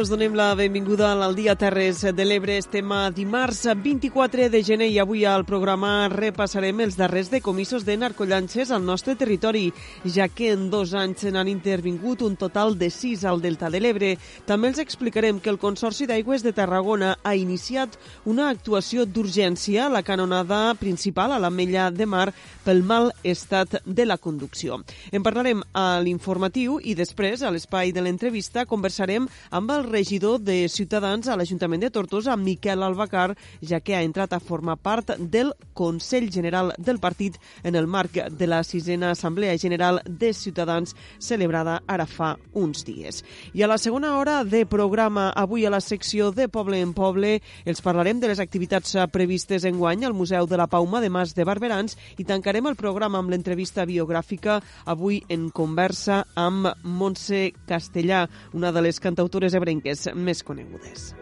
Us donem la benvinguda al Dia Terres de l'Ebre. Estem a dimarts 24 de gener i avui al programa repassarem els darrers decomissos de narcollanxes al nostre territori, ja que en dos anys n'han intervingut un total de sis al Delta de l'Ebre. També els explicarem que el Consorci d'Aigües de Tarragona ha iniciat una actuació d'urgència a la canonada principal a la Mella de Mar pel mal estat de la conducció. En parlarem a l'informatiu i després, a l'espai de l'entrevista, conversarem amb el regidor de Ciutadans a l'Ajuntament de Tortosa, Miquel Albacar, ja que ha entrat a formar part del Consell General del partit en el marc de la sisena Assemblea General de Ciutadans celebrada ara fa uns dies. I a la segona hora de programa, avui a la secció de Poble en Poble, els parlarem de les activitats previstes en guany al Museu de la Pauma de Mas de Barberans i tancarem el programa amb l'entrevista biogràfica avui en conversa amb Montse Castellà, una de les cantautores ebrenques codinenques més conegudes.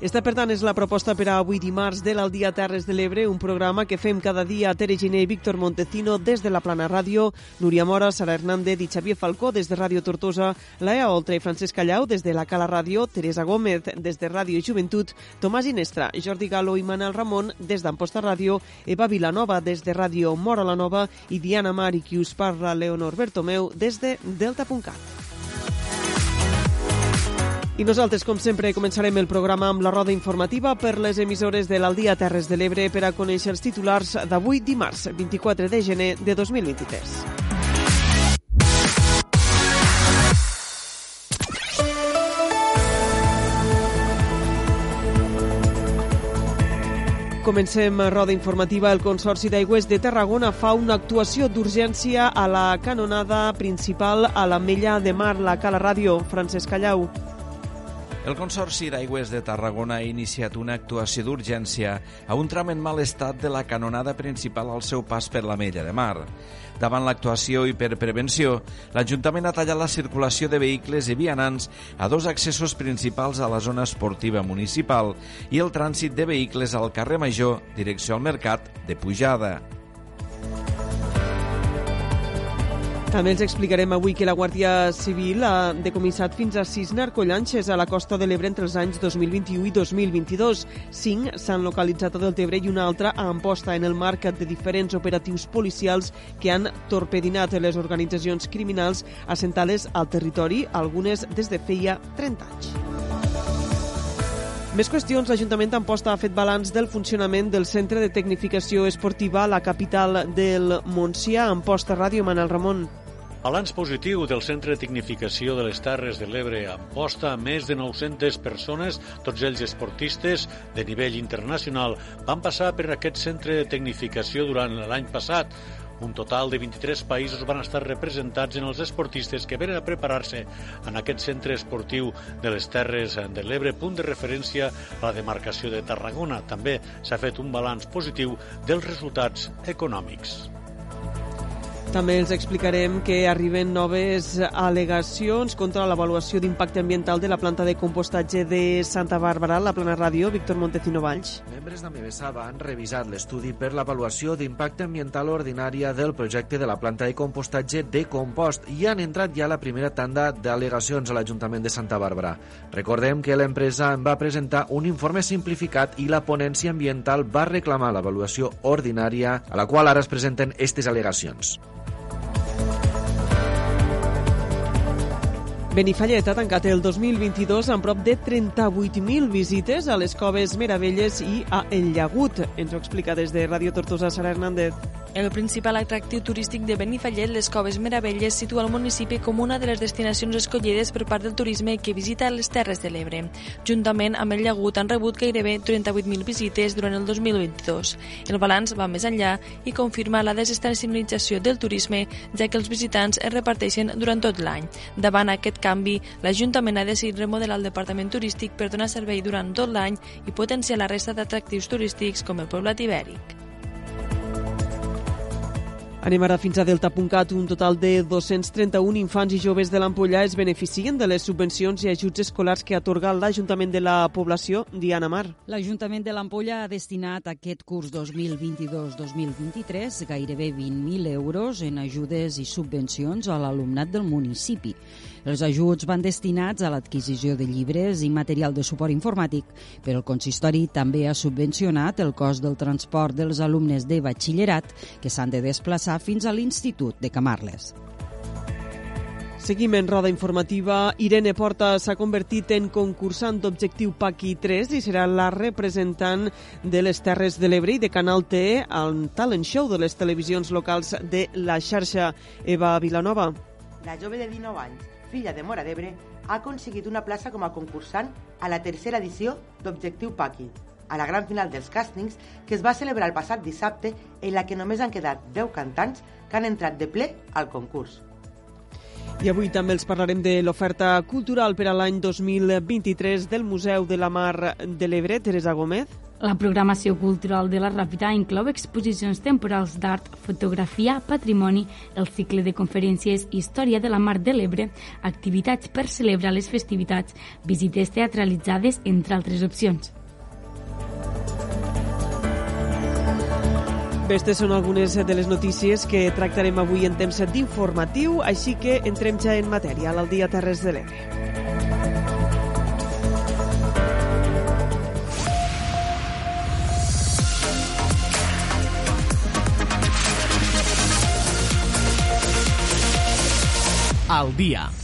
Esta, per tant, és la proposta per a avui dimarts de l'Aldia Terres de l'Ebre, un programa que fem cada dia a Tere Giné i Víctor Montecino des de la Plana Ràdio, Núria Mora, Sara Hernández i Xavier Falcó des de Ràdio Tortosa, Laia Oltra i Francesc Callau des de la Cala Ràdio, Teresa Gómez des de Ràdio Joventut, Tomàs Inestra, Jordi Galo i Manel Ramon des d'Amposta Ràdio, Eva Vilanova des de Ràdio Mora la Nova i Diana Mari, qui us parla, Leonor Bertomeu, des de Delta.cat. I nosaltres, com sempre, començarem el programa amb la roda informativa per les emissores de l'Aldia Terres de l'Ebre per a conèixer els titulars d'avui dimarts, 24 de gener de 2023. Comencem roda informativa. El Consorci d'Aigües de Tarragona fa una actuació d'urgència a la canonada principal a la Mella de Mar, la Cala Ràdio. Francesc Callau. El Consorci d'Aigües de Tarragona ha iniciat una actuació d'urgència a un tram en mal estat de la canonada principal al seu pas per la Mella de Mar. Davant l'actuació i per prevenció, l'Ajuntament ha tallat la circulació de vehicles i vianants a dos accessos principals a la zona esportiva municipal i el trànsit de vehicles al carrer Major, direcció al Mercat de Pujada. També els explicarem avui que la Guàrdia Civil ha decomissat fins a sis narcollanxes a la costa de l'Ebre entre els anys 2021 i 2022. Cinc s'han localitzat a Deltebre i una altra a Amposta en el marc de diferents operatius policials que han torpedinat les organitzacions criminals assentades al territori, algunes des de feia 30 anys. Més qüestions. L'Ajuntament d'Amposta ha fet balanç del funcionament del Centre de Tecnificació Esportiva a la capital del Montsià. Amposta Ràdio, Manel Ramon. Balanç positiu del Centre de Tecnificació de les Terres de l'Ebre Amposta, més de 900 persones, tots ells esportistes de nivell internacional, van passar per aquest centre de tecnificació durant l'any passat. Un total de 23 països van estar representats en els esportistes que venen a preparar-se en aquest centre esportiu de les Terres de l'Ebre, punt de referència a la demarcació de Tarragona. També s'ha fet un balanç positiu dels resultats econòmics. També els explicarem que arriben noves al·legacions contra l'avaluació d'impacte ambiental de la planta de compostatge de Santa Bàrbara, la plana ràdio, Víctor Montecino Valls. Membres d'Amebesada han revisat l'estudi per l'avaluació d'impacte ambiental ordinària del projecte de la planta de compostatge de compost i han entrat ja la primera tanda d'al·legacions a l'Ajuntament de Santa Bàrbara. Recordem que l'empresa en va presentar un informe simplificat i la ponència ambiental va reclamar l'avaluació ordinària a la qual ara es presenten aquestes al·legacions. Benifallet ha tancat el 2022 amb prop de 38.000 visites a les Coves Meravelles i a El Llagut. Ens ho explica des de Ràdio Tortosa Sara Hernández. El principal atractiu turístic de Benifallet, les Coves Meravelles, situa el municipi com una de les destinacions escollides per part del turisme que visita les Terres de l'Ebre. Juntament amb el llagut han rebut gairebé 38.000 visites durant el 2022. El balanç va més enllà i confirma la desestacionalització del turisme, ja que els visitants es reparteixen durant tot l'any. Davant aquest canvi, l'Ajuntament ha decidit remodelar el departament turístic per donar servei durant tot l'any i potenciar la resta d'atractius turístics com el poblat ibèric. Anem ara fins a Delta.cat. Un total de 231 infants i joves de l'Ampolla es beneficien de les subvencions i ajuts escolars que atorga l'Ajuntament de la població. Diana Mar. L'Ajuntament de l'Ampolla ha destinat aquest curs 2022-2023 gairebé 20.000 euros en ajudes i subvencions a l'alumnat del municipi. Els ajuts van destinats a l'adquisició de llibres i material de suport informàtic, però el consistori també ha subvencionat el cost del transport dels alumnes de batxillerat que s'han de desplaçar fins a l'Institut de Camarles. Seguim en roda informativa. Irene Porta s'ha convertit en concursant d'Objectiu Paqui 3 i serà la representant de les Terres de l'Ebre i de Canal T al talent show de les televisions locals de la xarxa. Eva Vilanova. La jove de 19 anys filla de Mora d'Ebre, ha aconseguit una plaça com a concursant a la tercera edició d'Objectiu Paqui, a la gran final dels càstings que es va celebrar el passat dissabte en la que només han quedat 10 cantants que han entrat de ple al concurs. I avui també els parlarem de l'oferta cultural per a l'any 2023 del Museu de la Mar de l'Ebre, Teresa Gómez. La programació cultural de la Ràpita inclou exposicions temporals d'art, fotografia, patrimoni, el cicle de conferències Història de la Mar de l'Ebre, activitats per celebrar les festivitats, visites teatralitzades, entre altres opcions. Aquestes són algunes de les notícies que tractarem avui en temps d'informatiu, així que entrem ja en matèria al dia Terres de l'Ebre. Al dia.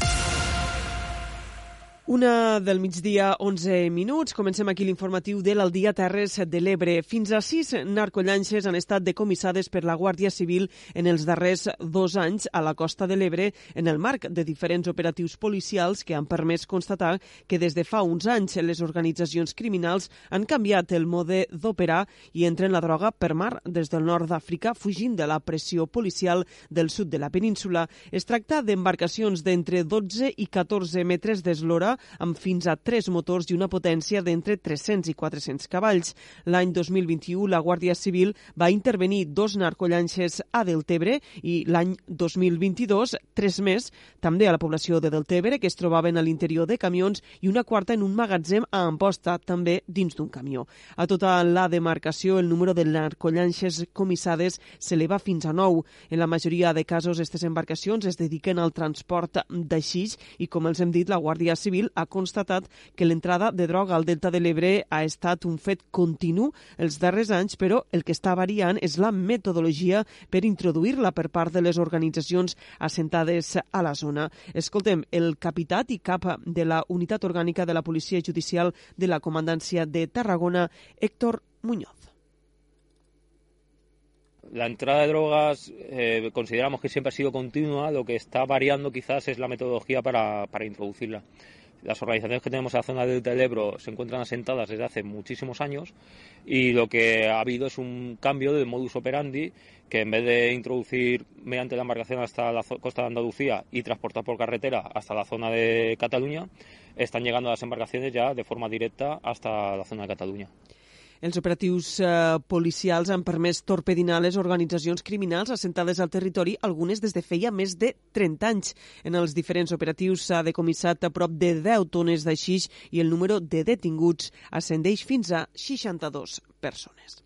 Una del migdia, 11 minuts. Comencem aquí l'informatiu de l'Aldia Terres de l'Ebre. Fins a sis narcollanxes han estat decomissades per la Guàrdia Civil en els darrers dos anys a la costa de l'Ebre en el marc de diferents operatius policials que han permès constatar que des de fa uns anys les organitzacions criminals han canviat el mode d'operar i entren la droga per mar des del nord d'Àfrica fugint de la pressió policial del sud de la península. Es tracta d'embarcacions d'entre 12 i 14 metres d'eslora amb fins a tres motors i una potència d'entre 300 i 400 cavalls. L'any 2021 la Guàrdia Civil va intervenir dos narcollanxes a Deltebre i l'any 2022 tres més també a la població de Deltebre que es trobaven a l'interior de camions i una quarta en un magatzem a Amposta, també dins d'un camió. A tota la demarcació el número de narcollanxes comissades s'eleva fins a 9. En la majoria de casos, aquestes embarcacions es dediquen al transport xix i, com els hem dit, la Guàrdia Civil Civil ha constatat que l'entrada de droga al Delta de l'Ebre ha estat un fet continu els darrers anys, però el que està variant és la metodologia per introduir-la per part de les organitzacions assentades a la zona. Escoltem, el capitat i cap de la Unitat Orgànica de la Policia Judicial de la Comandància de Tarragona, Héctor Muñoz. La entrada de drogas eh, consideramos que siempre ha sido continua, lo que está variando quizás es la metodología para, para introducirla. Las organizaciones que tenemos en la zona del Ebro se encuentran asentadas desde hace muchísimos años y lo que ha habido es un cambio de modus operandi que en vez de introducir mediante la embarcación hasta la costa de Andalucía y transportar por carretera hasta la zona de Cataluña, están llegando las embarcaciones ya de forma directa hasta la zona de Cataluña. Els operatius eh, policials han permès torpedinar les organitzacions criminals assentades al territori, algunes des de feia més de 30 anys. En els diferents operatius s'ha decomissat a prop de 10 tones de xix i el número de detinguts ascendeix fins a 62 persones.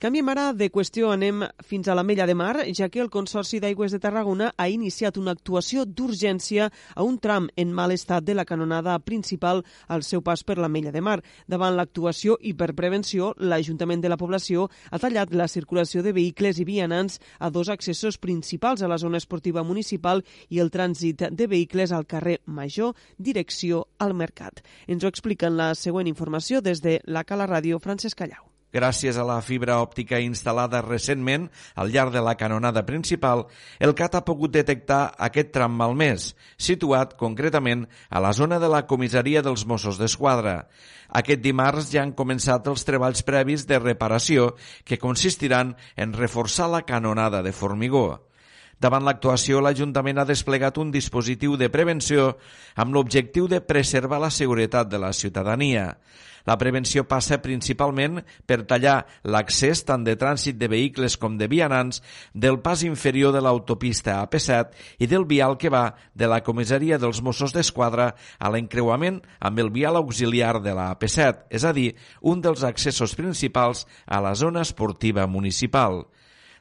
Canviem ara de qüestió, anem fins a la Mella de Mar, ja que el Consorci d'Aigües de Tarragona ha iniciat una actuació d'urgència a un tram en mal estat de la canonada principal al seu pas per la Mella de Mar. Davant l'actuació i per prevenció, l'Ajuntament de la població ha tallat la circulació de vehicles i vianants a dos accessos principals a la zona esportiva municipal i el trànsit de vehicles al carrer Major, direcció al Mercat. Ens ho explica en la següent informació des de la Cala Ràdio, Francesc Callau. Gràcies a la fibra òptica instal·lada recentment al llarg de la canonada principal, el CAT ha pogut detectar aquest tram malmès, situat concretament a la zona de la comissaria dels Mossos d'Esquadra. Aquest dimarts ja han començat els treballs previs de reparació que consistiran en reforçar la canonada de formigó. Davant l'actuació, l'Ajuntament ha desplegat un dispositiu de prevenció amb l'objectiu de preservar la seguretat de la ciutadania. La prevenció passa principalment per tallar l'accés tant de trànsit de vehicles com de vianants del pas inferior de l'autopista AP7 i del vial que va de la comissaria dels Mossos d'Esquadra a l'encreuament amb el vial auxiliar de la AP7, és a dir, un dels accessos principals a la zona esportiva municipal.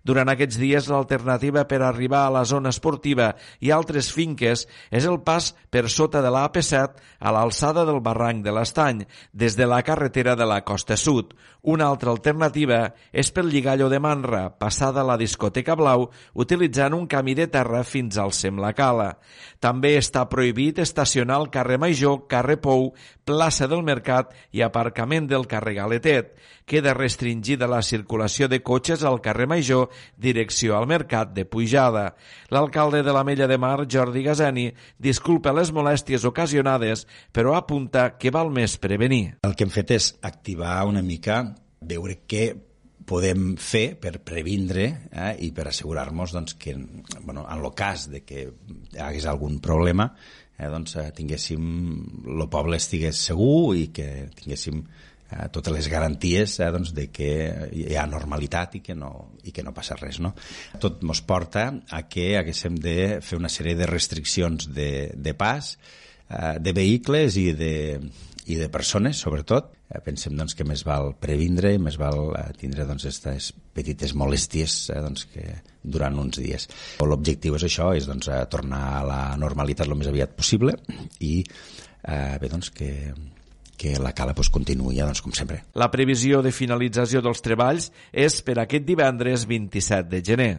Durant aquests dies, l'alternativa per arribar a la zona esportiva i altres finques és el pas per sota de la AP7 a l'alçada del barranc de l'Estany, des de la carretera de la Costa Sud. Una altra alternativa és pel Lligallo de Manra, passada la discoteca Blau, utilitzant un camí de terra fins al Semlacala. També està prohibit estacionar al carrer Major, carrer Pou, plaça del Mercat i aparcament del carrer Galetet. Queda restringida la circulació de cotxes al carrer Major, direcció al Mercat de Pujada. L'alcalde de la Mella de Mar, Jordi Gazeni, disculpa les molèsties ocasionades, però apunta que val més prevenir. El que hem fet és activar una mica, veure què podem fer per previndre eh, i per assegurar-nos doncs, que bueno, en el cas de que hi hagués algun problema eh, doncs, eh, tinguéssim el poble estigués segur i que tinguéssim eh, totes les garanties eh, doncs, de que hi ha normalitat i que no, i que no passa res. No? Tot ens porta a que haguéssim de fer una sèrie de restriccions de, de pas, eh, de vehicles i de, i de persones, sobretot. Eh, pensem doncs, que més val previndre i més val eh, tindre doncs, aquestes petites molèsties eh, doncs, que durant uns dies. L'objectiu és això, és doncs, eh, tornar a la normalitat el més aviat possible i eh, bé, doncs, que, que la cala pues, continuï, doncs, com sempre. La previsió de finalització dels treballs és per aquest divendres 27 de gener.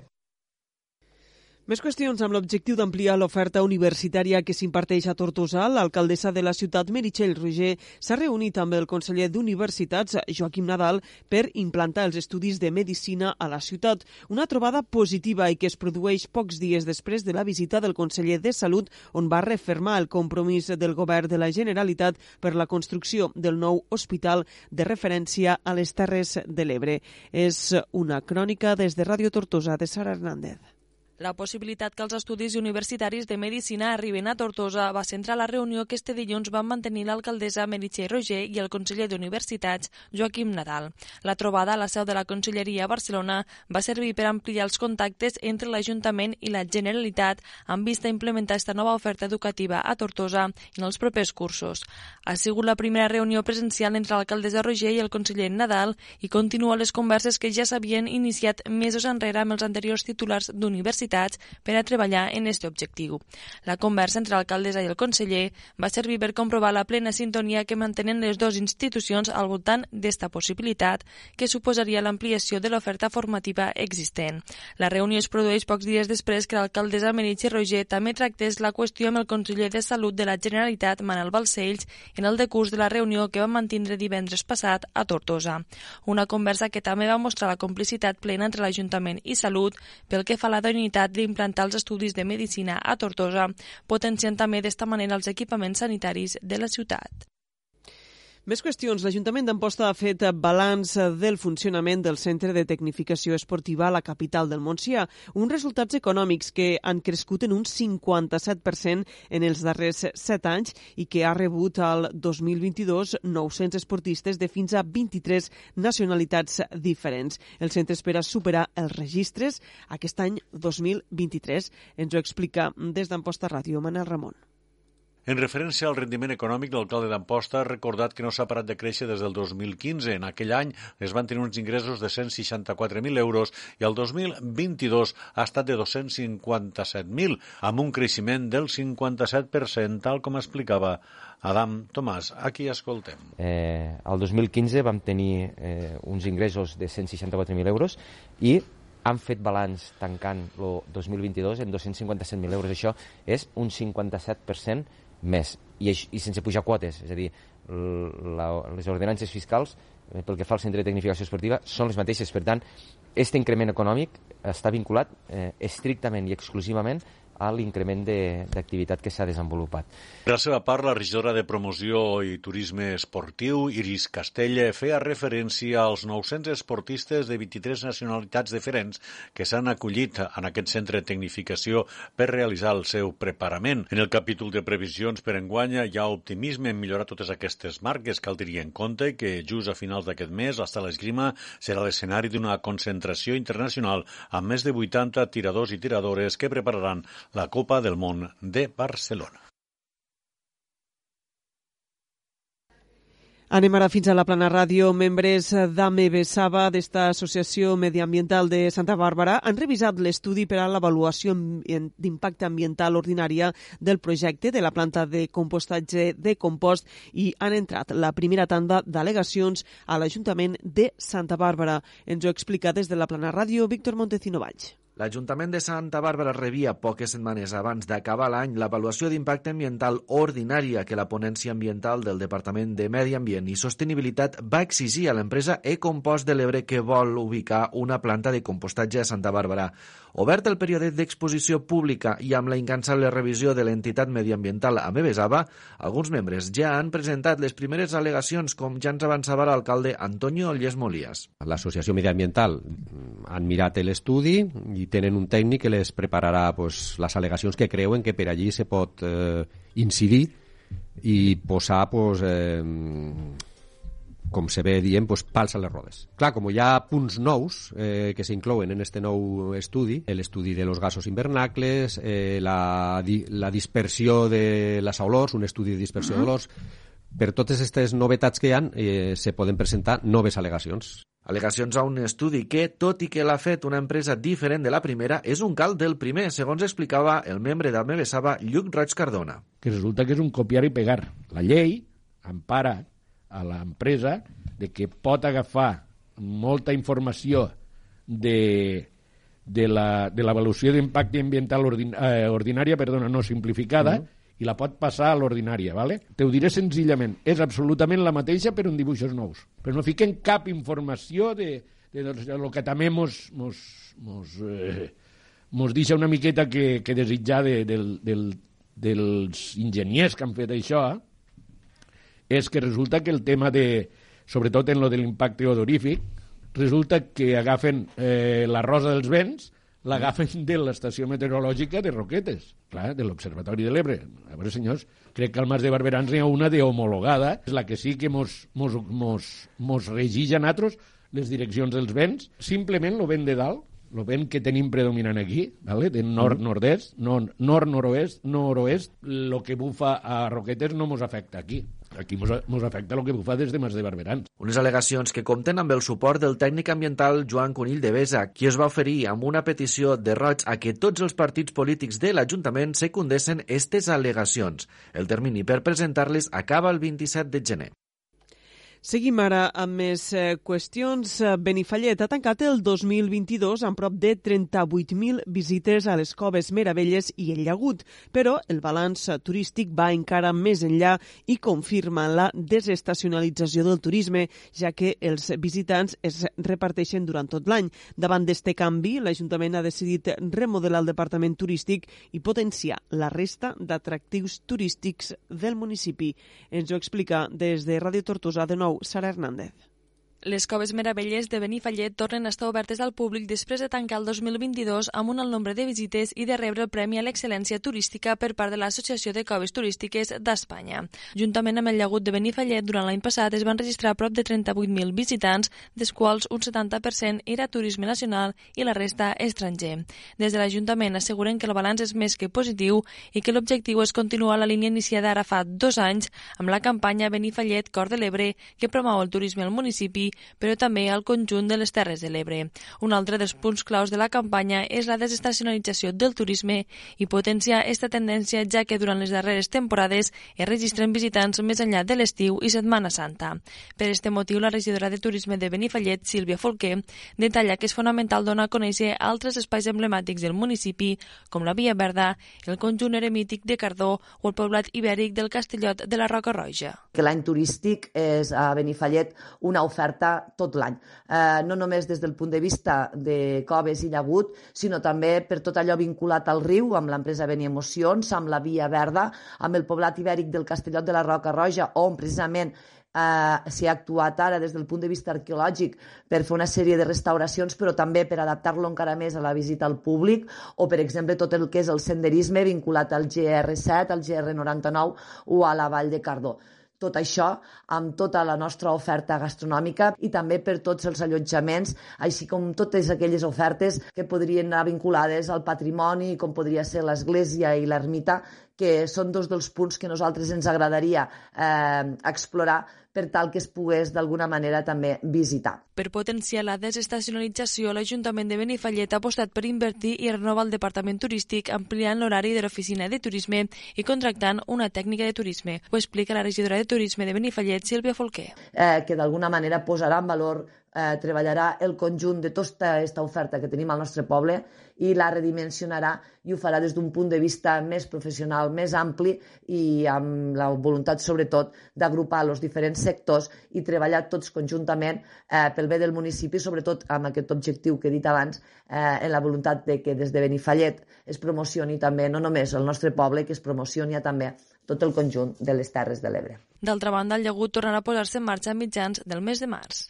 Més qüestions amb l'objectiu d'ampliar l'oferta universitària que s'imparteix a Tortosa. L'alcaldessa de la ciutat, Meritxell Roger, s'ha reunit amb el conseller d'Universitats, Joaquim Nadal, per implantar els estudis de Medicina a la ciutat. Una trobada positiva i que es produeix pocs dies després de la visita del conseller de Salut, on va refermar el compromís del govern de la Generalitat per la construcció del nou hospital de referència a les Terres de l'Ebre. És una crònica des de Ràdio Tortosa de Sara Hernández. La possibilitat que els estudis universitaris de Medicina arriben a Tortosa va centrar la reunió que este dilluns van mantenir l'alcaldessa Meritxell Roger i el conseller d'Universitats, Joaquim Nadal. La trobada a la seu de la Conselleria a Barcelona va servir per ampliar els contactes entre l'Ajuntament i la Generalitat amb vista a implementar esta nova oferta educativa a Tortosa en els propers cursos. Ha sigut la primera reunió presencial entre l'alcaldessa Roger i el conseller Nadal i continua les converses que ja s'havien iniciat mesos enrere amb els anteriors titulars d'universitats necessitats per a treballar en aquest objectiu. La conversa entre l'alcaldessa i el conseller va servir per comprovar la plena sintonia que mantenen les dues institucions al voltant d'esta possibilitat que suposaria l'ampliació de l'oferta formativa existent. La reunió es produeix pocs dies després que l'alcaldessa Meritxell Roger també tractés la qüestió amb el conseller de Salut de la Generalitat, Manel Balcells, en el decurs de la reunió que va mantindre divendres passat a Tortosa. Una conversa que també va mostrar la complicitat plena entre l'Ajuntament i Salut pel que fa a la dignitat necessitat d'implantar els estudis de medicina a Tortosa, potenciant també d'esta manera els equipaments sanitaris de la ciutat. Més qüestions. L'Ajuntament d'Amposta ha fet balanç del funcionament del Centre de Tecnificació Esportiva a la capital del Montsià. Uns resultats econòmics que han crescut en un 57% en els darrers 7 anys i que ha rebut al 2022 900 esportistes de fins a 23 nacionalitats diferents. El centre espera superar els registres aquest any 2023. Ens ho explica des d'Amposta Ràdio Manel Ramon. En referència al rendiment econòmic, l'alcalde d'Amposta ha recordat que no s'ha parat de créixer des del 2015. En aquell any es van tenir uns ingressos de 164.000 euros i el 2022 ha estat de 257.000, amb un creixement del 57%, tal com explicava Adam Tomàs. Aquí escoltem. Eh, el 2015 vam tenir eh, uns ingressos de 164.000 euros i han fet balanç tancant el 2022 en 257.000 euros. Això és un 57% més i, i sense pujar quotes, és a dir, la, les ordenances fiscals eh, pel que fa al centre de tecnificació esportiva són les mateixes. Per tant, aquest increment econòmic està vinculat eh, estrictament i exclusivament a l'increment d'activitat que s'ha desenvolupat. Per la seva part, la regidora de Promoció i Turisme Esportiu, Iris Castella, feia referència als 900 esportistes de 23 nacionalitats diferents que s'han acollit en aquest centre de tecnificació per realitzar el seu preparament. En el capítol de previsions per enguanya hi ha optimisme en millorar totes aquestes marques. Cal tenir en compte que just a finals d'aquest mes l'estat l'esgrima serà l'escenari d'una concentració internacional amb més de 80 tiradors i tiradores que prepararan la Copa del Món de Barcelona. Anem ara fins a la Plana Ràdio. Membres d'AME Besava, d'esta Associació Mediambiental de Santa Bàrbara, han revisat l'estudi per a l'avaluació d'impacte ambiental ordinària del projecte de la planta de compostatge de compost i han entrat la primera tanda d'al·legacions a l'Ajuntament de Santa Bàrbara. Ens ho explica des de la Plana Ràdio Víctor Montecino Valls. L'Ajuntament de Santa Bàrbara rebia poques setmanes abans d'acabar l'any l'avaluació d'impacte ambiental ordinària que la ponència ambiental del Departament de Medi Ambient i Sostenibilitat va exigir a l'empresa Ecompost de l'Ebre que vol ubicar una planta de compostatge a Santa Bàrbara. Obert el període d'exposició pública i amb la incansable revisió de l'entitat mediambiental Amebesava, alguns membres ja han presentat les primeres al·legacions, com ja ens avançava l'alcalde Antonio Olles. L'associació mediambiental han mirat l'estudi i tenen un tècnic que les prepararà pues, les al·legacions que creuen que per allí se pot eh, incidir i posar pues, eh, com se ve dient, pues, pals a les rodes. Clar, com hi ha punts nous eh, que s'inclouen en este nou estudi, l'estudi de los gasos invernacles, eh, la, di la dispersió de les olors, un estudi de dispersió uh -huh. d'olors, per totes aquestes novetats que hi ha, eh, se poden presentar noves al·legacions. Al·legacions a un estudi que, tot i que l'ha fet una empresa diferent de la primera, és un cal del primer, segons explicava el membre d'Almebesava, Lluc Roig Cardona. Que resulta que és un copiar i pegar. La llei empara a l'empresa de que pot agafar molta informació de, de l'avaluació la, de d'impacte ambiental ordin, eh, ordinària, perdona, no simplificada, uh -huh i la pot passar a l'ordinària, ¿vale? Te ho diré senzillament, és absolutament la mateixa però en dibuixos nous. Però no fiquen cap informació de, de, de, lo que també mos, mos, mos, eh, mos deixa una miqueta que, que desitjar de, del, del, dels enginyers que han fet això, és que resulta que el tema de, sobretot en lo de l'impacte odorífic, resulta que agafen eh, la rosa dels vents l'agafen de l'estació meteorològica de Roquetes, clar, de l'Observatori de l'Ebre. A veure, senyors, crec que al Mas de Barberans n'hi ha una d'homologada, és la que sí que mos, mos, mos, mos regix a nosaltres les direccions dels vents, simplement el vent de dalt, el vent que tenim predominant aquí, vale? de nord-nord-est, nord-nord-oest, nord-oest, el que bufa a Roquetes no mos afecta aquí. Aquí mos afecta el que bufa des de Mas de Barberans. Unes al·legacions que compten amb el suport del tècnic ambiental Joan Conill de Besa, qui es va oferir amb una petició de roig a que tots els partits polítics de l'Ajuntament secundessen aquestes al·legacions. El termini per presentar-les acaba el 27 de gener. Seguim ara amb més eh, qüestions. Eh, Benifallet ha tancat el 2022 amb prop de 38.000 visites a les coves Meravelles i el Llagut, però el balanç turístic va encara més enllà i confirma la desestacionalització del turisme, ja que els visitants es reparteixen durant tot l'any. Davant d'este canvi, l'Ajuntament ha decidit remodelar el departament turístic i potenciar la resta d'atractius turístics del municipi. Ens ho explica des de Ràdio Tortosa de nou Sara Hernández. Les coves meravelles de Benifallet tornen a estar obertes al públic després de tancar el 2022 amb un alt nombre de visites i de rebre el Premi a l'Excel·lència Turística per part de l'Associació de Coves Turístiques d'Espanya. Juntament amb el llagut de Benifallet, durant l'any passat es van registrar prop de 38.000 visitants, dels quals un 70% era turisme nacional i la resta estranger. Des de l'Ajuntament asseguren que el balanç és més que positiu i que l'objectiu és continuar la línia iniciada ara fa dos anys amb la campanya Benifallet Cor de l'Ebre que promou el turisme al municipi però també al conjunt de les Terres de l'Ebre. Un altre dels punts claus de la campanya és la desestacionalització del turisme i potenciar aquesta tendència, ja que durant les darreres temporades es registren visitants més enllà de l'estiu i Setmana Santa. Per aquest motiu, la regidora de Turisme de Benifallet, Sílvia Folquer, detalla que és fonamental donar a conèixer altres espais emblemàtics del municipi, com la Via Verda, el conjunt eremític de Cardó o el poblat ibèric del Castellot de la Roca Roja. Que l'any turístic és a Benifallet una oferta oferta tot l'any. Eh, no només des del punt de vista de coves i llagut, sinó també per tot allò vinculat al riu, amb l'empresa Beni Emocions, amb la Via Verda, amb el poblat ibèric del Castellot de la Roca Roja, on precisament eh, s'hi ha actuat ara des del punt de vista arqueològic per fer una sèrie de restauracions, però també per adaptar-lo encara més a la visita al públic, o, per exemple, tot el que és el senderisme vinculat al GR7, al GR99 o a la Vall de Cardó tot això amb tota la nostra oferta gastronòmica i també per tots els allotjaments, així com totes aquelles ofertes que podrien anar vinculades al patrimoni, com podria ser l'església i l'ermita, que són dos dels punts que nosaltres ens agradaria eh, explorar per tal que es pogués d'alguna manera també visitar. Per potenciar la desestacionalització, l'Ajuntament de Benifallet ha apostat per invertir i renovar el departament turístic ampliant l'horari de l'oficina de turisme i contractant una tècnica de turisme. Ho explica la regidora de turisme de Benifallet, Sílvia Folquer. Eh, que d'alguna manera posarà en valor eh, treballarà el conjunt de tota aquesta oferta que tenim al nostre poble i la redimensionarà i ho farà des d'un punt de vista més professional, més ampli i amb la voluntat, sobretot, d'agrupar els diferents sectors i treballar tots conjuntament eh, pel bé del municipi, sobretot amb aquest objectiu que he dit abans, eh, en la voluntat de que des de Benifallet es promocioni també no només el nostre poble, que es promocioni també tot el conjunt de les Terres de l'Ebre. D'altra banda, el llagut tornarà a posar-se en marxa a mitjans del mes de març.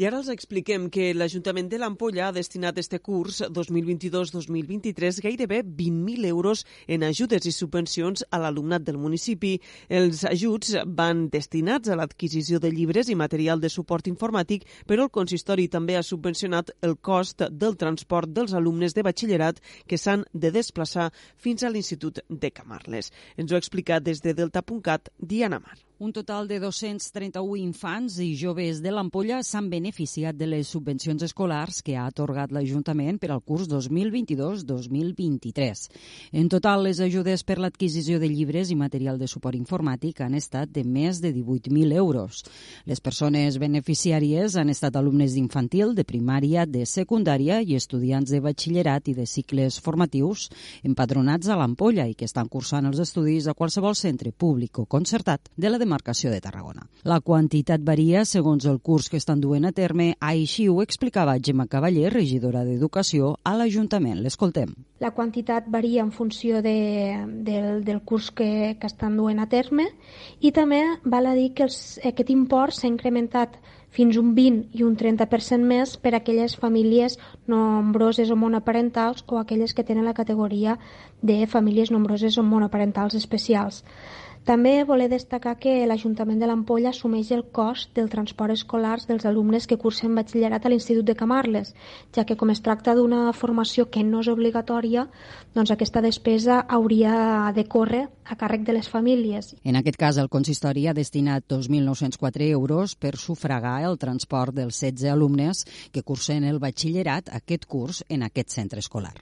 I ara els expliquem que l'Ajuntament de l'Ampolla ha destinat este curs 2022-2023 gairebé 20.000 euros en ajudes i subvencions a l'alumnat del municipi. Els ajuts van destinats a l'adquisició de llibres i material de suport informàtic, però el consistori també ha subvencionat el cost del transport dels alumnes de batxillerat que s'han de desplaçar fins a l'Institut de Camarles. Ens ho ha explicat des de Delta.cat Diana Mar. Un total de 231 infants i joves de l'Ampolla s'han beneficiat de les subvencions escolars que ha atorgat l'Ajuntament per al curs 2022-2023. En total, les ajudes per l'adquisició de llibres i material de suport informàtic han estat de més de 18.000 euros. Les persones beneficiàries han estat alumnes d'infantil, de primària, de secundària i estudiants de batxillerat i de cicles formatius empadronats a l'Ampolla i que estan cursant els estudis a qualsevol centre públic o concertat de la demarcació de Tarragona. La quantitat varia segons el curs que estan duent a terme, així ho explicava Gemma Cavaller, regidora d'Educació a l'Ajuntament. L'escoltem. La quantitat varia en funció de, del, del curs que, que estan duent a terme i també val a dir que els, aquest import s'ha incrementat fins un 20 i un 30% més per a aquelles famílies nombroses o monoparentals o aquelles que tenen la categoria de famílies nombroses o monoparentals especials. També voler destacar que l'Ajuntament de l'Ampolla assumeix el cost del transport escolar dels alumnes que cursen batxillerat a l'Institut de Camarles, ja que com es tracta d'una formació que no és obligatòria, doncs aquesta despesa hauria de córrer a càrrec de les famílies. En aquest cas, el consistori ha destinat 2.904 euros per sufragar el transport dels 16 alumnes que cursen el batxillerat aquest curs en aquest centre escolar.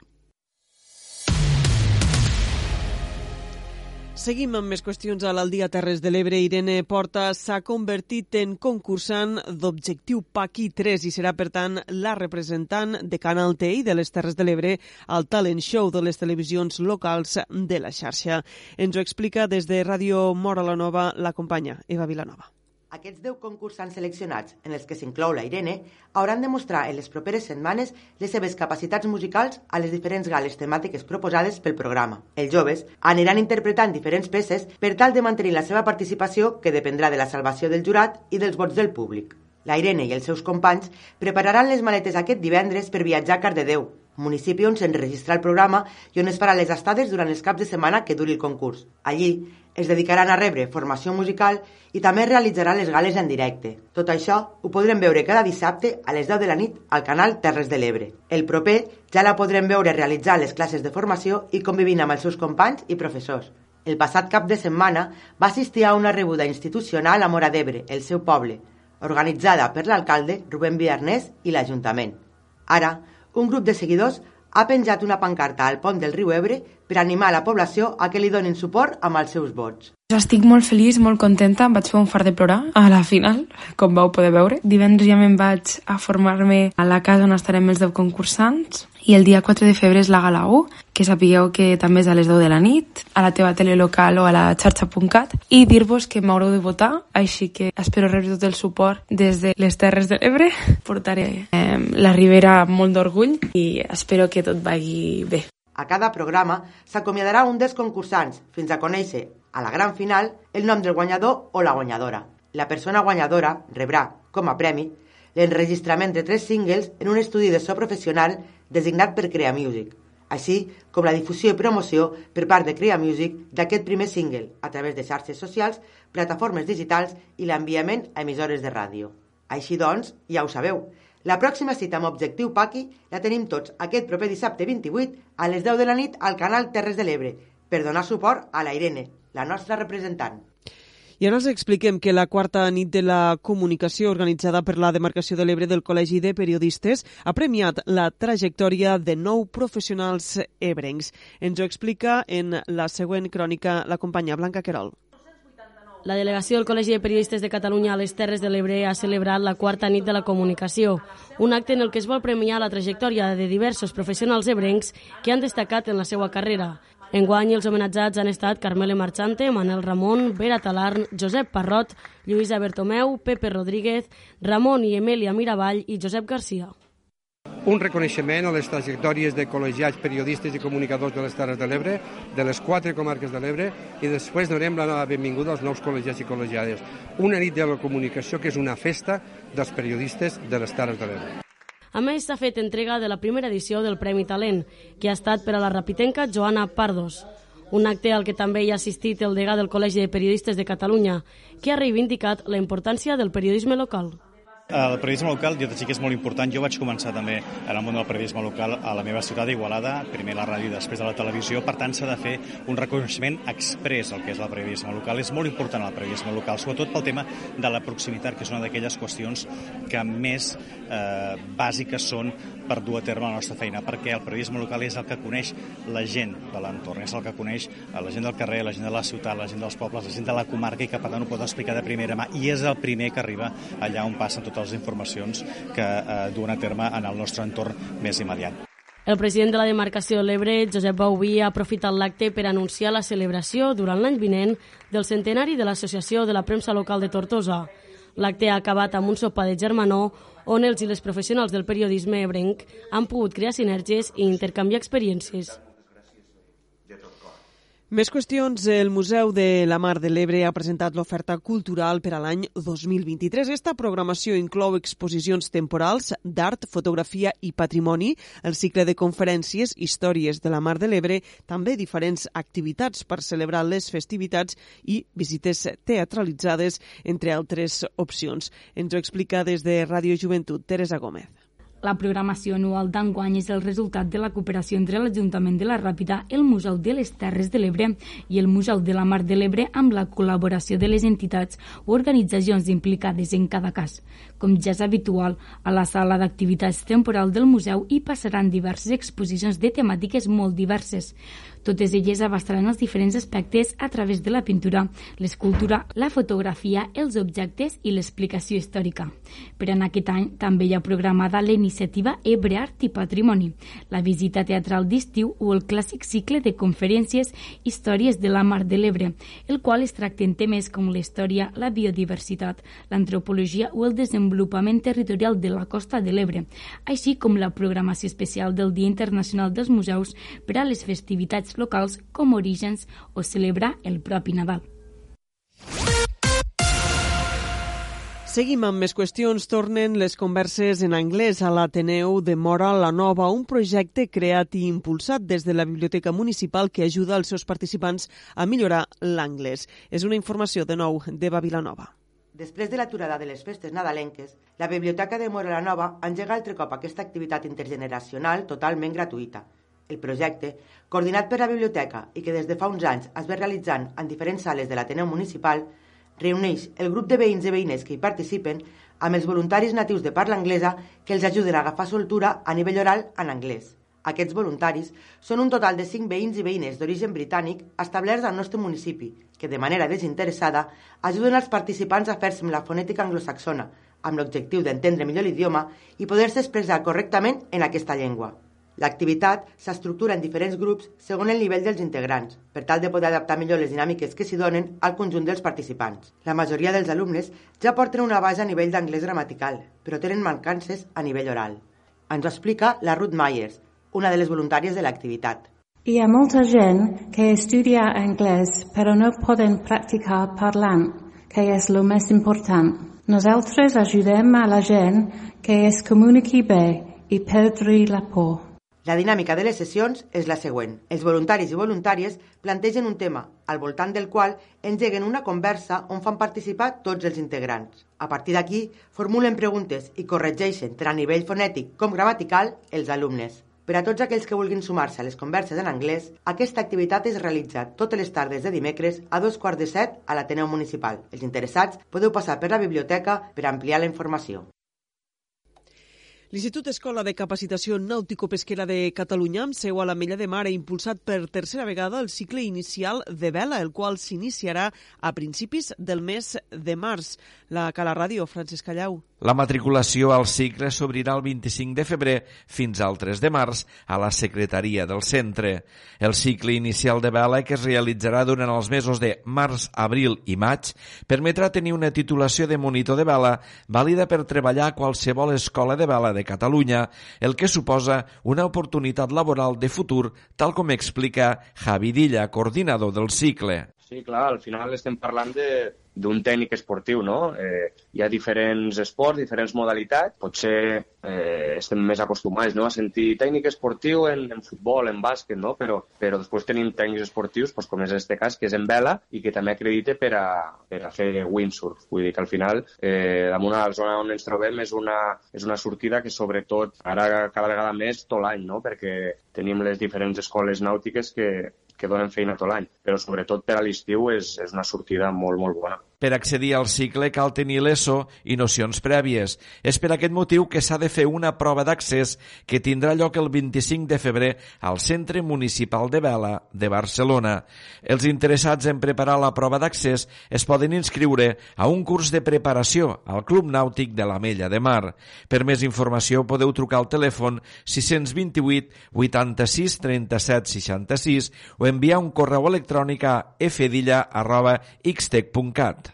Seguim amb més qüestions a l'Aldia Terres de l'Ebre. Irene Porta s'ha convertit en concursant d'Objectiu Paqui 3 i serà, per tant, la representant de Canal i de les Terres de l'Ebre al talent show de les televisions locals de la xarxa. Ens ho explica des de Ràdio Mora la Nova la companya Eva Vilanova. Aquests 10 concursants seleccionats, en els que s'inclou la Irene, hauran de mostrar en les properes setmanes les seves capacitats musicals a les diferents gales temàtiques proposades pel programa. Els joves aniran interpretant diferents peces per tal de mantenir la seva participació que dependrà de la salvació del jurat i dels vots del públic. La Irene i els seus companys prepararan les maletes aquest divendres per viatjar a Cardedeu, municipi on s'enregistra el programa i on es farà les estades durant els caps de setmana que duri el concurs. Allí es dedicaran a rebre formació musical i també realitzaran les gales en directe. Tot això ho podrem veure cada dissabte a les 10 de la nit al canal Terres de l'Ebre. El proper ja la podrem veure realitzar les classes de formació i convivint amb els seus companys i professors. El passat cap de setmana va assistir a una rebuda institucional a Mora d'Ebre, el seu poble, organitzada per l'alcalde Rubén Villarnés i l'Ajuntament. Ara, un grup de seguidors ha penjat una pancarta al pont del riu Ebre per animar la població a que li donin suport amb els seus vots. Estic molt feliç, molt contenta, em vaig fer un fart de plorar a la final, com vau poder veure. Divendres ja me'n vaig a formar-me a la casa on estarem els 10 concursants i el dia 4 de febrer és la gala 1, que sapigueu que també és a les 10 de la nit, a la teva tele local o a la xarxa.cat, i dir-vos que m'haureu de votar, així que espero rebre tot el suport des de les Terres de l'Ebre. Portaré eh, la Ribera amb molt d'orgull i espero que tot vagi bé. A cada programa s'acomiadarà un dels concursants fins a conèixer a la gran final el nom del guanyador o la guanyadora. La persona guanyadora rebrà, com a premi, l'enregistrament de tres singles en un estudi de so professional designat per Crea Music, així com la difusió i promoció per part de Crea Music d'aquest primer single a través de xarxes socials, plataformes digitals i l'enviament a emissores de ràdio. Així doncs, ja ho sabeu, la pròxima cita amb Objectiu Paqui la tenim tots aquest proper dissabte 28 a les 10 de la nit al canal Terres de l'Ebre per donar suport a la Irene, la nostra representant. I ara els expliquem que la quarta nit de la comunicació organitzada per la demarcació de l'Ebre del Col·legi de Periodistes ha premiat la trajectòria de nou professionals ebrencs. Ens ho explica en la següent crònica la companya Blanca Querol. La delegació del Col·legi de Periodistes de Catalunya a les Terres de l'Ebre ha celebrat la quarta nit de la comunicació, un acte en el que es vol premiar la trajectòria de diversos professionals ebrencs que han destacat en la seva carrera. Enguany els homenatjats han estat Carmele Marchante, Manel Ramon, Vera Talarn, Josep Parrot, Lluïsa Bertomeu, Pepe Rodríguez, Ramon i Emèlia Miravall i Josep Garcia. Un reconeixement a les trajectòries de col·legiats, periodistes i comunicadors de les Terres de l'Ebre, de les quatre comarques de l'Ebre, i després donem la benvinguda als nous col·legiats i col·legiades. Una nit de la comunicació que és una festa dels periodistes de les Terres de l'Ebre. A més, s'ha fet entrega de la primera edició del Premi Talent, que ha estat per a la rapitenca Joana Pardos. Un acte al que també hi ha assistit el degà del Col·legi de Periodistes de Catalunya, que ha reivindicat la importància del periodisme local. El periodisme local jo sí que és molt important. Jo vaig començar també en el món del periodisme local a la meva ciutat d'Igualada, primer la ràdio i després a la televisió. Per tant, s'ha de fer un reconeixement express al que és el periodisme local. És molt important el periodisme local, sobretot pel tema de la proximitat, que és una d'aquelles qüestions que més eh, bàsiques són per dur a terme la nostra feina, perquè el periodisme local és el que coneix la gent de l'entorn, és el que coneix la gent del carrer, la gent de la ciutat, la gent dels pobles, la gent de la comarca i que per tant ho pot explicar de primera mà i és el primer que arriba allà on passen totes les informacions que eh, duen a terme en el nostre entorn més immediat. El president de la demarcació de l'Ebre, Josep Bauví, ha aprofitat l'acte per anunciar la celebració durant l'any vinent del centenari de l'Associació de la Premsa Local de Tortosa. L'acte ha acabat amb un sopar de germanor on els i les professionals del periodisme ebrenc han pogut crear sinergies i intercanviar experiències. Més qüestions. El Museu de la Mar de l'Ebre ha presentat l'oferta cultural per a l'any 2023. Esta programació inclou exposicions temporals d'art, fotografia i patrimoni, el cicle de conferències, històries de la Mar de l'Ebre, també diferents activitats per celebrar les festivitats i visites teatralitzades, entre altres opcions. Ens ho explica des de Ràdio Joventut, Teresa Gómez. La programació anual d'enguany és el resultat de la cooperació entre l'Ajuntament de la Ràpita, el Museu de les Terres de l'Ebre i el Museu de la Mar de l'Ebre amb la col·laboració de les entitats o organitzacions implicades en cada cas. Com ja és habitual, a la sala d'activitats temporal del museu hi passaran diverses exposicions de temàtiques molt diverses. Totes elles abastaran els diferents aspectes a través de la pintura, l'escultura, la fotografia, els objectes i l'explicació històrica. Per en aquest any també hi ha programada la iniciativa Ebre Art i Patrimoni, la visita teatral d'estiu o el clàssic cicle de conferències Històries de la Mar de l'Ebre, el qual es tracten temes com la història, la biodiversitat, l'antropologia o el desenvolupament territorial de la costa de l'Ebre, així com la programació especial del Dia Internacional dels Museus per a les festivitats festivitats locals com orígens o celebrar el propi Nadal. Seguim amb més qüestions. Tornen les converses en anglès a l'Ateneu de Mora la Nova, un projecte creat i impulsat des de la Biblioteca Municipal que ajuda els seus participants a millorar l'anglès. És una informació de nou de Vilanova. Després de l'aturada de les festes nadalenques, la Biblioteca de Mora la Nova engega altre cop aquesta activitat intergeneracional totalment gratuïta. El projecte coordinat per la biblioteca i que des de fa uns anys es ve realitzant en diferents sales de l'Ateneu Municipal, reuneix el grup de veïns i veïnes que hi participen amb els voluntaris natius de parla anglesa que els ajuden a agafar soltura a nivell oral en anglès. Aquests voluntaris són un total de 5 veïns i veïnes d'origen britànic establerts al nostre municipi, que de manera desinteressada ajuden els participants a fer-se amb la fonètica anglosaxona, amb l'objectiu d'entendre millor l'idioma i poder-se expressar correctament en aquesta llengua. L'activitat s'estructura en diferents grups segons el nivell dels integrants, per tal de poder adaptar millor les dinàmiques que s'hi donen al conjunt dels participants. La majoria dels alumnes ja porten una base a nivell d'anglès gramatical, però tenen mancances a nivell oral. Ens ho explica la Ruth Myers, una de les voluntàries de l'activitat. Hi ha molta gent que estudia anglès però no poden practicar parlant, que és el més important. Nosaltres ajudem a la gent que es comuniqui bé i perdri la por. La dinàmica de les sessions és la següent. Els voluntaris i voluntàries plantegen un tema, al voltant del qual engeguen una conversa on fan participar tots els integrants. A partir d'aquí, formulen preguntes i corregeixen tant a nivell fonètic com gramatical els alumnes. Per a tots aquells que vulguin sumar-se a les converses en anglès, aquesta activitat es realitza totes les tardes de dimecres a dos quarts de set a l'Ateneu Municipal. Els interessats podeu passar per la biblioteca per ampliar la informació. L'Institut Escola de Capacitació Nàutico-Pesquera de Catalunya, amb seu a la Mella de Mar, ha impulsat per tercera vegada el cicle inicial de vela, el qual s'iniciarà a principis del mes de març. La Cala Ràdio, Francesc Callau. La matriculació al cicle s'obrirà el 25 de febrer fins al 3 de març a la secretaria del centre. El cicle inicial de vela, que es realitzarà durant els mesos de març, abril i maig, permetrà tenir una titulació de monitor de vela vàlida per treballar a qualsevol escola de vela de Catalunya, el que suposa una oportunitat laboral de futur, tal com explica Javi Dilla, coordinador del cicle. Sí, clar, al final estem parlant de, d'un tècnic esportiu, no? Eh, hi ha diferents esports, diferents modalitats. Potser eh, estem més acostumats no? a sentir tècnic esportiu en, en futbol, en bàsquet, no? però, però després tenim tècnics esportius, doncs, com és este cas, que és en vela i que també acredita per a, per a fer windsurf. Vull dir que al final, eh, damunt a la zona on ens trobem, és una, és una sortida que sobretot ara cada vegada més tot l'any, no? perquè tenim les diferents escoles nàutiques que, que donen feina tot l'any, però sobretot per a l'estiu és, és una sortida molt, molt bona. Per accedir al cicle cal tenir l'ESO i nocions prèvies. És per aquest motiu que s'ha de fer una prova d'accés que tindrà lloc el 25 de febrer al Centre Municipal de Vela de Barcelona. Els interessats en preparar la prova d'accés es poden inscriure a un curs de preparació al Club Nàutic de la Mella de Mar. Per més informació podeu trucar al telèfon 628 86 37 66 o enviar un correu electrònic a fdilla.xtec.cat.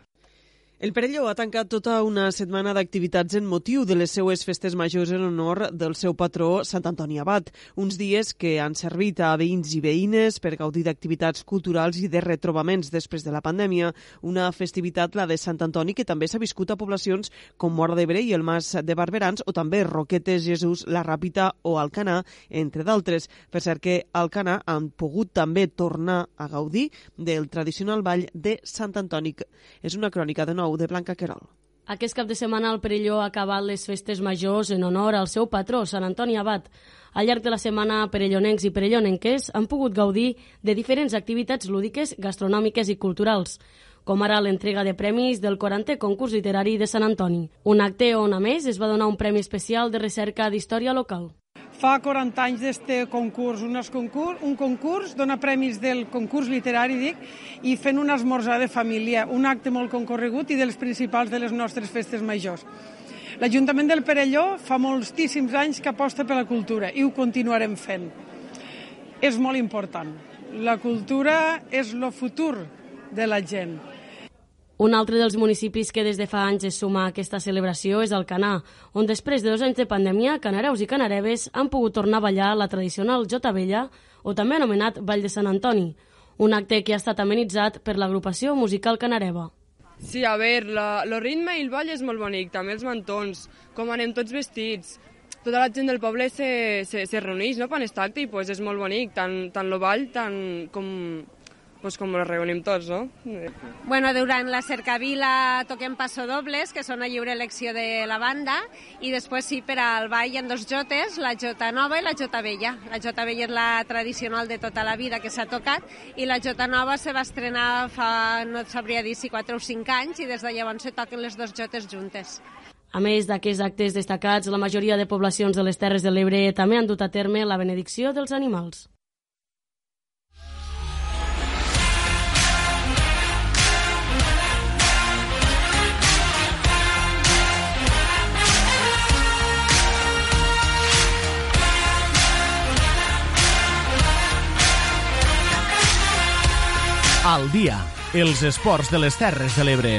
El Perelló ha tancat tota una setmana d'activitats en motiu de les seues festes majors en honor del seu patró Sant Antoni Abat. Uns dies que han servit a veïns i veïnes per gaudir d'activitats culturals i de retrobaments després de la pandèmia. Una festivitat, la de Sant Antoni, que també s'ha viscut a poblacions com Mora d'Ebre i el Mas de Barberans, o també Roquetes, Jesús, La Ràpita o Alcanà, entre d'altres. Per cert que Alcanà han pogut també tornar a gaudir del tradicional ball de Sant Antoni. És una crònica de nou nou de Blanca Querol. Aquest cap de setmana el Perelló ha acabat les festes majors en honor al seu patró, Sant Antoni Abat. Al llarg de la setmana, perellonencs i perellonenques han pogut gaudir de diferents activitats lúdiques, gastronòmiques i culturals, com ara l'entrega de premis del 40è concurs literari de Sant Antoni. Un acte on, a més, es va donar un premi especial de recerca d'història local. Fa 40 anys d'este concurs, unes concurs, un concurs, dona premis del concurs literari, dic, i fent un esmorzar de família, un acte molt concorregut i dels principals de les nostres festes majors. L'Ajuntament del Perelló fa moltíssims anys que aposta per la cultura i ho continuarem fent. És molt important. La cultura és el futur de la gent. Un altre dels municipis que des de fa anys es suma a aquesta celebració és el Canà, on després de dos anys de pandèmia, canareus i canareves han pogut tornar a ballar la tradicional Jota Vella, o també anomenat Ball de Sant Antoni, un acte que ha estat amenitzat per l'agrupació musical canareva. Sí, a veure, el ritme i el ball és molt bonic, també els mantons, com anem tots vestits, tota la gent del poble se, se, se reuneix no, per aquest acte i pues, és molt bonic, tant, tant el ball tant com, pues com ens reunim tots, no? Bueno, durant la cercavila toquem passodobles, que són a lliure elecció de la banda, i després sí, per al ball hi ha dos jotes, la jota nova i la jota vella. La jota vella és la tradicional de tota la vida que s'ha tocat, i la jota nova se va estrenar fa, no et sabria dir si 4 o 5 anys, i des de llavors se toquen les dues jotes juntes. A més d'aquests actes destacats, la majoria de poblacions de les Terres de l'Ebre també han dut a terme la benedicció dels animals. Al dia, els esports de les Terres de l'Ebre.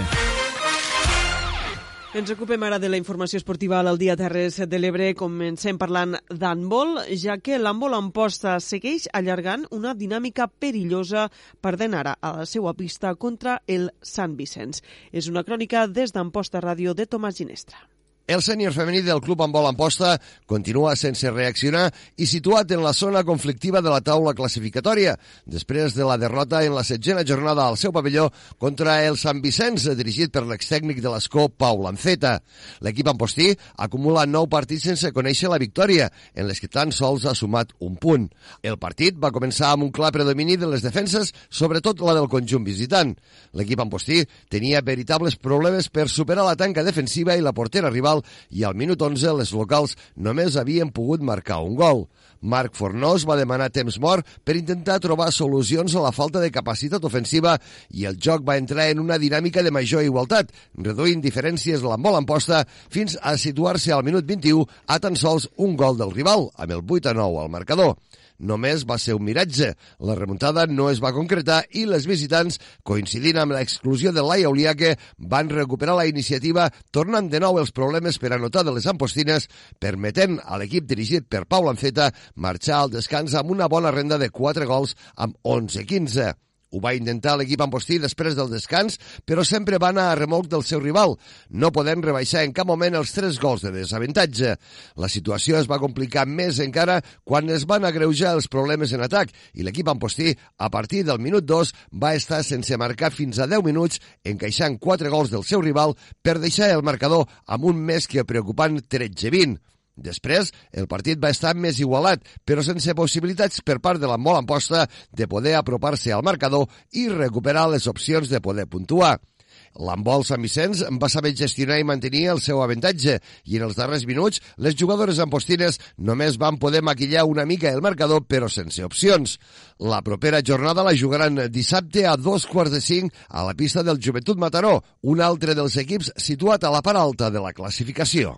Ens ocupem ara de la informació esportiva al dia Terres de l'Ebre. Comencem parlant d'handbol, ja que l'handbol en posta segueix allargant una dinàmica perillosa perdent ara a la seva pista contra el Sant Vicenç. És una crònica des d'Amposta Ràdio de Tomàs Ginestra. El sènior femení del club vol Amposta continua sense reaccionar i situat en la zona conflictiva de la taula classificatòria, després de la derrota en la setzena jornada al seu pavelló contra el Sant Vicenç, dirigit per l'extècnic de l'Escó, Pau Lanceta. L'equip ampostí acumula nou partits sense conèixer la victòria, en les que tan sols ha sumat un punt. El partit va començar amb un clar predomini de les defenses, sobretot la del conjunt visitant. L'equip ampostí tenia veritables problemes per superar la tanca defensiva i la portera rival final i al minut 11 les locals només havien pogut marcar un gol. Marc Fornós va demanar temps mort per intentar trobar solucions a la falta de capacitat ofensiva i el joc va entrar en una dinàmica de major igualtat, reduint diferències la molt amposta fins a situar-se al minut 21 a tan sols un gol del rival, amb el 8 a 9 al marcador només va ser un miratge. La remuntada no es va concretar i les visitants, coincidint amb l'exclusió de Laia Uliaque, van recuperar la iniciativa tornant de nou els problemes per anotar de les Ampostines, permetent a l'equip dirigit per Pau Lanceta marxar al descans amb una bona renda de 4 gols amb 11-15. Ho va intentar l'equip Ambostí després del descans, però sempre va anar a remolc del seu rival. No podem rebaixar en cap moment els tres gols de desavantatge. La situació es va complicar més encara quan es van agreujar els problemes en atac i l'equip Ambostí, a partir del minut 2, va estar sense marcar fins a 10 minuts, encaixant quatre gols del seu rival per deixar el marcador amb un més que preocupant 13-20. Després, el partit va estar més igualat, però sense possibilitats per part de la molt amposta de poder apropar-se al marcador i recuperar les opcions de poder puntuar. L'embol Sant Vicenç va saber gestionar i mantenir el seu avantatge i en els darrers minuts les jugadores ampostines només van poder maquillar una mica el marcador però sense opcions. La propera jornada la jugaran dissabte a dos quarts de cinc a la pista del Joventut Mataró, un altre dels equips situat a la part alta de la classificació.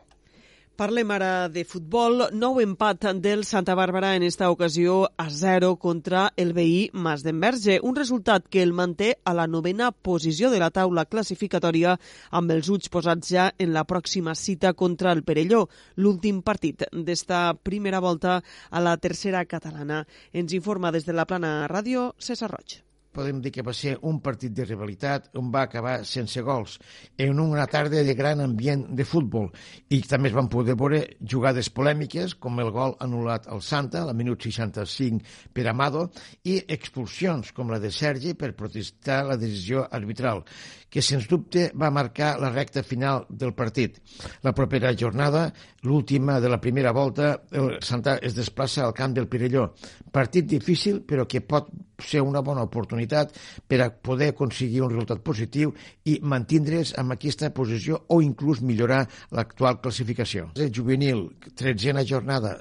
Parlem ara de futbol. Nou empat del Santa Bàrbara en esta ocasió a 0 contra el veí Mas d'Enverge. Un resultat que el manté a la novena posició de la taula classificatòria amb els ulls posats ja en la pròxima cita contra el Perelló, l'últim partit d'esta primera volta a la tercera catalana. Ens informa des de la plana ràdio César Roig podem dir que va ser un partit de rivalitat on va acabar sense gols, en una tarda de gran ambient de futbol. I també es van poder veure jugades polèmiques, com el gol anul·lat al Santa, a la minut 65 per Amado, i expulsions, com la de Sergi, per protestar la decisió arbitral que sens dubte va marcar la recta final del partit. La propera jornada, l'última de la primera volta, el Santa es desplaça al camp del Pirelló. Partit difícil, però que pot ser una bona oportunitat per a poder aconseguir un resultat positiu i mantindre's amb aquesta posició o inclús millorar l'actual classificació. El juvenil, tretzena jornada,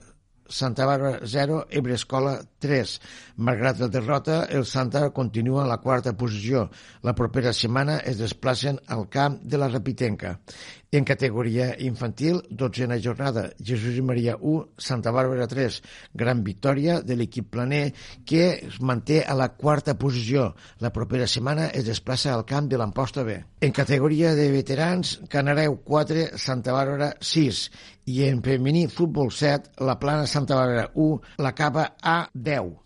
Santa Bàrbara 0, Ebre Escola 3. Malgrat la derrota, el Santa continua a la quarta posició. La propera setmana es desplacen al camp de la Rapitenca. En categoria infantil, dotzena jornada, Jesús i Maria 1, Santa Bàrbara 3. Gran victòria de l'equip planer que es manté a la quarta posició. La propera setmana es desplaça al camp de l'Amposta B. En categoria de veterans, Canareu 4, Santa Bàrbara 6 i en femení futbol 7, la Plana Santa Bàrbara 1 l'acaba a 10.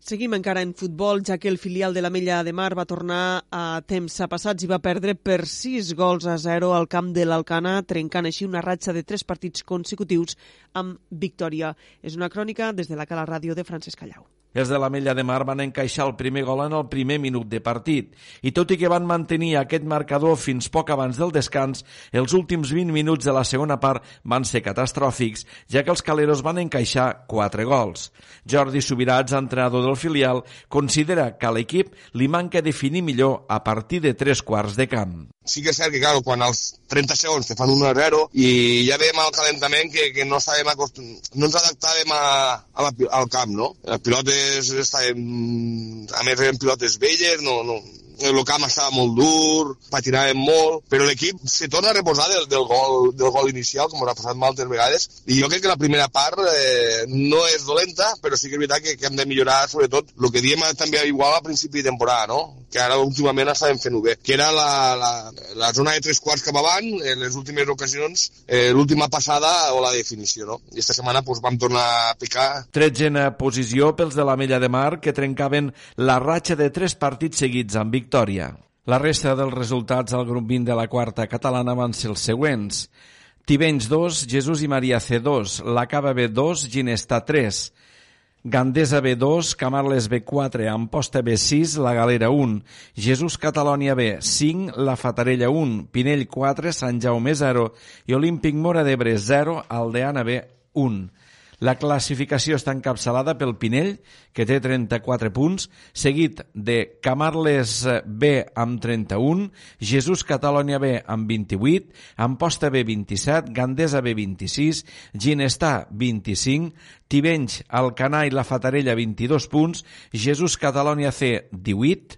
Seguim encara en futbol, ja que el filial de la Mella de Mar va tornar a temps passats i va perdre per 6 gols a 0 al camp de l'Alcana, trencant així una ratxa de 3 partits consecutius amb victòria. És una crònica des de la Cala Ràdio de Francesc Callau. Els de l'Ametlla de Mar van encaixar el primer gol en el primer minut de partit i tot i que van mantenir aquest marcador fins poc abans del descans, els últims 20 minuts de la segona part van ser catastròfics, ja que els caleros van encaixar 4 gols. Jordi Subirats, entrenador del filial, considera que a l'equip li manca definir millor a partir de tres quarts de camp. Sí que és cert que, claro, quan als 30 segons te fan 1 a 0 i ja veiem al calentament que, que no, acostum... no ens adaptàvem a, a la, al camp, no? Les pilotes estàvem... A més, eren pilotes velles, no, no, el camp estava molt dur, patinàvem molt, però l'equip se torna a reposar del, del, gol, del gol inicial, com ha passat moltes vegades, i jo crec que la primera part eh, no és dolenta, però sí que és veritat que, que hem de millorar, sobretot, el que diem també igual al principi de temporada, no? Que ara últimament estàvem fent-ho bé, que era la, la, la zona de tres quarts cap avant, en les últimes ocasions, eh, l'última passada o la definició, no? I esta setmana pues, vam tornar a picar. Tretzena posició pels de la Mella de Mar, que trencaven la ratxa de tres partits seguits amb victòria. La resta dels resultats al grup 20 de la quarta catalana van ser els següents. Tivenys 2, Jesús i Maria C2, la Cava B2, Ginesta 3, Gandesa B2, Camarles B4, Amposta B6, La Galera 1, Jesús Catalònia B5, La Fatarella 1, Pinell 4, Sant Jaume 0 i Olímpic Mora d'Ebre 0, Aldeana B 1. La classificació està encapçalada pel Pinell, que té 34 punts, seguit de Camarles B amb 31, Jesús Catalònia B amb 28, Amposta B 27, Gandesa B 26, Ginestà 25, Tivenys, Alcanar i la Fatarella 22 punts, Jesús Catalònia C 18,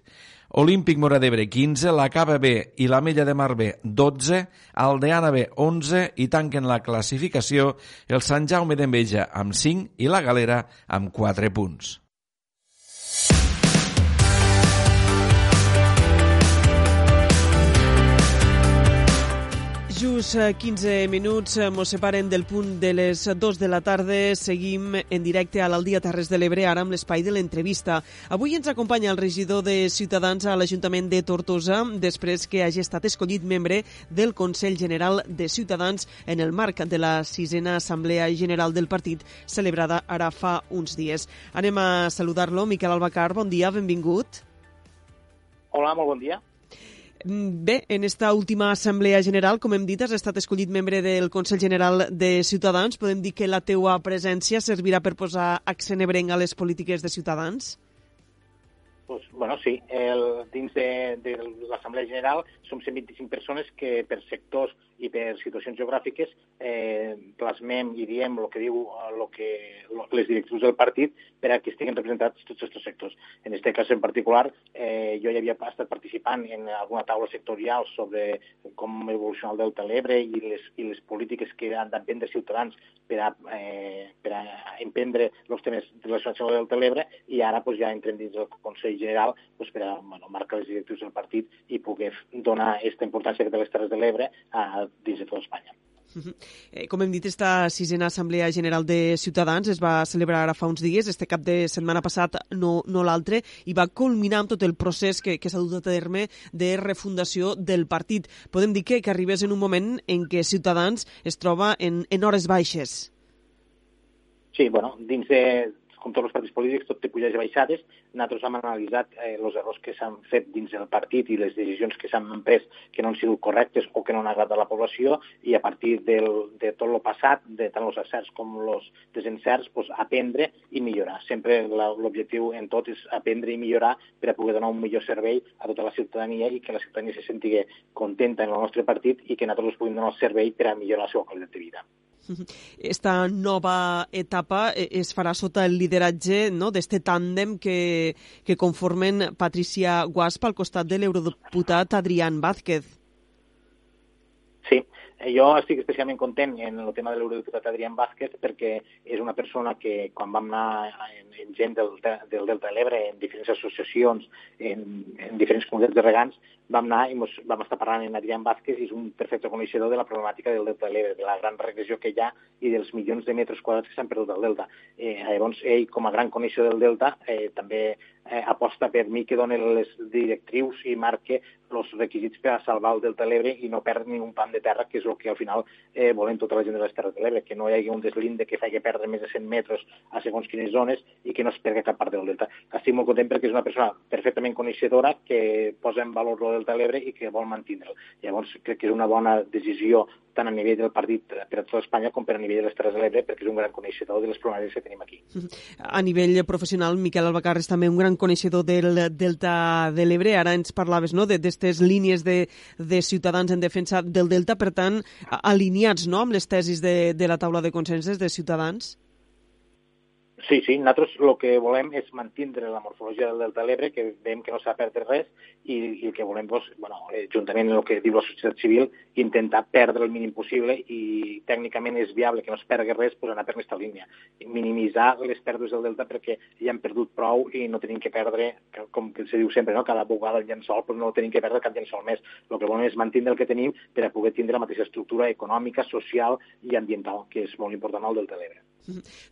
Olímpic Mora d'Ebre 15, la Cava B i la Mella de Mar B 12, Aldeana B 11 i tanquen la classificació el Sant Jaume d'Enveja amb 5 i la Galera amb 4 punts. Just 15 minuts ens separen del punt de les 2 de la tarda. Seguim en directe a l'Aldia Terres de l'Ebre, ara amb l'espai de l'entrevista. Avui ens acompanya el regidor de Ciutadans a l'Ajuntament de Tortosa, després que hagi estat escollit membre del Consell General de Ciutadans en el marc de la sisena Assemblea General del partit, celebrada ara fa uns dies. Anem a saludar-lo. Miquel Albacar, bon dia, benvingut. Hola, molt bon dia. Bé, en esta última Assemblea General, com hem dit, has estat escollit membre del Consell General de Ciutadans. Podem dir que la teua presència servirà per posar accent ebrenc a les polítiques de Ciutadans? Pues, bueno, sí. El, dins de, de l'Assemblea General som 125 persones que per sectors i per situacions geogràfiques eh, plasmem i diem el que diu lo que, lo, les directrius del partit per a que estiguin representats tots aquests sectors. En aquest cas en particular, eh, jo ja havia estat participant en alguna taula sectorial sobre com evolucionar el Delta l'Ebre i, les, i les polítiques que han d'emprendre ciutadans per a, eh, per a emprendre els temes relacionats amb el Delta l'Ebre i ara pues, ja entrem dins del Consell General pues, per a bueno, marcar les directrius del partit i poder donar aquesta importància que té les Terres de l'Ebre a dins de tota Espanya. Eh, com hem dit, esta sisena Assemblea General de Ciutadans es va celebrar ara fa uns dies, este cap de setmana passat, no, no l'altre, i va culminar amb tot el procés que, que s'ha dut a terme de refundació del partit. Podem dir que, que arribés en un moment en què Ciutadans es troba en, en hores baixes. Sí, bueno, dins de, com tots els partits polítics, tot té pujades i baixades. Nosaltres hem analitzat eh, els errors que s'han fet dins del partit i les decisions que s'han pres que no han sigut correctes o que no han agradat a la població i a partir del, de tot el passat, de tant els acerts com els desencerts, pues, aprendre i millorar. Sempre l'objectiu en tot és aprendre i millorar per a poder donar un millor servei a tota la ciutadania i que la ciutadania se senti contenta en el nostre partit i que nosaltres puguem donar el servei per a millorar la seva qualitat de vida. Esta nova etapa eh, es farà sota el lideratge no, d'este tàndem que, que conformen Patricia Guaspa al costat de l'eurodeputat Adrián Vázquez. Sí, jo estic especialment content en el tema de l'eurodiputat Adrián Vázquez perquè és una persona que quan vam anar en gent del, del Delta de l'Ebre, en diferents associacions, en, en diferents comunitats de regants, vam anar i mos, vam estar parlant amb Adrián Vázquez i és un perfecte coneixedor de la problemàtica del Delta de l'Ebre, de la gran regressió que hi ha i dels milions de metres quadrats que s'han perdut al Delta. Eh, llavors, ell, com a gran coneixedor del Delta, eh, també eh, aposta per mi que doni les directrius i marque els requisits per a salvar el Delta de l'Ebre i no perdre ni un pam de terra, que és el que al final eh, volem tota la gent de les Terres de l'Ebre, que no hi hagi un deslinde que faci perdre més de 100 metres a segons quines zones i que no es perdi cap part del Delta. Estic molt content perquè és una persona perfectament coneixedora que posa en valor el Delta de l'Ebre i que vol mantindre'l. Llavors, crec que és una bona decisió tant a nivell del partit per a tota Espanya com per a nivell de les Terres de l'Ebre, perquè és un gran coneixedor de les problemàtiques que tenim aquí. A nivell professional, Miquel Albacar és també un gran coneixedor del Delta de l'Ebre. Ara ens parlaves no, d'aquestes línies de, de ciutadans en defensa del Delta, per tant, alineats no, amb les tesis de, de la taula de consenses de Ciutadans? Sí, sí, nosaltres el que volem és mantindre la morfologia del Delta de l'Ebre, que veiem que no s'ha perdre res, i, i el que volem, doncs, bueno, eh, juntament amb el que diu la societat civil, intentar perdre el mínim possible i tècnicament és viable que no es pergui res, doncs anar per aquesta línia. Minimitzar les pèrdues del Delta perquè ja han perdut prou i no tenim que perdre, com que se diu sempre, no? cada bugada el llençol, però no tenim que perdre cap llençol més. El que volem és mantenir el que tenim per a poder tindre la mateixa estructura econòmica, social i ambiental, que és molt important al Delta de l'Ebre.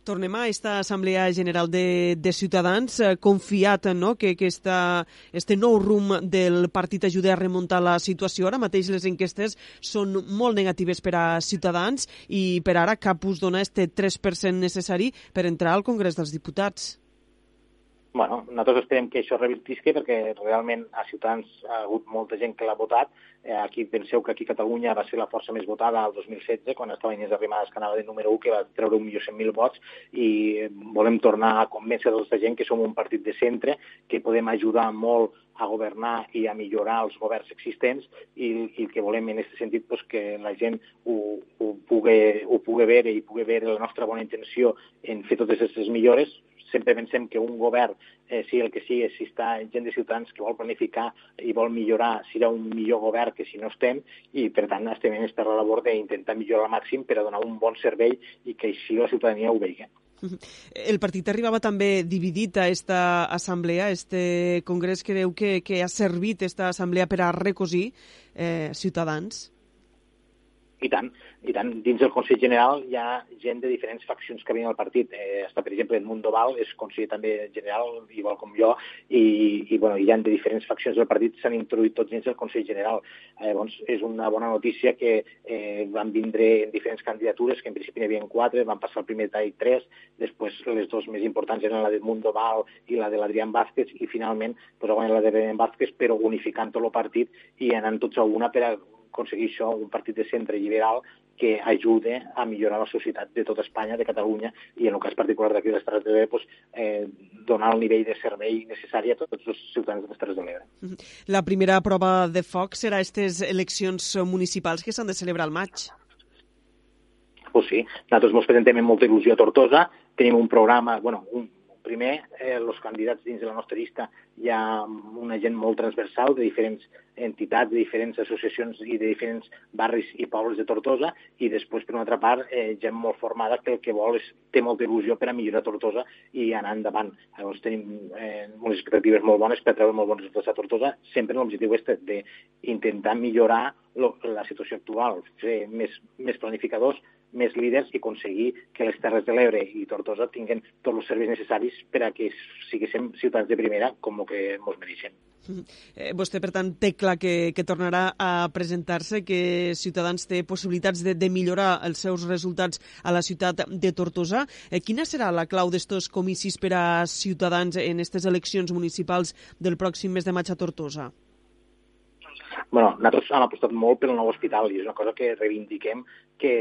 Tornem a aquesta Assemblea General de, de Ciutadans, eh, confiat no, que aquesta, este nou rum del partit ajuda a remuntar la situació. Ara mateix les enquestes són molt negatives per a Ciutadans i per ara cap us dona este 3% necessari per entrar al Congrés dels Diputats. Bueno, nosaltres esperem que això revirtisque perquè realment a Ciutadans ha hagut molta gent que l'ha votat. Eh, aquí penseu que aquí Catalunya va ser la força més votada al 2016, quan estava Inés Arrimadas, que anava de número 1, que va treure 1.100.000 vots, i volem tornar a convèncer tota gent que som un partit de centre, que podem ajudar molt a governar i a millorar els governs existents i, i que volem en aquest sentit pues, que la gent ho, ho, pugui, ho pugui veure i pugui veure la nostra bona intenció en fer totes aquestes millores, sempre pensem que un govern, eh, sigui el que sigui, si està gent de ciutadans que vol planificar i vol millorar, serà un millor govern que si no estem, i per tant estem en aquesta labor d'intentar millorar al màxim per a donar un bon servei i que així la ciutadania ho vegi. El partit arribava també dividit a esta assemblea, este congrés creu que, que ha servit esta assemblea per a recosir eh, ciutadans? I tant, i tant. Dins del Consell General hi ha gent de diferents faccions que viuen al partit. Eh, està, per exemple, Edmundo Val, és conseller també general, igual com jo, i, i bueno, hi ha de diferents faccions del partit, s'han introduït tots dins del Consell General. Eh, doncs és una bona notícia que eh, van vindre en diferents candidatures, que en principi n'hi havia quatre, van passar el primer tall tres, després les dues més importants eren la d'Edmundo Val i la de l'Adrián Vázquez, i finalment pues, la de l'Adrián Vázquez, però unificant tot el partit i anant tots a una per a aconseguir això, un partit de centre liberal que ajude a millorar la societat de tota Espanya, de Catalunya, i en el cas particular d'aquí de les Terres de l'Ebre, pues, eh, donar el nivell de servei necessari a tots els ciutadans de les Terres de l'Ebre. La primera prova de foc serà aquestes eleccions municipals que s'han de celebrar al maig. Pues sí, nosaltres ens presentem amb molta il·lusió a Tortosa, tenim un programa, bueno, un, primer, eh, els candidats dins de la nostra llista hi ha una gent molt transversal de diferents entitats, de diferents associacions i de diferents barris i pobles de Tortosa i després, per una altra part, eh, gent molt formada que el que vol és, té molta il·lusió per a millorar Tortosa i anar endavant. Llavors tenim eh, unes expectatives molt bones per treure molt bons resultats a Tortosa, sempre l'objectiu este d'intentar millorar lo, la situació actual, ser més, més planificadors, més líders i aconseguir que les Terres de l'Ebre i Tortosa tinguin tots els serveis necessaris per a que siguéssim ciutats de primera com el que ens mereixem. Eh, vostè, per tant, té clar que, que tornarà a presentar-se, que Ciutadans té possibilitats de, de millorar els seus resultats a la ciutat de Tortosa. Eh, quina serà la clau d'estos comicis per a Ciutadans en aquestes eleccions municipals del pròxim mes de maig a Tortosa? bueno, nosaltres hem apostat molt pel nou hospital i és una cosa que reivindiquem que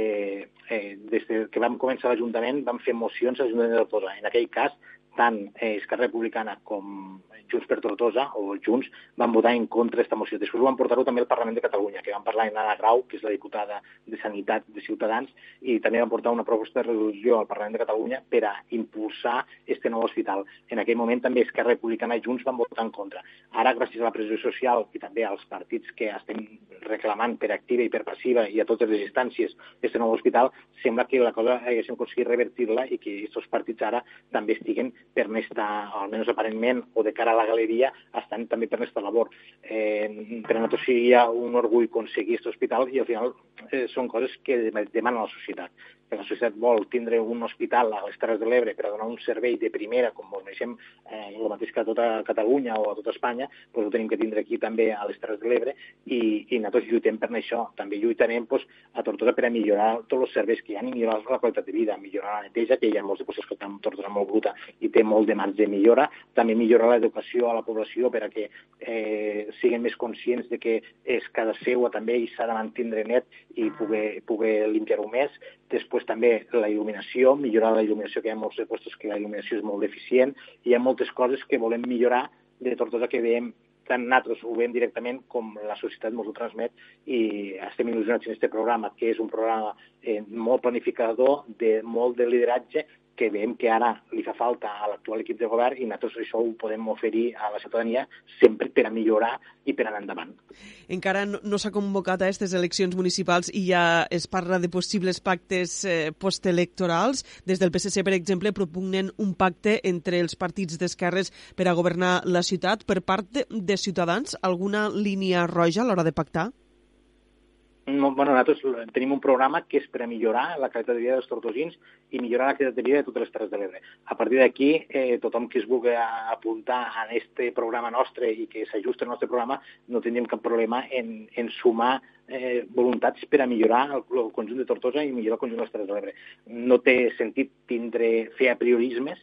eh, des que vam començar l'Ajuntament vam fer mocions a l'Ajuntament de Tortosa. En aquell cas, tant eh, Esquerra Republicana com Junts per Tortosa o Junts van votar en contra d'aquesta moció. Després ho van portar-ho també al Parlament de Catalunya, que van parlar en Anna Grau, que és la diputada de Sanitat de Ciutadans, i també van portar una proposta de resolució al Parlament de Catalunya per a impulsar este nou hospital. En aquell moment també Esquerra Republicana i Junts van votar en contra. Ara, gràcies a la pressió social i també als partits que estem reclamant per activa i per passiva i a totes les instàncies este nou hospital, sembla que la cosa haguéssim aconseguit revertir-la i que aquests partits ara també estiguen per estar, almenys aparentment, o de cara a la galeria estan també per aquesta labor. Eh, per a nosaltres seria un orgull aconseguir aquest hospital i al final eh, són coses que demana la societat que la societat vol tindre un hospital a les Terres de l'Ebre per a donar un servei de primera, com ho mereixem eh, el mateix que a tota Catalunya o a tota Espanya, doncs ho tenim que tindre aquí també a les Terres de l'Ebre i, i nosaltres lluitem per això. També lluitarem doncs, a Tortosa per a millorar tots els serveis que hi ha i millorar la qualitat de vida, millorar la neteja, que hi ha molts de qüestions que estan Tortosa molt bruta i té molt de marge de millora, també millorar l'educació a la població per a que eh, siguin més conscients de que és casa seua també i s'ha de mantindre net i poder, poder limpiar-ho més. Després també la il·luminació, millorar la il·luminació, que hi ha molts puestos que la il·luminació és molt deficient, i hi ha moltes coses que volem millorar de Tortosa que veiem tant nosaltres ho veiem directament com la societat ens ho transmet i estem il·lusionats en aquest programa, que és un programa eh, molt planificador, de molt de lideratge, que veiem que ara li fa falta a l'actual equip de govern i nosaltres això ho podem oferir a la ciutadania sempre per a millorar i per anar endavant. Encara no, no s'ha convocat a aquestes eleccions municipals i ja es parla de possibles pactes eh, postelectorals. Des del PSC, per exemple, propugnen un pacte entre els partits d'esquerres per a governar la ciutat. Per part de, de Ciutadans, alguna línia roja a l'hora de pactar? No, bueno, nosaltres tenim un programa que és per a millorar la qualitat de vida dels tortosins i millorar la qualitat de vida de totes les Terres de l'Ebre. A partir d'aquí, eh, tothom que es vulgui apuntar a aquest programa nostre i que s'ajusti al nostre programa, no tindríem cap problema en, en sumar eh, voluntats per a millorar el, el conjunt de Tortosa i millorar el conjunt de les Terres de l'Ebre. No té sentit tindre, fer apriorismes,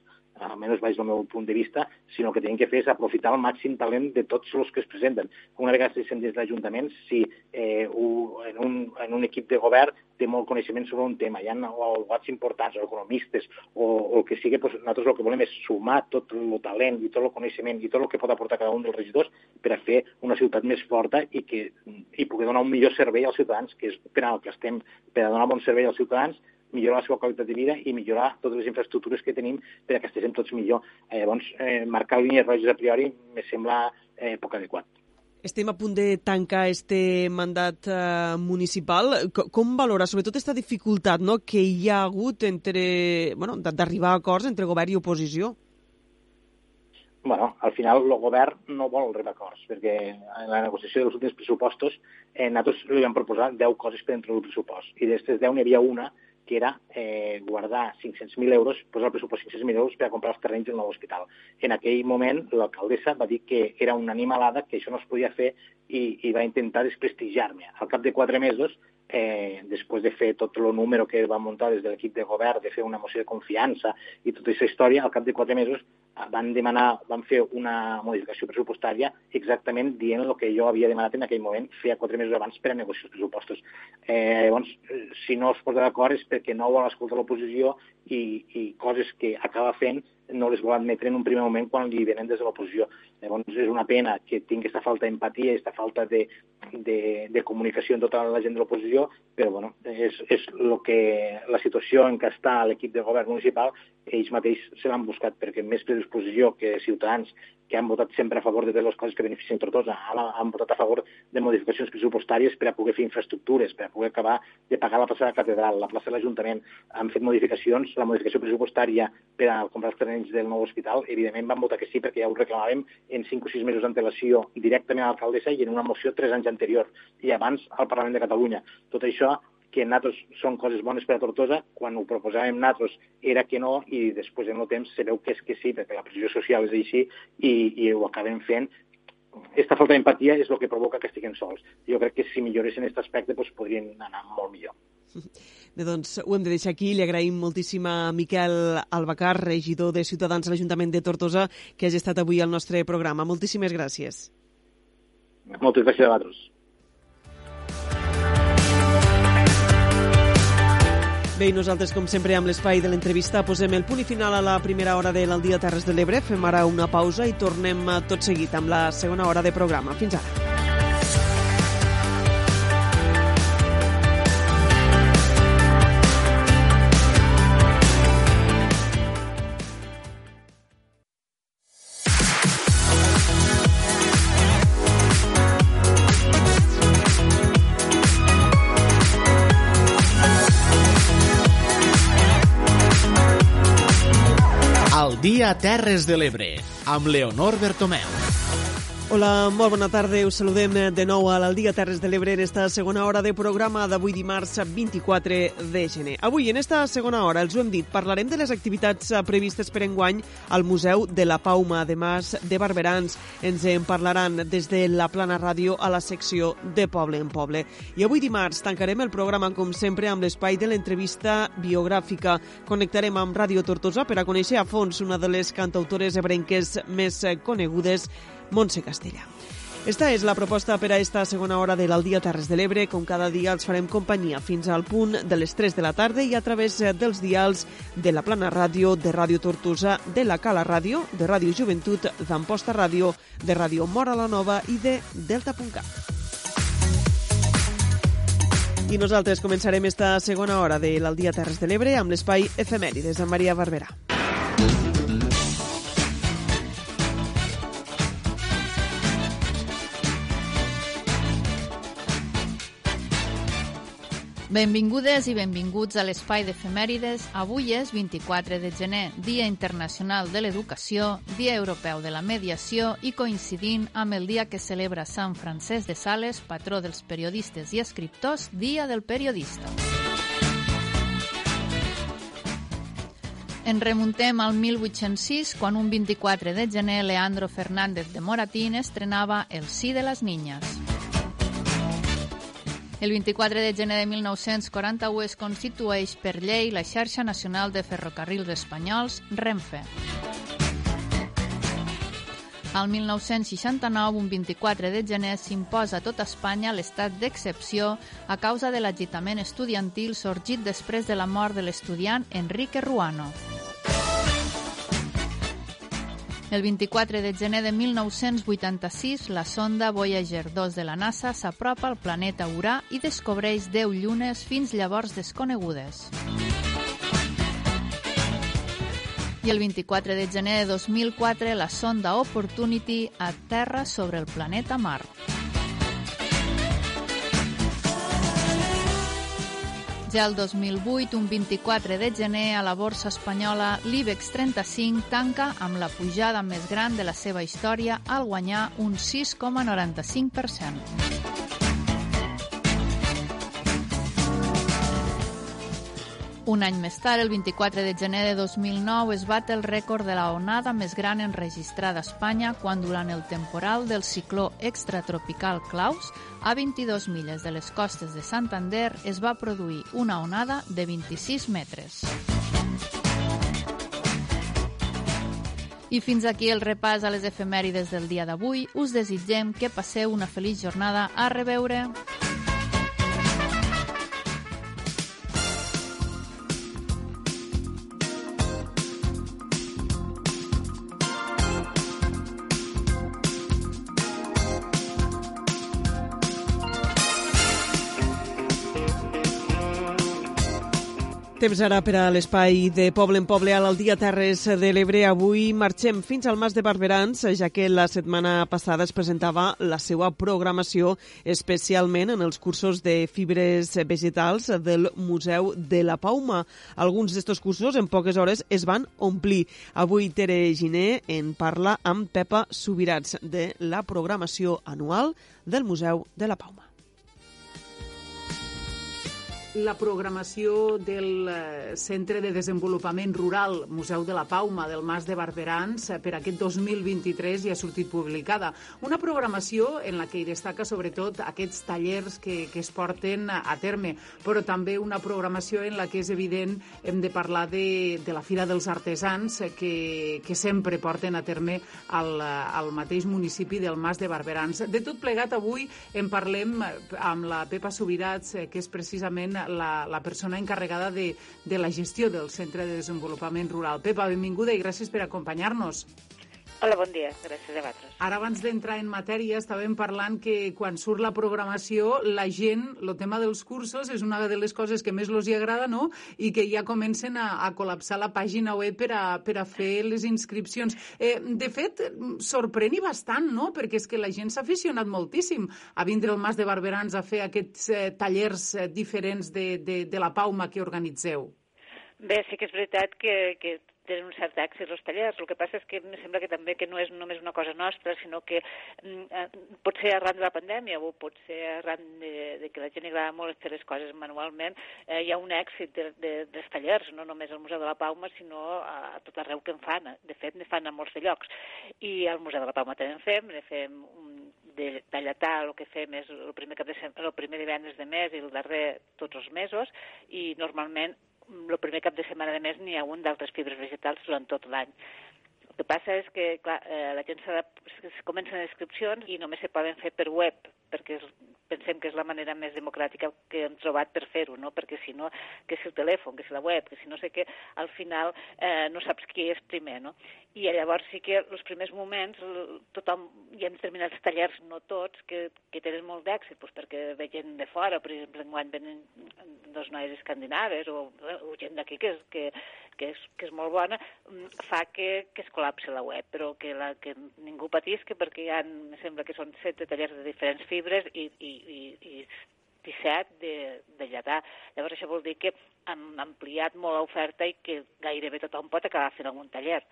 almenys vaig del meu punt de vista, sinó que tenim que fer és aprofitar el màxim talent de tots els que es presenten. Una vegada se des de l'Ajuntament, si eh, en, un, en un equip de govern té molt coneixement sobre un tema, hi ha alguns importants, o economistes, o, o el que sigui, doncs nosaltres el que volem és sumar tot el talent i tot el coneixement i tot el que pot aportar cada un dels regidors per a fer una ciutat més forta i, que, i poder donar un millor servei als ciutadans, que és per al que estem, per a donar bon servei als ciutadans, millorar la seva qualitat de vida i millorar totes les infraestructures que tenim per a que estiguem tots millor. Eh, llavors, eh, marcar línies roges a priori me sembla eh, poc adequat. Estem a punt de tancar este mandat eh, municipal. Com, com valora sobretot aquesta dificultat no, que hi ha hagut entre bueno, d'arribar a acords entre govern i oposició? bueno, al final el govern no vol arribar a acords, perquè en la negociació dels últims pressupostos eh, nosaltres li vam proposar 10 coses per entrar al pressupost, i d'aquestes 10 n'hi havia una que era eh, guardar 500.000 euros, posar el pressupost 500.000 euros per a comprar els terrenys del nou hospital. En aquell moment l'alcaldessa va dir que era una animalada, que això no es podia fer i, i va intentar desprestigiar-me. Al cap de quatre mesos, eh, després de fer tot el número que va muntar des de l'equip de govern, de fer una moció de confiança i tota aquesta història, al cap de quatre mesos van demanar, van fer una modificació pressupostària exactament dient el que jo havia demanat en aquell moment, feia quatre mesos abans per a negociar els pressupostos. Eh, llavors, si no es posa d'acord és perquè no vol escoltar l'oposició i, i coses que acaba fent no les vol admetre en un primer moment quan li venen des de l'oposició. Llavors és una pena que tingui aquesta falta d'empatia, aquesta falta de, de, de comunicació en tota la gent de l'oposició, però bueno, és, és lo que, la situació en què està l'equip de govern municipal, ells mateix se l'han buscat, perquè més predisposició que Ciutadans que han votat sempre a favor de totes les coses que beneficien Tortosa, han, han votat a favor de modificacions pressupostàries per a poder fer infraestructures, per a poder acabar de pagar la plaça de la catedral, la plaça de l'Ajuntament. Han fet modificacions, la modificació pressupostària per a comprar els terrenys del nou hospital, evidentment van votar que sí, perquè ja ho reclamàvem en 5 o 6 mesos d'antelació directament a l'alcaldessa i en una moció 3 anys anterior, i abans al Parlament de Catalunya. Tot això que nosaltres són coses bones per a Tortosa, quan ho proposàvem nosaltres era que no, i després en el temps se veu que és que sí, perquè la pressió social és així, i, i ho acabem fent. Aquesta falta d'empatia és el que provoca que estiguem sols. Jo crec que si milloressin aquest aspecte doncs, podrien anar molt millor. Bé, doncs ho hem de deixar aquí. Li agraïm moltíssim a Miquel Albacar, regidor de Ciutadans a l'Ajuntament de Tortosa, que hagi estat avui al nostre programa. Moltíssimes gràcies. Moltes gràcies a vosaltres. Bé, i nosaltres, com sempre, amb l'espai de l'entrevista, posem el punt i final a la primera hora de l'Aldia Terres de l'Ebre. Fem ara una pausa i tornem tot seguit amb la segona hora de programa. Fins ara. Dia Terres de l'Ebre, amb Leonor Bertomeu. Hola, molt bona tarda. Us saludem de nou a l'Aldia Terres de l'Ebre en esta segona hora de programa d'avui dimarts 24 de gener. Avui, en esta segona hora, els ho hem dit, parlarem de les activitats previstes per enguany al Museu de la Pauma, además de Barberans. Ens en parlaran des de la Plana Ràdio a la secció de Poble en Poble. I avui dimarts tancarem el programa, com sempre, amb l'espai de l'entrevista biogràfica. Connectarem amb Ràdio Tortosa per a conèixer a fons una de les cantautores ebrenques més conegudes Montse Castella. Esta és la proposta per a esta segona hora de l'Aldia Terres de l'Ebre. Com cada dia els farem companyia fins al punt de les 3 de la tarda i a través dels dials de la Plana Ràdio, de Ràdio Tortosa, de la Cala Ràdio, de Ràdio Joventut, d'Amposta Ràdio, de Ràdio Mora la Nova i de Delta.cat. I nosaltres començarem esta segona hora de l'Aldia Terres de l'Ebre amb l'espai efemèrides amb Maria Barberà. Benvingudes i benvinguts a l'espai d'efemèrides. Avui és 24 de gener, Dia Internacional de l'Educació, Dia Europeu de la Mediació i coincidint amb el dia que celebra Sant Francesc de Sales, patró dels periodistes i escriptors, Dia del Periodista. En remuntem al 1806, quan un 24 de gener Leandro Fernández de Moratín estrenava El sí de les niñas. El 24 de gener de 1941 es constitueix per llei la xarxa nacional de ferrocarrils espanyols Renfe. Al 1969, un 24 de gener, s'imposa a tota Espanya l'estat d'excepció a causa de l'agitament estudiantil sorgit després de la mort de l'estudiant Enrique Ruano. El 24 de gener de 1986, la sonda Voyager 2 de la NASA s'apropa al planeta Urà i descobreix 10 llunes fins llavors desconegudes. I el 24 de gener de 2004, la sonda Opportunity aterra sobre el planeta Mart. Ja el 2008, un 24 de gener, a la borsa espanyola, l'IBEX 35 tanca amb la pujada més gran de la seva història al guanyar un 6,95%. Un any més tard, el 24 de gener de 2009, es bat el rècord de la onada més gran enregistrada a Espanya quan durant el temporal del cicló extratropical Klaus, a 22 milles de les costes de Santander, es va produir una onada de 26 metres. I fins aquí el repàs a les efemèrides del dia d'avui. Us desitgem que passeu una feliç jornada. A reveure! Temps ara per a l'espai de Poble en Poble a l'Aldia Terres de l'Ebre. Avui marxem fins al Mas de Barberans, ja que la setmana passada es presentava la seva programació especialment en els cursos de fibres vegetals del Museu de la Pauma. Alguns d'estos cursos en poques hores es van omplir. Avui Tere Giné en parla amb Pepa Subirats de la programació anual del Museu de la Pauma la programació del eh, Centre de Desenvolupament Rural Museu de la Pauma del Mas de Barberans eh, per aquest 2023 ja ha sortit publicada. Una programació en la que hi destaca sobretot aquests tallers que, que es porten a terme, però també una programació en la que és evident hem de parlar de, de la Fira dels Artesans eh, que, que sempre porten a terme al, al mateix municipi del Mas de Barberans. De tot plegat, avui en parlem amb la Pepa Subirats, que és precisament la, la persona encarregada de, de la gestió del Centre de Desenvolupament Rural. Pepa, benvinguda i gràcies per acompanyar-nos. Hola, bon dia. Gràcies a vosaltres. Ara, abans d'entrar en matèria, estàvem parlant que quan surt la programació, la gent, el tema dels cursos, és una de les coses que més els hi agrada, no?, i que ja comencen a, a col·lapsar la pàgina web per a, per a fer les inscripcions. Eh, de fet, sorprèn i bastant, no?, perquè és que la gent s'ha aficionat moltíssim a vindre al Mas de Barberans a fer aquests eh, tallers eh, diferents de, de, de la Pauma que organitzeu. Bé, sí que és veritat que, que tenen un cert èxit els tallers. El que passa és que em sembla que també que no és només una cosa nostra, sinó que mm, eh, pot ser arran de la pandèmia o pot ser arran de, de que la gent agrada molt fer les coses manualment, eh, hi ha un èxit de, de, dels tallers, no només al Museu de la Pauma, sinó a, a tot arreu que en fan. De fet, ne fan a molts de llocs. I al Museu de la Pauma també en fem, ne fem un, de, de lletà el que fem és el primer, cap de el primer divendres de mes i el darrer tots els mesos i normalment el primer cap de setmana de mes n'hi ha un d'altres fibres vegetals durant tot l'any. El que passa és que, clar, eh, la gent s'ha de... comencen inscripcions i només se poden fer per web, perquè és, pensem que és la manera més democràtica que hem trobat per fer-ho, no? perquè si no, que si el telèfon, que si la web, que si no sé què, al final eh, no saps qui és primer. No? I llavors sí que els primers moments tothom, hi ha determinats tallers, no tots, que, que tenen molt d'èxit, doncs perquè ve gent de fora, per exemple, enguany venen dos noies escandinaves o, o gent d'aquí que, és, que, que, és, que és molt bona, mm, fa que, que es col·lapse la web, però que, la, que ningú patisca perquè hi ha, em sembla que són set tallers de diferents fibres fibres i, i, i, i 17 de, de lletà. Llavors això vol dir que han ampliat molt l'oferta i que gairebé tothom pot acabar fent algun taller.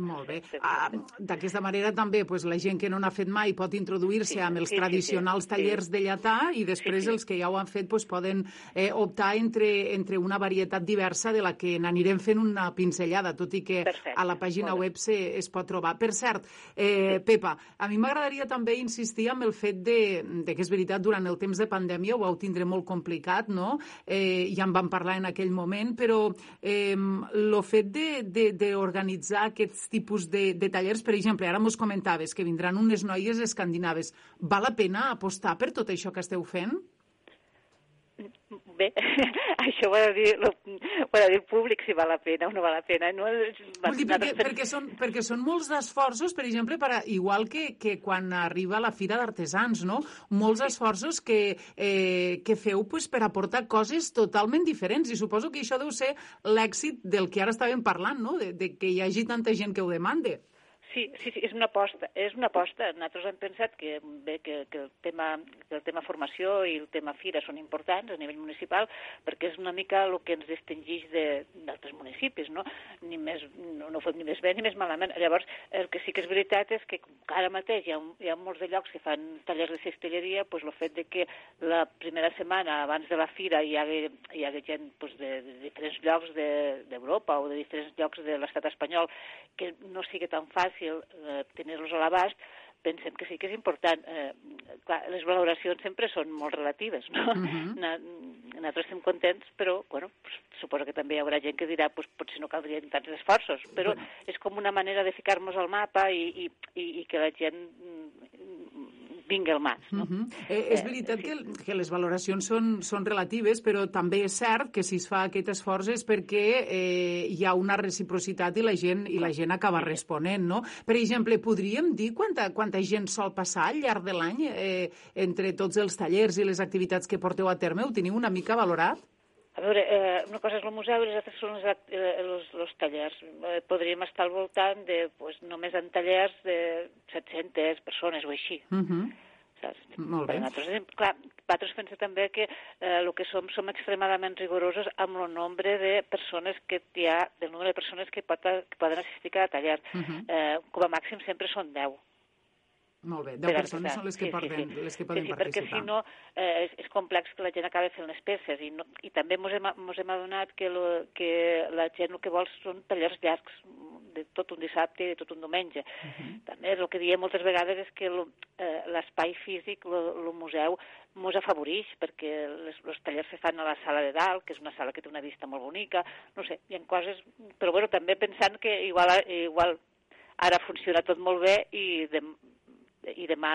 Molt bé. Ah, D'aquesta manera també pues, la gent que no n'ha fet mai pot introduir-se sí, amb els sí, tradicionals sí, sí. tallers sí. de lletà i després sí, sí. els que ja ho han fet pues, poden eh, optar entre, entre una varietat diversa de la que n'anirem fent una pinzellada, tot i que Perfecte. a la pàgina web se, es pot trobar. Per cert, eh, sí. Pepa, a mi m'agradaria també insistir amb el fet de, de que és veritat, durant el temps de pandèmia ho vau tindre molt complicat, no? Eh, ja en vam parlar en aquell moment, però eh, el fet d'organitzar aquests tipus de, de tallers? Per exemple, ara mos comentaves que vindran unes noies escandinaves. Val la pena apostar per tot això que esteu fent? Bé, això ho ha de dir, lo, ho ha de dir el públic si val la pena o no val la pena. No? Vull dir, perquè, perquè, són, perquè són molts d'esforços, per exemple, per a, igual que, que quan arriba la Fira d'Artesans, no? molts esforços que, eh, que feu pues, per aportar coses totalment diferents i suposo que això deu ser l'èxit del que ara estàvem parlant, no? de, de que hi hagi tanta gent que ho demande. Sí, sí, sí, és una aposta, és una aposta. Nosaltres hem pensat que, bé, que, que, el tema, que el tema formació i el tema fira són importants a nivell municipal perquè és una mica el que ens distingeix d'altres municipis, no? Ni més, no, no fem ni més bé ni més malament. Llavors, el que sí que és veritat és que ara mateix hi ha, hi ha molts de llocs que fan tallers de cistelleria, doncs el fet de que la primera setmana abans de la fira hi ha, hi ha gent doncs, de, de diferents llocs d'Europa de, o de diferents llocs de l'estat espanyol que no sigui tan fàcil fàcil eh, tenir-los a l'abast, pensem que sí que és important. Eh, clar, les valoracions sempre són molt relatives, no? Uh -huh. Nosaltres estem contents, però, bueno, pues, suposo que també hi haurà gent que dirà pues, potser no caldrien tants esforços, però bueno. és com una manera de ficar-nos al mapa i, i, i, i que la gent vingui al mas. No? Uh -huh. eh, és veritat eh, sí. que, que les valoracions són, són relatives, però també és cert que si es fa aquest esforç és perquè eh, hi ha una reciprocitat i la gent i la gent acaba responent, no? Per exemple, podríem dir quanta, quanta gent sol passar al llarg de l'any eh, entre tots els tallers i les activitats que porteu a terme? Ho teniu una mica valorat? A veure, eh, una cosa és el museu i les altres són els, eh, els, els tallers. Eh, podríem estar al voltant de, pues, només en tallers de 700 persones o així. Uh -huh. Saps? Molt bé. Nosaltres, clar, nosaltres pensem també que eh, el que som, som extremadament rigorosos amb el nombre de persones que hi ha, del nombre de persones que, pot, que poden assistir a cada taller. Uh -huh. eh, com a màxim sempre són 10. Molt bé, 10 persones són les que, sí, poden, sí, sí. les que poden sí, sí, participar. Perquè si no eh, és, és complex que la gent acabi fent les peces i, no, i també ens hem, mos hem adonat que, lo, que la gent el que vol són tallers llargs de tot un dissabte i de tot un diumenge. Uh mhm. -huh. També el que diem moltes vegades és que eh, l'espai físic, el museu, mos afavoreix perquè els tallers se fan a la sala de dalt, que és una sala que té una vista molt bonica, no sé, hi ha coses... Però bueno, també pensant que igual, igual ara funciona tot molt bé i de, i demà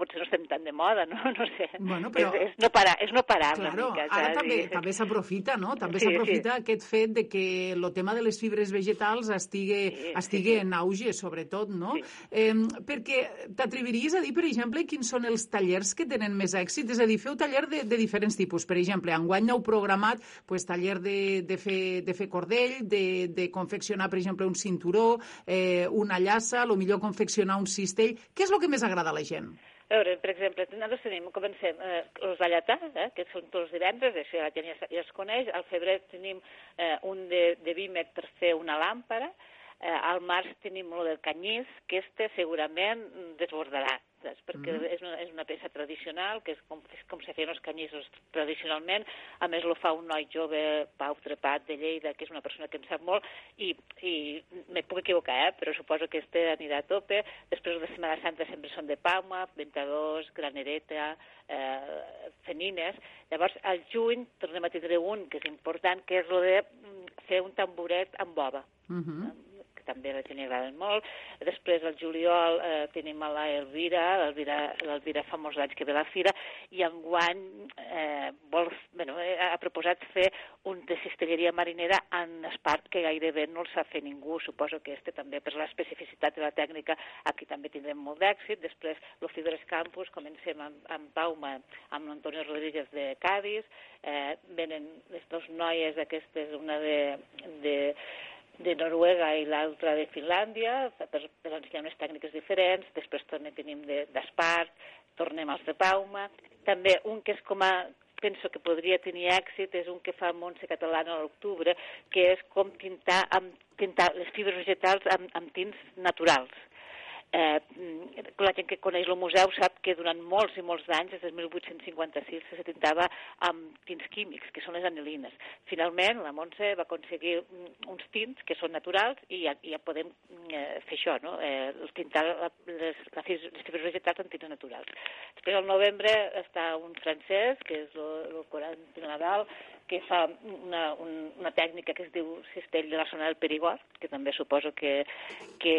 potser no estem tan de moda, no? No sé. Bueno, però... és, és, no parar, és no parar claro, una mica. Ara també, i... també s'aprofita, no? També s'aprofita sí. aquest fet de que el tema de les fibres vegetals estigui, sí, estigui sí, en auge, sobretot, no? Sí. Eh, perquè t'atreviries a dir, per exemple, quins són els tallers que tenen més èxit? És a dir, feu taller de, de diferents tipus. Per exemple, enguany heu programat pues, taller de, de, fer, de fer cordell, de, de confeccionar, per exemple, un cinturó, eh, una llassa, o millor confeccionar un cistell. Què és el que més agrada a la gent? A veure, per exemple, nosaltres tenim, comencem, eh, els Ballatà, eh, que són tots els divendres, això gent ja, ja es coneix, al febrer tenim eh, un de, de Vímec per fer una làmpara, eh, al març tenim el del canyís, que este segurament desbordarà, saps? perquè Mhm. és, una, és una peça tradicional, que és com, és com se feien els canyissos tradicionalment, a més lo fa un noi jove, Pau Trepat, de Lleida, que és una persona que em sap molt, i, i me puc equivocar, eh? però suposo que este anirà a tope. Després de Setmana Santa sempre són de Palma, Ventadors, Granereta, eh, Fenines. Llavors, al juny tornem a tindre un que és important, que és el de mm, fer un tamboret amb bova que també la gent li molt. Després, al juliol, eh, tenim a la Elvira, l'Elvira l'Elvira fa molts anys que ve a la fira, i enguany eh, vol, bueno, eh, ha proposat fer un de cistelleria marinera en espart que gairebé no el sap fer ningú. Suposo que este també, per l'especificitat de la tècnica, aquí també tindrem molt d'èxit. Després, lo Fibres Campus, comencem amb, amb Pauma, amb l'Antonio Rodríguez de Cádiz, eh, venen les dues noies aquestes, una de, de de Noruega i l'altra de Finlàndia, per, per ensenyar unes tècniques diferents, després també tenim de- d'Espart, tornem als de Pauma, també un que és com a penso que podria tenir èxit és un que fa Montse Catalana a l'octubre, que és com tintar, amb, tintar les fibres vegetals amb, amb tints naturals. Eh, mm, la gent que coneix el museu sap que durant molts i molts d'anys, des del 1856, se tintava amb tints químics, que són les anilines. Finalment, la Montse va aconseguir mm, uns tints que són naturals i ja, ja podem mm, eh, fer això, no? eh, tintar les, fis- les fibres vegetals amb tints naturals. Després, al novembre, està un francès, que és el, el Corentin Nadal, que fa una, un, una tècnica que es diu cistell de la zona del Perigord, que també suposo que, que,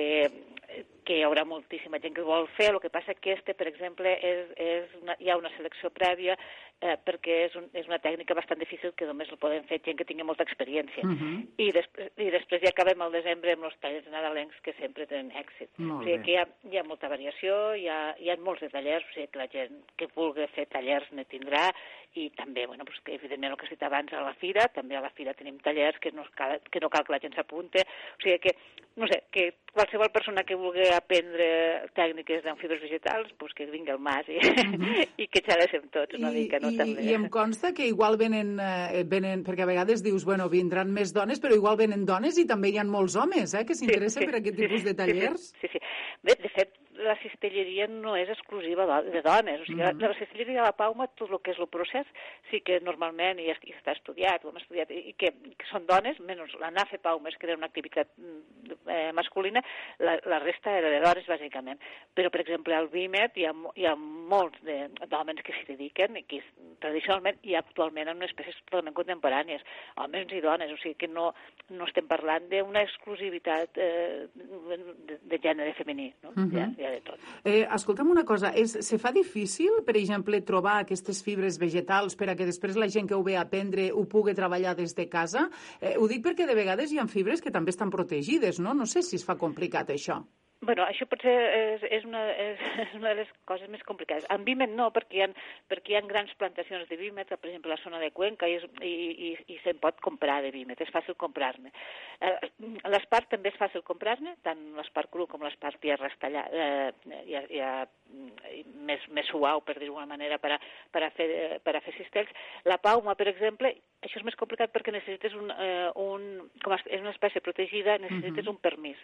que hi haurà moltíssima gent que vol fer. El que passa que este, per exemple, és, és una, hi ha una selecció prèvia eh, perquè és, un, és una tècnica bastant difícil que només la poden fer gent que tingui molta experiència. Mhm. I, després, I després ja acabem al desembre amb els tallers nadalencs que sempre tenen èxit. Molt o sigui bé. que hi ha, hi ha molta variació, hi ha, hi ha molts de tallers, o sigui que la gent que vulgui fer tallers ne tindrà i també, bueno, pues que evidentment el que he dit abans a la fira, també a la fira tenim tallers que no cal que, no cal que la gent s'apunte, o sigui que, no sé, que qualsevol persona que vulgui aprendre tècniques amb fibres vegetals, pues que vingui al mas i, i que xerrem tots una mica, no? I, també. I em consta que igual venen, eh, venen, perquè a vegades dius, bueno, vindran més dones, però igual venen dones i també hi ha molts homes eh, que s'interessen per aquest tipus de tallers. Sí, sí. Bé, de fet, la cistelleria no és exclusiva de dones. O sigui, Mhm. mm la cistelleria de la Pauma, tot el que és el procés, sí que normalment i, i està estudiat, ho hem estudiat, i, que, que són dones, menys la NAFE Paumes, que era una activitat mm, eh, masculina, la, la resta era de dones, bàsicament. Però, per exemple, al BIMET hi ha, hi ha molts d'homes que s'hi dediquen, i que tradicionalment i actualment en unes espècies totalment contemporànies, homes i dones, o sigui que no, no estem parlant d'una exclusivitat eh, de, de gènere femení, no? Mhm. hi, ha, hi de tot. Eh, escolta'm una cosa, és, se fa difícil, per exemple, trobar aquestes fibres vegetals per a que després la gent que ho ve a aprendre ho pugui treballar des de casa? Eh, ho dic perquè de vegades hi ha fibres que també estan protegides, no? No sé si es fa complicat això. Bueno, això potser és, és, una, és, una de les coses més complicades. En Vímet no, perquè hi ha, perquè hi ha grans plantacions de Vímet, per exemple, a la zona de Cuenca, i, és, i, i, i se'n pot comprar de Vímet, és fàcil comprar-ne. Eh, l'espart també és fàcil comprar-ne, tant l'espart cru com l'espart ja rastallat, eh, ja, ja més, més suau, per dir-ho d'alguna manera, per a, per, a fer, per a fer cistells. La pauma, per exemple, això és més complicat perquè necessites un, eh, un com és una espècie protegida, necessites Mhm. un permís,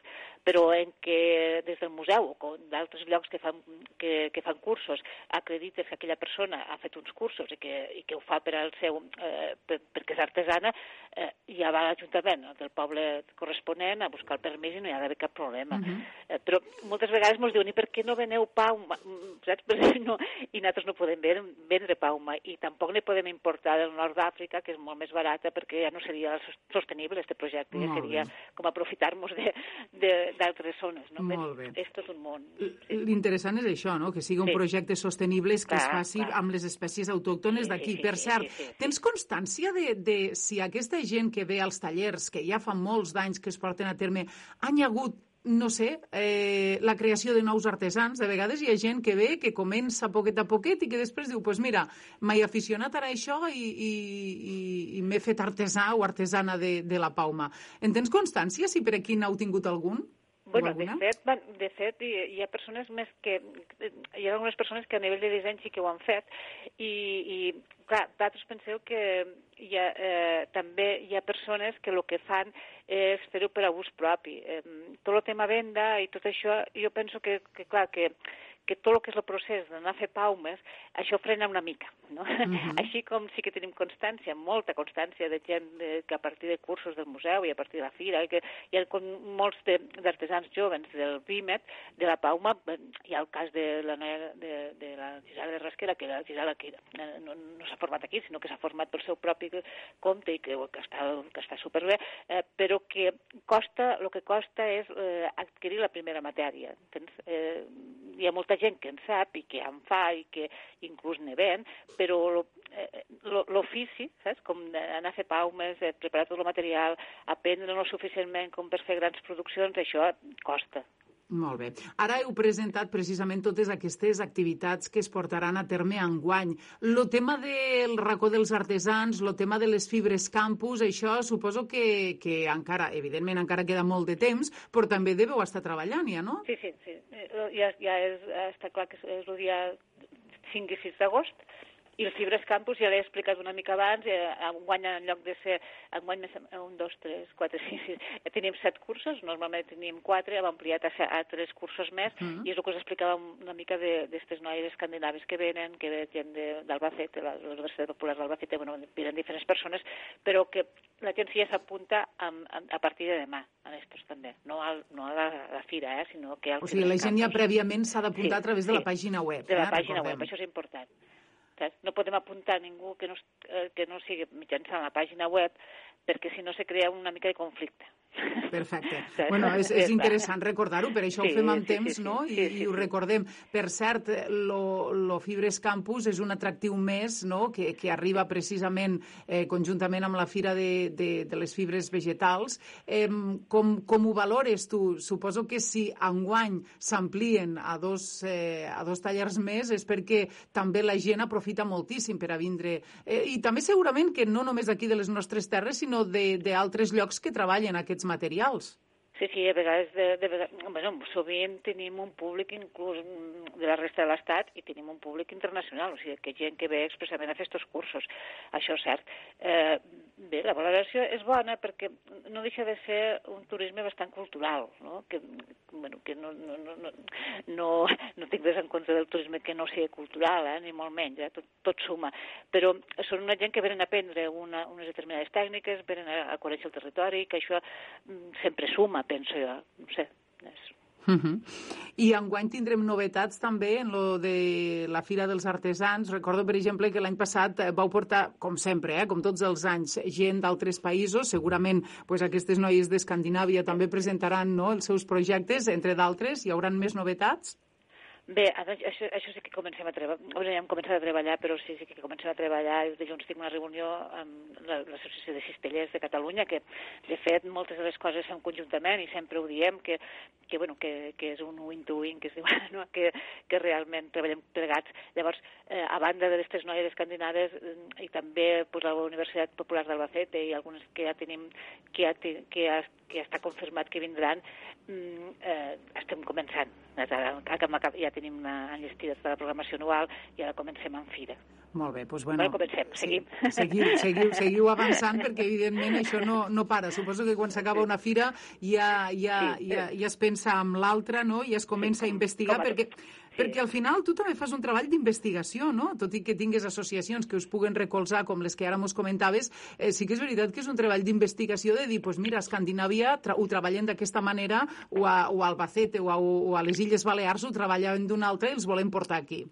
però en què des del museu o d'altres llocs que fan, que, que fan cursos acredites que aquella persona ha fet uns cursos i que, i que ho fa per al seu, eh, per, perquè és artesana, eh, ja va a l'Ajuntament del poble corresponent a buscar el permís i no hi ha d'haver cap problema. Mhm. eh, però moltes vegades ens diuen i per què no veneu pauma? Mm, Saps? Perquè no, I nosaltres no podem vendre, pauma i tampoc ne podem importar del nord d'Àfrica, que és molt més barata, perquè ja no seria sos- sostenible este projecte, ja seria com aprofitar-nos de- de- d'altres zones. No? Molt bé. És un món. L'interessant és això, no? que sigui un Sí. projecte sostenible que es Clar, faci clar. amb les espècies autòctones Sí, d'aquí. sí, per sí, cert, sí, sí, sí. tens constància de, de si aquesta gent que ve als tallers, que ja fa molts d'anys que es porten a terme, han hagut no sé, eh, la creació de nous artesans. De vegades hi ha gent que ve, que comença poquet a poquet i que després diu, pues mira, m'he aficionat ara a això i, i, i, i m'he fet artesà o artesana de, de la pauma. En tens constància si per aquí n'heu tingut algun? Bueno, de fet, van, de fet hi, hi ha persones més que... Hi ha algunes persones que a nivell de disseny sí que ho han fet i, i clar, vosaltres penseu que hi ha, eh, també hi ha persones que el que fan és fer-ho per a ús propi. Eh, tot el tema venda i tot això, jo penso que, que clar, que que tot el que és el procés d'anar a fer paumes, això frena una mica, no? Mhm. Així com sí que tenim constància, molta constància de gent de, que a partir de cursos del museu i a partir de la fira, i que hi ha com molts de- d'artesans jovens del BIMET, de la Pauma, eh, hi ha el cas de la noia de, de la Gisela de Rasquera, que la Gisela que eh, no, no s'ha format aquí, sinó que s'ha format pel seu propi compte i que, que, està, que està superbé, eh, però que costa, el que costa és eh, adquirir la primera matèria. Entens? Eh, hi ha molta gent que en sap i que en fa i que inclús ne ven, però eh, lo- l'ofici, saps? Com anar a fer paumes, eh, preparar tot el material, aprendre-lo suficientment com per fer grans produccions, això costa. Molt bé. Ara heu presentat precisament totes aquestes activitats que es portaran a terme enguany. El tema del racó dels artesans, el tema de les fibres campus, això suposo que, que encara, evidentment, encara queda molt de temps, però també deveu estar treballant ja, no? Sí, sí, sí. Eh, Ja, ja és, està clar que és el dia 5 i 6 d'agost, i el Fibres Campus ja l'he explicat una mica abans, eh, enguany en lloc de ser, enguany més, un, dos, tres, quatre, cinc, sis, eh, tenim set cursos, normalment tenim quatre, hem ampliat a, a tres cursos més, Mhm. i és el que us explicava una mica d'aquestes noies escandinaves que venen, que ve gent de- d'Albacete, la, la Universitat Popular d'Albacete, bueno, venen diferents persones, però que la gent sí ja s'apunta a, a, a partir de demà, a estos també, no, al, no a la, a la fira, eh, sinó que al O sigui, la gent ja Campus. prèviament s'ha d'apuntar Sí, a través de sí, la pàgina web. de la eh? pàgina Recordem. web, això és important. No podem apuntar ningú que no, eh, que no sigui mitjançant la pàgina web perquè si no se crea una mica de conflicte. Perfecte. Bueno, és, és interessant recordar-ho, per això Sí, ho fem amb sí, temps, sí. no? I, Sí, sí, i ho recordem. Per cert, lo, lo Fibres Campus és un atractiu més no? que, que arriba precisament eh, conjuntament amb la Fira de, de, de les Fibres Vegetals. Eh, com, com ho valores tu? Suposo que si enguany s'amplien a, dos, eh, a dos tallers més és perquè també la gent aprofita moltíssim per a vindre. Eh, I també segurament que no només d'aquí de les nostres terres, sinó de- d'altres llocs que treballen aquests materials. Sí, sí, a vegades, de, de vegades, bueno, sovint tenim un públic inclús de la resta de l'Estat i tenim un públic internacional, o sigui, que gent que ve expressament a fer aquests cursos. Això és cert. Eh, bé, la valoració és bona perquè no deixa de ser un turisme bastant cultural, no? Que, bueno, que no, no, no, no, no, no tinc res en contra del turisme que no sigui cultural, eh? ni molt menys, eh? tot, tot suma. Però són una gent que venen a aprendre una, unes determinades tècniques, venen a, a conèixer el territori, que això mm, sempre suma, penso jo. No sé, és, Uh -huh. I enguany tindrem novetats també en lo de la Fira dels Artesans. Recordo, per exemple, que l'any passat eh, vau portar, com sempre, eh, com tots els anys, gent d'altres països. Segurament pues, aquestes noies d'Escandinàvia també presentaran no, els seus projectes, entre d'altres. Hi hauran més novetats? Bé, ara això, això sí que comencem a treballar, ja hem començat a treballar, però sí, sí que comencem a treballar. El dilluns tinc una reunió amb la- l'Associació de Cistellers de Catalunya, que de fet moltes de les coses fem conjuntament i sempre ho diem, que, que, bueno, que, que és un win to win, que es diu, no? que, que realment treballem plegats. Llavors, eh, a banda de les noies escandinaves eh, i també pues, la Universitat Popular d'Albacete i algunes que ja tenim, que ja, que ja, que ja està confirmat que vindran, mm, eh, estem començant. Ja tenim una enllestida de la programació anual i ara comencem amb fira. Molt bé, doncs bueno, Bueno, comencem, seguim. Sí, seguiu, seguiu, seguiu avançant perquè evidentment això no, no para. Suposo que quan s'acaba una fira ja, ja, Sí, ja, ja es pensa amb l'altra no? i es comença a investigar com a- perquè, perquè al final tu també fas un treball d'investigació, no? Tot i que tingues associacions que us puguen recolzar com les que ara mos comentaves, eh, sí que és veritat que és un treball d'investigació de dir, pues mira, a Escandinàvia tra ho treballen d'aquesta manera o a, o a Albacete o a, o a les Illes Balears ho treballen d'una altra i els volem portar aquí.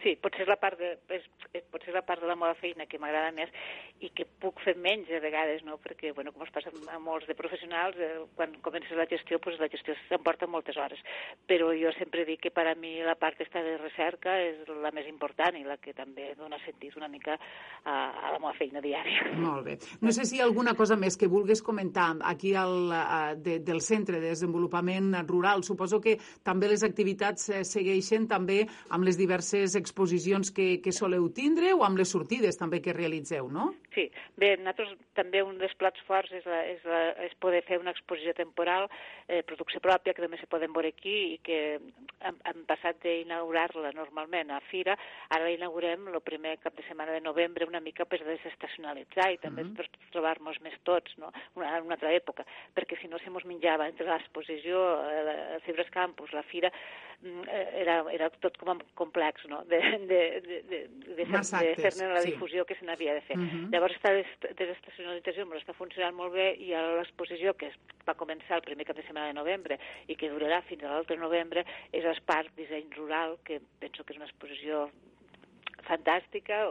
Sí, potser és la part de, és, és, potser és la part de la meva feina que m'agrada més i que puc fer menys a vegades, no? perquè, bueno, com es passa a molts de professionals, eh, quan comences la gestió, pues, la gestió s'emporta moltes hores. Però jo sempre dic que per a mi la part esta de recerca és la més important i la que també dona sentit una mica a, a la meva feina diària. Molt bé. No sé si hi ha alguna cosa més que vulgues comentar aquí al, a, de, del Centre de Desenvolupament Rural. Suposo que també les activitats eh, segueixen també amb les diverses exposicions que, que soleu tindre o amb les sortides també que realitzeu, no? Sí, bé, nosaltres també un dels plats forts és, la, és, la, és poder fer una exposició temporal, eh, producció pròpia, que també se poden veure aquí i que hem, hem passat d'inaugurar-la normalment a Fira, ara la inaugurem el primer cap de setmana de novembre una mica per desestacionalitzar i també mm -hmm. per trobar-nos més tots, no? una, una altra època, perquè si no se mos menjava entre l'exposició, eh, el Cibres Campus, la Fira, mm, eh, era, era tot com complex, no?, de, de, de, de, de, fer, de fer-ne la difusió sí. que se n'havia de fer. Mm -hmm. Llavors, aquesta desestacionalització ens està funcionant molt bé i l'exposició, que va començar el primer cap de setmana de novembre i que durarà fins a l'altre novembre, és Espart Disseny Rural, que penso que és una exposició fantàstica.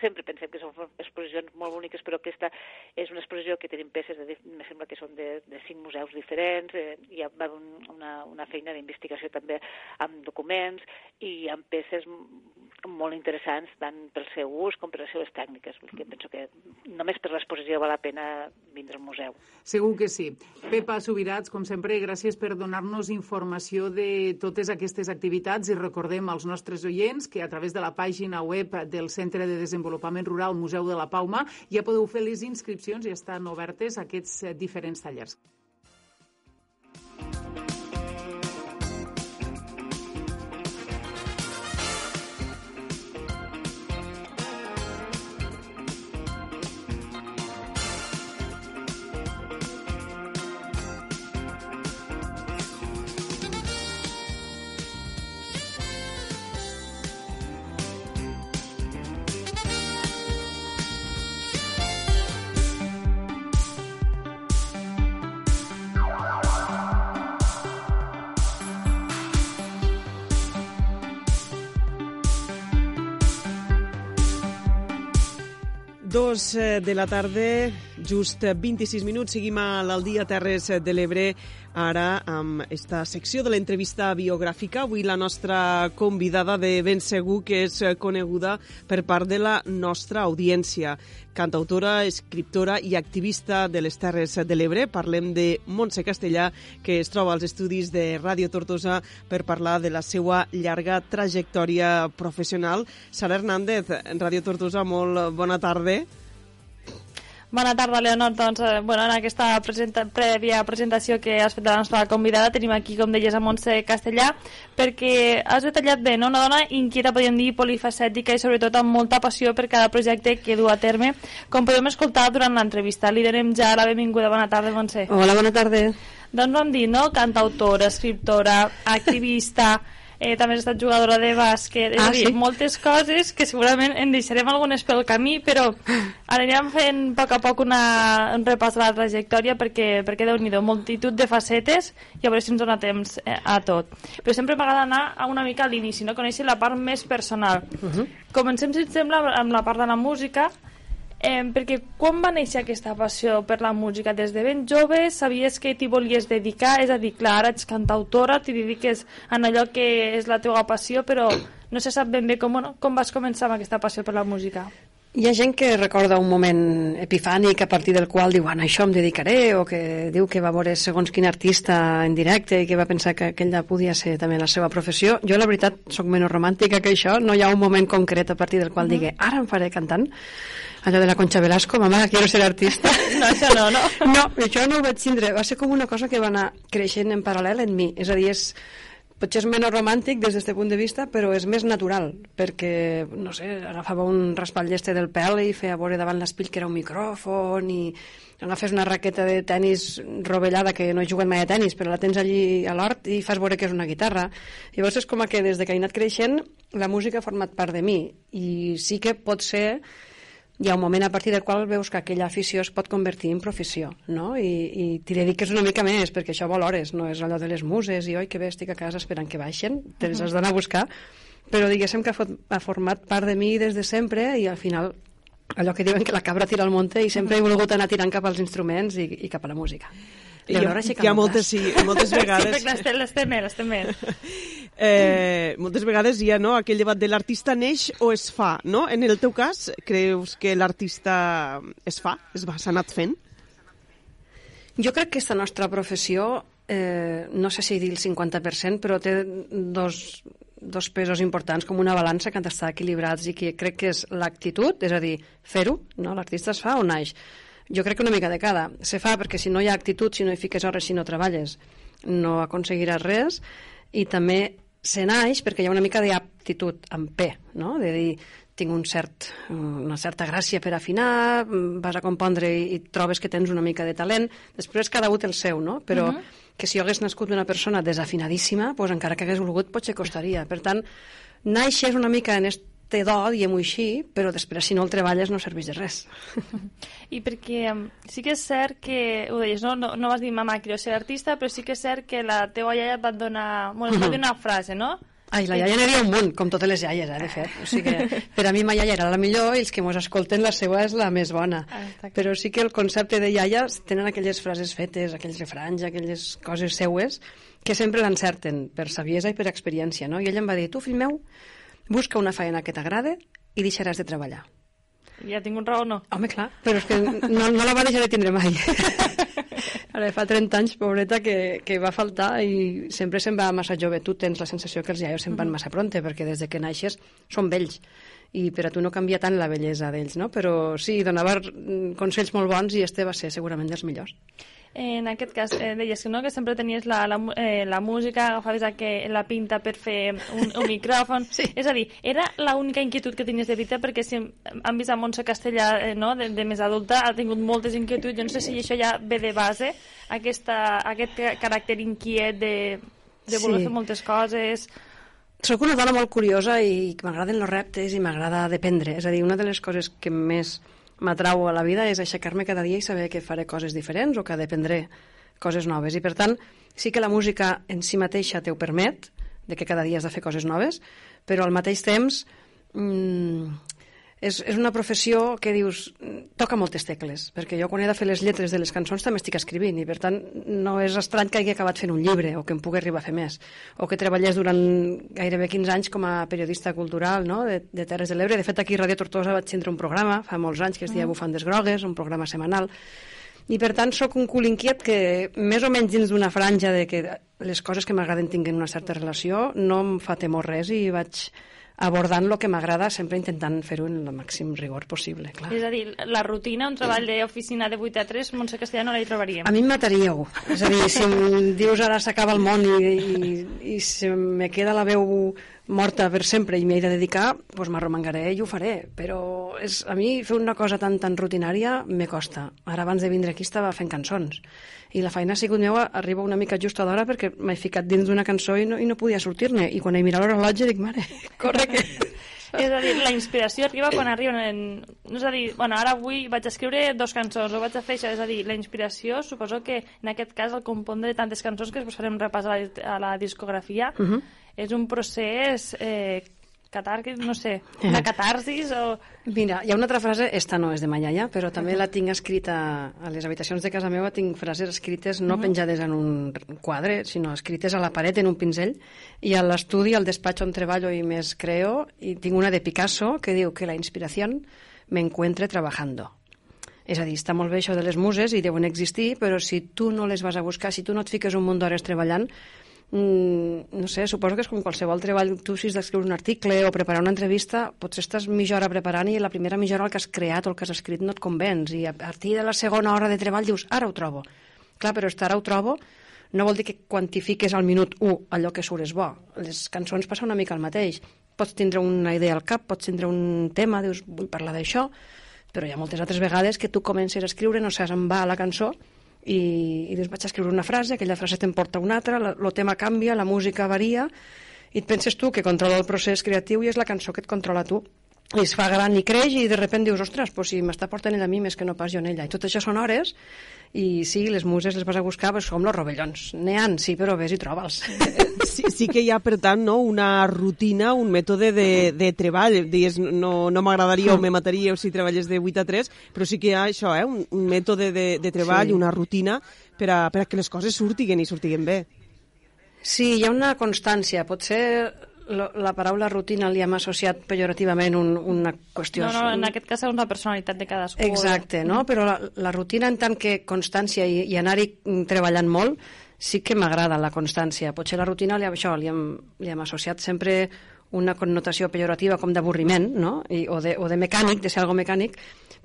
Sempre pensem que són exposicions molt boniques, però aquesta és una exposició que tenim peces, de, me sembla que són de, de cinc museus diferents, eh, hi ha una, una feina d'investigació també amb documents i amb peces molt interessants tant pel seu ús com per les seves tècniques. Que penso que només per l'exposició val la pena vindre al museu. Segur que sí. Pepa Subirats, com sempre, gràcies per donar-nos informació de totes aquestes activitats i recordem als nostres oients que a través de la pàgina web del Centre de Desenvolupament Rural Museu de la Pauma ja podeu fer les inscripcions i estan obertes aquests diferents tallers. Dos eh, de la tarda, just 26 minuts, seguim a l'Aldia Terres de l'Ebre, ara amb esta secció de l'entrevista biogràfica. Avui la nostra convidada de ben segur que és coneguda per part de la nostra audiència. Cantautora, escriptora i activista de les Terres de l'Ebre. Parlem de Montse Castellà, que es troba als estudis de Ràdio Tortosa per parlar de la seva llarga trajectòria professional. Sara Hernández, Ràdio Tortosa, molt bona tarda. Bona tarda, Leonor. Doncs, eh, bueno, en aquesta presenta prèvia presentació que has fet de la nostra convidada tenim aquí, com deies, a Montse Castellà, perquè has detallat bé, no? Una dona inquieta, podríem dir, polifacètica i sobretot amb molta passió per cada projecte que du a terme, com podem escoltar durant l'entrevista. Li donem ja la benvinguda. Bona tarda, Montse. Hola, bona tarda. Doncs vam dir, no? Cantautora, escriptora, activista eh, també has estat jugadora de bàsquet, és ah, a dir, sí? moltes coses que segurament en deixarem algunes pel camí, però anirem fent a poc a poc una, un repàs de la trajectòria perquè, perquè déu nhi multitud de facetes i a veure si ens dona temps eh, a tot. Però sempre m'agrada anar a una mica a l'inici, no? conèixer la part més personal. Uh -huh. Comencem, si et sembla, amb la part de la música, Eh, perquè quan va néixer aquesta passió per la música? Des de ben jove sabies que t'hi volies dedicar? És a dir, clar, ara ets cantautora, t'hi dediques en allò que és la teva passió, però no se sap ben bé com, com vas començar amb aquesta passió per la música. Hi ha gent que recorda un moment epifànic a partir del qual diu, bueno, això em dedicaré, o que diu que va veure segons quin artista en directe i que va pensar que aquella podia ser també la seva professió. Jo, la veritat, sóc menys romàntica que això. No hi ha un moment concret a partir del qual -huh. digui, ara em faré cantant allò de la Concha Velasco, mamà, quiero ser artista. No, això no, no? No, això no ho vaig tindre. Va ser com una cosa que va anar creixent en paral·lel en mi. És a dir, és, potser és menys romàntic des d'aquest punt de vista, però és més natural, perquè, no sé, agafava un raspall del pèl i feia veure davant l'espill que era un micròfon i agafes una raqueta de tennis rovellada que no he jugat mai a tennis, però la tens allí a l'hort i fas veure que és una guitarra. Llavors és com que des de que he anat creixent la música ha format part de mi i sí que pot ser hi ha un moment a partir del qual veus que aquella afició es pot convertir en professió, no? I, i t'hi dediques una mica més, perquè això vol hores, no és allò de les muses i oi, que bé, estic a casa esperant que baixen, te les has d'anar a buscar, però diguéssim que ha, format part de mi des de sempre i al final allò que diuen que la cabra tira al monte i sempre he volgut anar tirant cap als instruments i, i cap a la música. Hi ha, hi ha moltes, sí, moltes vegades... Sí, l'estem bé, l'estem bé. Eh, moltes vegades hi ha no, aquell debat de l'artista neix o es fa, no? En el teu cas, creus que l'artista es fa? Es va, s'ha anat fent? Jo crec que aquesta nostra professió, eh, no sé si dir el 50%, però té dos, dos pesos importants com una balança que han d'estar equilibrats i que crec que és l'actitud, és a dir, fer-ho, no? l'artista es fa o naix. Jo crec que una mica de cada. Se fa perquè si no hi ha actitud, si no hi fiques hores, si no treballes, no aconseguiràs res, i també se naix perquè hi ha una mica d'aptitud amb P, no? de dir, tinc un cert, una certa gràcia per afinar, vas a compondre i, i trobes que tens una mica de talent. Després cada un té el seu, no? Però uh -huh. que si jo hagués nascut una persona desafinadíssima, doncs encara que hagués volgut potser costaria. Per tant, naixes una mica en este do, diguem-ho així, però després si no el treballes no serveix de res. I perquè sí que és cert que, ho deies, no, no, no vas dir mama, quiero ser artista, però sí que és cert que la teva iaia et va donar, bueno, uh -huh. una frase, no? Ai, la iaia n'hi un munt, com totes les iaies, eh, de fet. O sigui que per a mi ma iaia era la millor i els que mos escolten la seva és la més bona. Ah, Però sí que el concepte de iaia tenen aquelles frases fetes, aquells refranys, aquelles coses seues, que sempre l'encerten per saviesa i per experiència, no? I ella em va dir, tu, fill meu, busca una feina que t'agrade i deixaràs de treballar. Ja tinc un raó, no? Home, clar, però és que no, no la va deixar de tindre mai. Ara fa 30 anys, pobreta, que, que va faltar i sempre se'n va massa jove. Tu tens la sensació que els iaios se'n van massa pronte, perquè des de que naixes són vells i per a tu no canvia tant la bellesa d'ells, no? Però sí, donava consells molt bons i este va ser segurament dels millors. En aquest cas, eh, deies no, que sempre tenies la, la, eh, la música, agafaves que, la pinta per fer un, un micròfon. Sí. És a dir, era l'única inquietud que tenies de Rita, perquè si hem vist a Montse Castellà, eh, no, de, de més adulta, ha tingut moltes inquietuds. Jo no sé si això ja ve de base, aquesta, aquest caràcter inquiet de, de voler sí. fer moltes coses... Soc una dona molt curiosa i m'agraden els reptes i m'agrada dependre. És a dir, una de les coses que més m'atrau a la vida és aixecar-me cada dia i saber que faré coses diferents o que dependré coses noves. I per tant, sí que la música en si mateixa te permet, de que cada dia has de fer coses noves, però al mateix temps mmm, és, és una professió que dius, toca moltes tecles, perquè jo quan he de fer les lletres de les cançons també estic escrivint, i per tant no és estrany que hagi acabat fent un llibre o que em pugui arribar a fer més, o que treballés durant gairebé 15 anys com a periodista cultural no? de, de Terres de l'Ebre. De fet, aquí a Ràdio Tortosa vaig tindre un programa fa molts anys que es deia mm. Bufandes Grogues, un programa setmanal, i per tant sóc un cul inquiet que més o menys dins d'una franja de que les coses que m'agraden tinguin una certa relació no em fa temor res i vaig abordant el que m'agrada, sempre intentant fer-ho en el màxim rigor possible, clar. És a dir, la rutina, un treball d'oficina de 8 a 3, Montse Castellà no la hi trobaríem. A mi em mataríeu. És a dir, si em dius ara s'acaba el món i, i, i si me queda la veu morta per sempre i m'hi he de dedicar, doncs m'arromangaré i ho faré. Però és, a mi fer una cosa tan, tan rutinària me costa. Ara abans de vindre aquí estava fent cançons i la feina ha sigut meva arriba una mica justa d'hora perquè m'he ficat dins d'una cançó i no, i no podia sortir-ne i quan he mirat l'horolotge dic, mare, corre que... és a dir, la inspiració arriba quan arriba en... és a dir, bueno, ara avui vaig escriure dos cançons, o vaig a fer això, és a dir, la inspiració, suposo que en aquest cas el compondre tantes cançons que després farem repàs a la, a la discografia, uh -huh. és un procés eh, catàrquic, no sé, una catarsis o... Mira, hi ha una altra frase, esta no és de Mayaya, però també la tinc escrita a les habitacions de casa meva, tinc frases escrites no uh -huh. penjades en un quadre, sinó escrites a la paret en un pinzell, i a l'estudi, al despatx on treballo i més creo, i tinc una de Picasso que diu que la inspiració me encuentre trabajando. És a dir, està molt bé això de les muses i deuen existir, però si tu no les vas a buscar, si tu no et fiques un munt d'hores treballant, mm, no sé, suposo que és com qualsevol treball, tu si has d'escriure un article o preparar una entrevista, potser estàs mitja hora preparant i la primera mitja hora el que has creat o el que has escrit no et convenç i a partir de la segona hora de treball dius, ara ho trobo. Clar, però estar ara ho trobo no vol dir que quantifiques al minut 1 allò que surt és bo. Les cançons passen una mica el mateix. Pots tindre una idea al cap, pots tindre un tema, dius, vull parlar d'això, però hi ha moltes altres vegades que tu comences a escriure, no saps on va la cançó, i, i dius, vaig escriure una frase, aquella frase te'n porta una altra, el tema canvia, la música varia, i et penses tu que controla el procés creatiu i és la cançó que et controla tu i es fa gran i creix i de repent dius, ostres, pues si m'està portant ella a mi més que no pas jo en ella. I tot això són hores i sí, les muses les vas a buscar pues, com els rovellons. N'hi ha, sí, però ves i troba'ls. Sí, sí que hi ha, per tant, no, una rutina, un mètode de, de treball. Dies, no, no m'agradaria o me mataria si treballes de 8 a 3, però sí que hi ha això, eh, un, un mètode de, de treball, sí. una rutina per a, per a que les coses surtiguen i surtiguen bé. Sí, hi ha una constància. Potser la paraula rutina li hem associat pejorativament un, una qüestió... No, no, en aquest cas és una personalitat de cadascú. Exacte, no? però la, la rutina en tant que constància i, i anar-hi treballant molt sí que m'agrada la constància. Potser la rutina li, això, li, hem, li hem associat sempre una connotació pejorativa com d'avorriment, no? I, o, de, o de mecànic, de ser algo mecànic,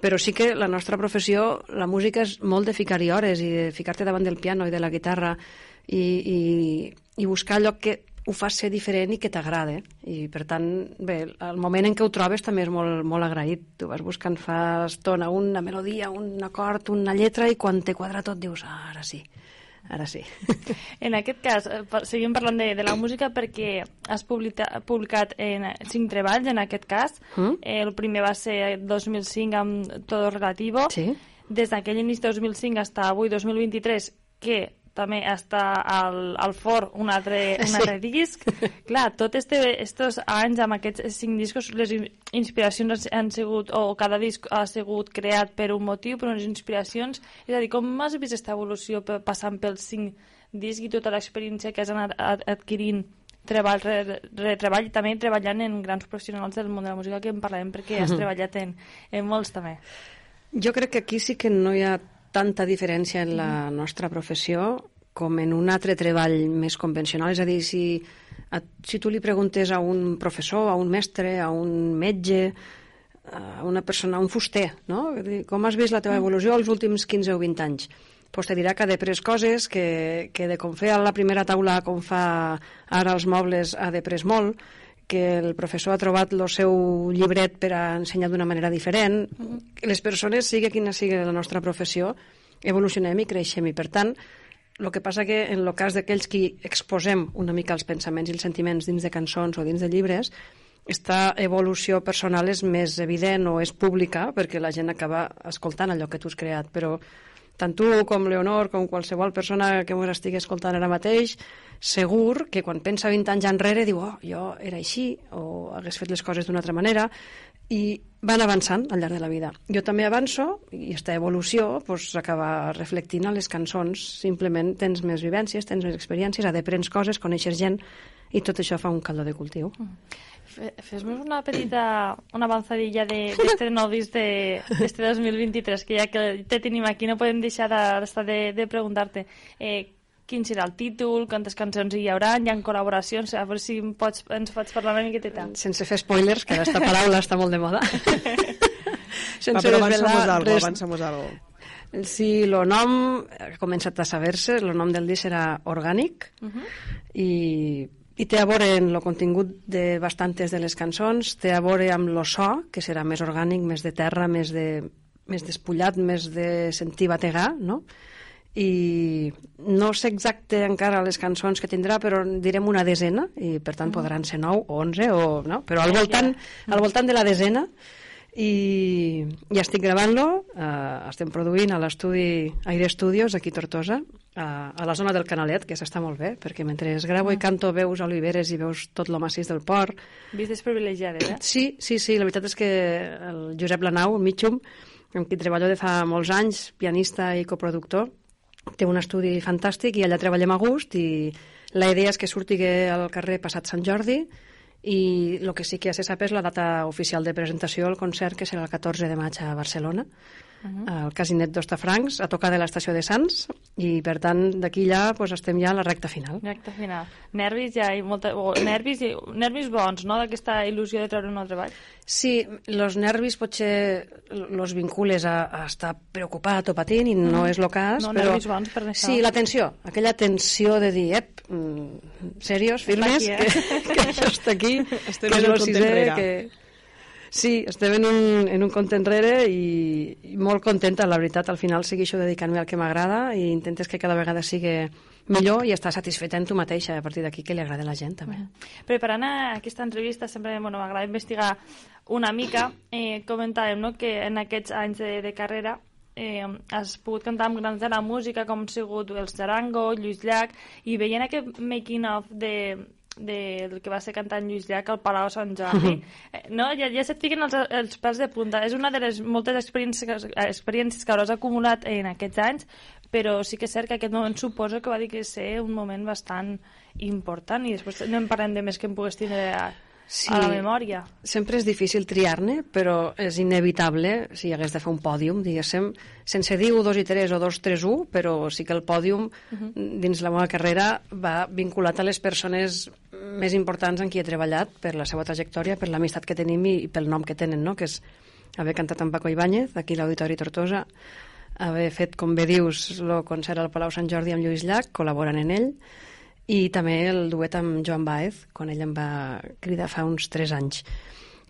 però sí que la nostra professió, la música és molt de ficar-hi hores i de ficar-te davant del piano i de la guitarra i, i, i buscar allò que ho fas ser diferent i que t'agrada. I, per tant, bé, el moment en què ho trobes també és molt, molt agraït. Tu vas buscant fa estona una melodia, un acord, una lletra, i quan te quadra tot dius, ah, ara sí ara sí. En aquest cas, eh, seguim parlant de, de la música perquè has publicat, publicat en cinc treballs, en aquest cas. Mm? El primer va ser 2005 amb Todo Relativo. Sí. Des d'aquell inici 2005 fins avui, 2023, que també està al, al for un altre, un altre sí. disc. Clar, tots este, estos anys amb aquests cinc discos, les inspiracions han sigut, o cada disc ha sigut creat per un motiu, per unes inspiracions. És a dir, com has vist aquesta evolució passant pels cinc discs i tota l'experiència que has anat adquirint treball rere treball i també treballant en grans professionals del món de la música que en parlarem perquè has treballat en, en molts també. Jo crec que aquí sí que no hi ha tanta diferència en la nostra professió com en un altre treball més convencional. És a dir, si, a, si tu li preguntes a un professor, a un mestre, a un metge, a una persona, a un fuster, no? com has vist la teva evolució els últims 15 o 20 anys? pues te dirà que ha després coses, que, que de com fer a la primera taula com fa ara els mobles ha després molt, que el professor ha trobat el seu llibret per a ensenyar d'una manera diferent. Les persones, sigui quina sigui la nostra professió, evolucionem i creixem. I, per tant, el que passa que en el cas d'aquells que exposem una mica els pensaments i els sentiments dins de cançons o dins de llibres, esta evolució personal és més evident o és pública perquè la gent acaba escoltant allò que tu has creat, però tant tu com Leonor, com qualsevol persona que m'ho estigui escoltant ara mateix, segur que quan pensa 20 anys enrere diu, oh, jo era així, o hagués fet les coses d'una altra manera, i van avançant al llarg de la vida. Jo també avanço, i aquesta evolució pues, acaba reflectint a les cançons. Simplement tens més vivències, tens més experiències, aprens coses, coneixes gent, i tot això fa un caldo de cultiu. Mm. Fes-nos una petita, una avanzadilla d'este de, disc d'este 2023, que ja que te tenim aquí no podem deixar d'estar de, de preguntar-te eh, quin serà el títol, quantes cançons hi haurà, hi ha col·laboracions, a veure si pots, ens pots parlar una miqueta. Sense fer spoilers, que aquesta paraula està molt de moda. Sense Va, però avançamos algo, avançamos algo. Sí, el nom ha començat a saber-se, el nom del disc serà Orgànic uh -huh. i i té a veure en el contingut de bastantes de les cançons, té a veure amb lo so, que serà més orgànic, més de terra, més, de, més despullat, més de sentir bategar, no? i no sé exacte encara les cançons que tindrà, però direm una desena, i per tant mm. podran ser 9 o 11, o, no? però al voltant, al voltant de la desena i, i estic gravant-lo, eh, estem produint a l'estudi Aire Studios, aquí a Tortosa, a, a la zona del Canalet, que s'està molt bé, perquè mentre es gravo i ah. canto veus oliveres i veus tot lo massís del port. Vistes privilegiades, eh? Sí, sí, sí, la veritat és que el Josep Lanau, Mitjum, amb qui treballo de fa molts anys, pianista i coproductor, té un estudi fantàstic i allà treballem a gust i la idea és que surti al carrer passat Sant Jordi i el que sí que ja se sap és la data oficial de presentació del concert, que serà el 14 de maig a Barcelona uh -huh. al Casinet d'Ostafrancs, a tocar de l'estació de Sants, i per tant d'aquí ja pues, estem ja a la recta final. Recta final. Nervis ja hi molta... O, nervis, i... nervis bons, no?, d'aquesta il·lusió de treure un altre treball. Sí, els nervis potser los vincules a, a estar preocupat o patint, i no mm. és el cas, no, però... nervis bons per això. Sí, la tensió, aquella tensió de dir, ep, mm, serios, firmes, aquí, eh? que, que això està aquí, Estem que és el sisè, que Sí, estem en un, en un compte enrere i, i molt contenta, la veritat. Al final segueixo dedicant-me al que m'agrada i intentes que cada vegada sigui millor i estar satisfeta en tu mateixa a partir d'aquí que li agrada a la gent també. Preparant aquesta entrevista sempre bueno, m'agrada investigar una mica. Eh, comentàvem no, que en aquests anys de, de carrera eh, has pogut cantar amb grans de la música com han sigut els Zarango, Lluís Llach i veient aquest making of de, del que va ser cantant Lluís Llach al Palau Sant Jordi. Eh, no? Ja, ja se't fiquen els, els pèls de punta. És una de les moltes experiències, experiències que hauràs acumulat en aquests anys, però sí que és cert que aquest moment suposo que va dir que ser un moment bastant important i després no en parlem de més que em pogués tindre sí, a la memòria. Sempre és difícil triar-ne, però és inevitable, si hagués de fer un pòdium, diguéssim, sense dir 1, 2 i 3 o 2, 3, 1, però sí que el pòdium uh -huh. dins la meva carrera va vinculat a les persones més importants en qui he treballat per la seva trajectòria, per l'amistat que tenim i, i pel nom que tenen, no? que és haver cantat amb Paco Ibáñez, aquí a l'Auditori Tortosa, haver fet, com bé dius, el concert al Palau Sant Jordi amb Lluís Llach, col·laborant en ell, i també el duet amb Joan Baez, quan ell em va cridar fa uns 3 anys.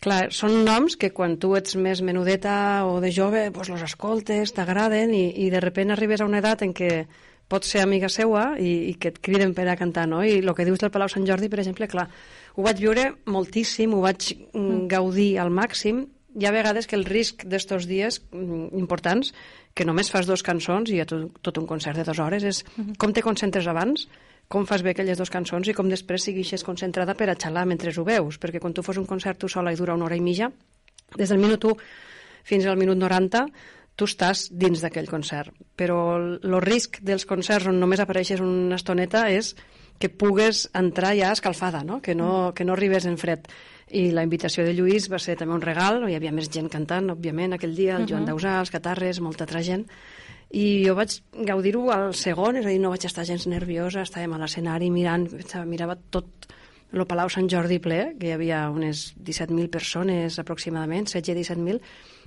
Clar, són noms que quan tu ets més menudeta o de jove, doncs los escoltes, t'agraden i, i de repent arribes a una edat en què pots ser amiga seua i, i que et criden per a cantar, no? I el que dius del Palau Sant Jordi, per exemple, clar, ho vaig viure moltíssim, ho vaig mm. gaudir al màxim. Hi ha vegades que el risc d'estos dies mm, importants, que només fas dos cançons i hi ha tot, tot un concert de dues hores, és mm -hmm. com te concentres abans, com fas bé aquelles dues cançons i com després siguixes concentrada per a xalar mentre ho veus, perquè quan tu fos un concert tu sola i dura una hora i mitja, des del minut 1 fins al minut 90 tu estàs dins d'aquell concert. Però el risc dels concerts on només apareixes una estoneta és que pugues entrar ja escalfada, no? Que, no, que no arribes en fred. I la invitació de Lluís va ser també un regal, hi havia més gent cantant, òbviament, aquell dia, el uh -huh. Joan Dausà, els Catarres, molta altra gent, i jo vaig gaudir-ho al segon, és a dir, no vaig estar gens nerviosa, estàvem a l'escenari mirant, mirava tot el Palau Sant Jordi ple, que hi havia unes 17.000 persones aproximadament, 16-17.000,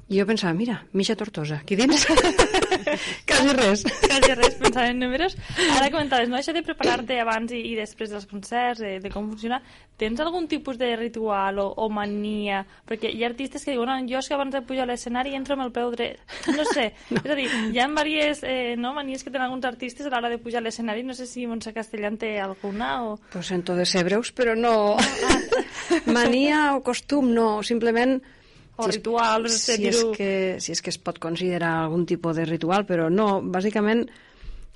i jo pensava, mira, Misha Tortosa, aquí dins? Quasi res. Quasi res, pensava en números. Ara comentaves, no? Això de preparar-te abans i, i després dels concerts, de, de com funciona, tens algun tipus de ritual o, o mania? Perquè hi ha artistes que diuen, no, jo és que abans de pujar a l'escenari entro amb el peu dret. No sé, no. és a dir, hi ha diverses eh, no, manies que tenen alguns artistes a l'hora de pujar a l'escenari, no sé si Montse Castellán té alguna o... Pues de ser breus, però no... mania o costum, no, simplement o si ritual, no sé si és, que, si és que es pot considerar algun tipus de ritual, però no, bàsicament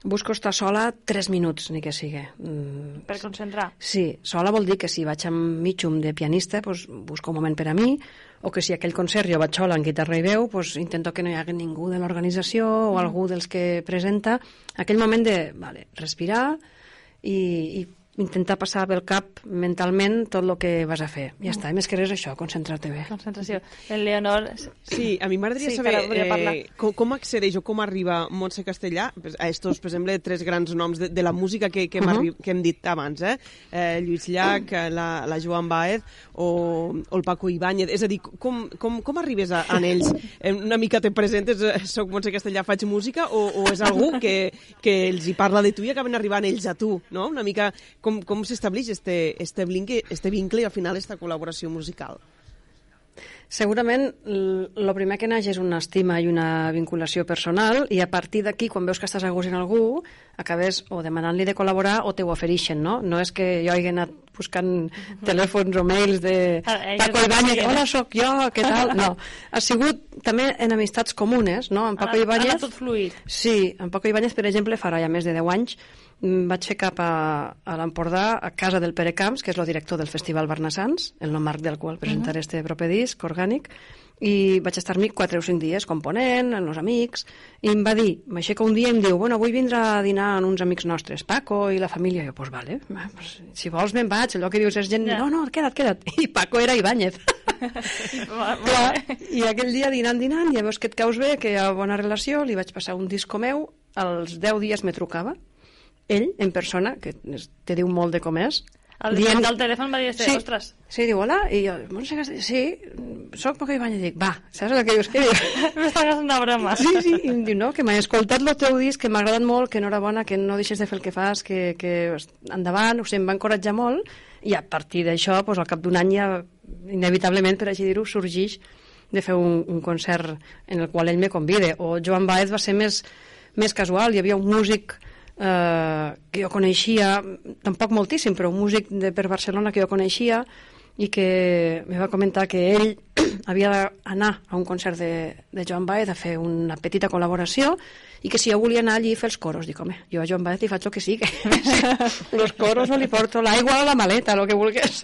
busco estar sola 3 minuts, ni que sigui. Mm. Per concentrar? Sí, sola vol dir que si vaig amb mitjum de pianista, pues, busco un moment per a mi, o que si aquell concert jo vaig sola en guitarra i veu, pues, intento que no hi hagi ningú de l'organització o mm. algú dels que presenta. Aquell moment de vale, respirar i, i intentar passar pel cap mentalment tot el que vas a fer. Ja està, i més que res això, concentrar-te bé. Concentració. El Leonor... Sí, a mi m'agradaria sí, saber eh, com, com accedeix o com arriba Montse Castellà a estos, per exemple, tres grans noms de, de la música que, que, hem, uh -huh. que hem dit abans, eh? eh Lluís Llach, la, la Joan Baez o, o el Paco Ibáñez. És a dir, com, com, com arribes a, a ells? Eh, una mica te presentes, eh, soc Montse Castellà, faig música, o, o és algú que, que els hi parla de tu i acaben arribant ells a tu, no? Una mica com, com s'estableix este, este, vincle, este vincle i al final esta col·laboració musical? Segurament el primer que naix és una estima i una vinculació personal i a partir d'aquí, quan veus que estàs a gust en algú, acabes o demanant-li de col·laborar o te ho ofereixen, no? No és que jo hagi anat buscant telèfons o mails de ah, Paco Ibáñez, hola, sóc jo, què tal? No, ha sigut també en amistats comunes, no? En Paco Ibáñez... tot fluid. Sí, en Paco Ibáñez, per exemple, farà ja més de 10 anys, vaig fer cap a, a l'Empordà, a casa del Pere Camps, que és el director del Festival Barnassans, en el marc del qual presentaré uh -huh. este proper disc orgànic, i vaig estar-m'hi 4 o 5 dies component, amb els amics, i em va dir, m'aixeca un dia i em diu, bueno, vull vindre a dinar amb uns amics nostres, Paco i la família. I jo, pues vale, pues, si vols me'n vaig, allò que dius és gent, yeah. no, no, queda't, queda't. I Paco era Ibáñez. Clar, I aquell dia dinant, dinant, ja veus que et caus bé, que hi ha bona relació, li vaig passar un disco meu, als 10 dies me trucava, ell, en persona, que te diu molt de com és, el dient... del telèfon va dir, sí, ostres. Sí, diu, hola, i jo, Montse Castellà, sí, soc Poca Ibanya, dic, va, saps el que dius? Què dius? M'està gastant de broma. Sí, sí, i em diu, no, que m'he escoltat el teu disc, que m'ha agradat molt, que enhorabona, que no deixes de fer el que fas, que, que endavant, o sigui, em va encoratjar molt, i a partir d'això, doncs, al cap d'un any ja, inevitablement, per així dir-ho, sorgeix de fer un, un concert en el qual ell me convide. O Joan Baez va ser més, més casual, hi havia un músic eh, que jo coneixia, tampoc moltíssim, però un músic de, per Barcelona que jo coneixia i que me va comentar que ell havia d'anar a un concert de, de Joan Baez a fer una petita col·laboració i que si jo volia anar allí a fer els coros, dic, home, jo a Joan Baez li faig el que sigui, els coros no li porto l'aigua o la maleta, el que vulguis.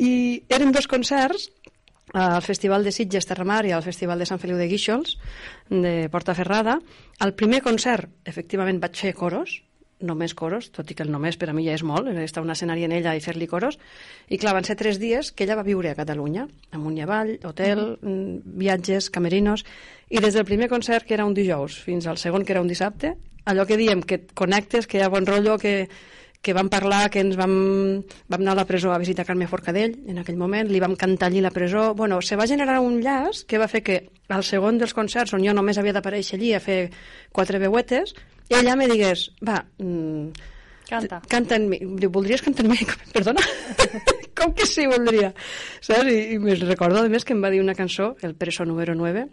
I eren dos concerts al Festival de Sitges Terramar i al Festival de Sant Feliu de Guíxols de Portaferrada. Al primer concert, efectivament, vaig fer coros, només coros, tot i que el només per a mi ja és molt, estar un escenari en ella i fer-li coros, i clar, van ser tres dies que ella va viure a Catalunya, amunt i avall, hotel, mm -hmm. viatges, camerinos, i des del primer concert, que era un dijous, fins al segon, que era un dissabte, allò que diem, que connectes, que hi ha bon rotllo, que, que vam parlar, que ens vam, vam anar a la presó a visitar Carme Forcadell en aquell moment, li vam cantar allí la presó... Bueno, se va generar un llaç que va fer que al segon dels concerts, on jo només havia d'aparèixer allí a fer quatre veuetes, ella me digués, va... Mm, Canta. Canta en mi. Diu, voldries cantar en mi? Perdona? Com que sí, voldria? Saps? I, i me recordo, a més, que em va dir una cançó, el preso número 9,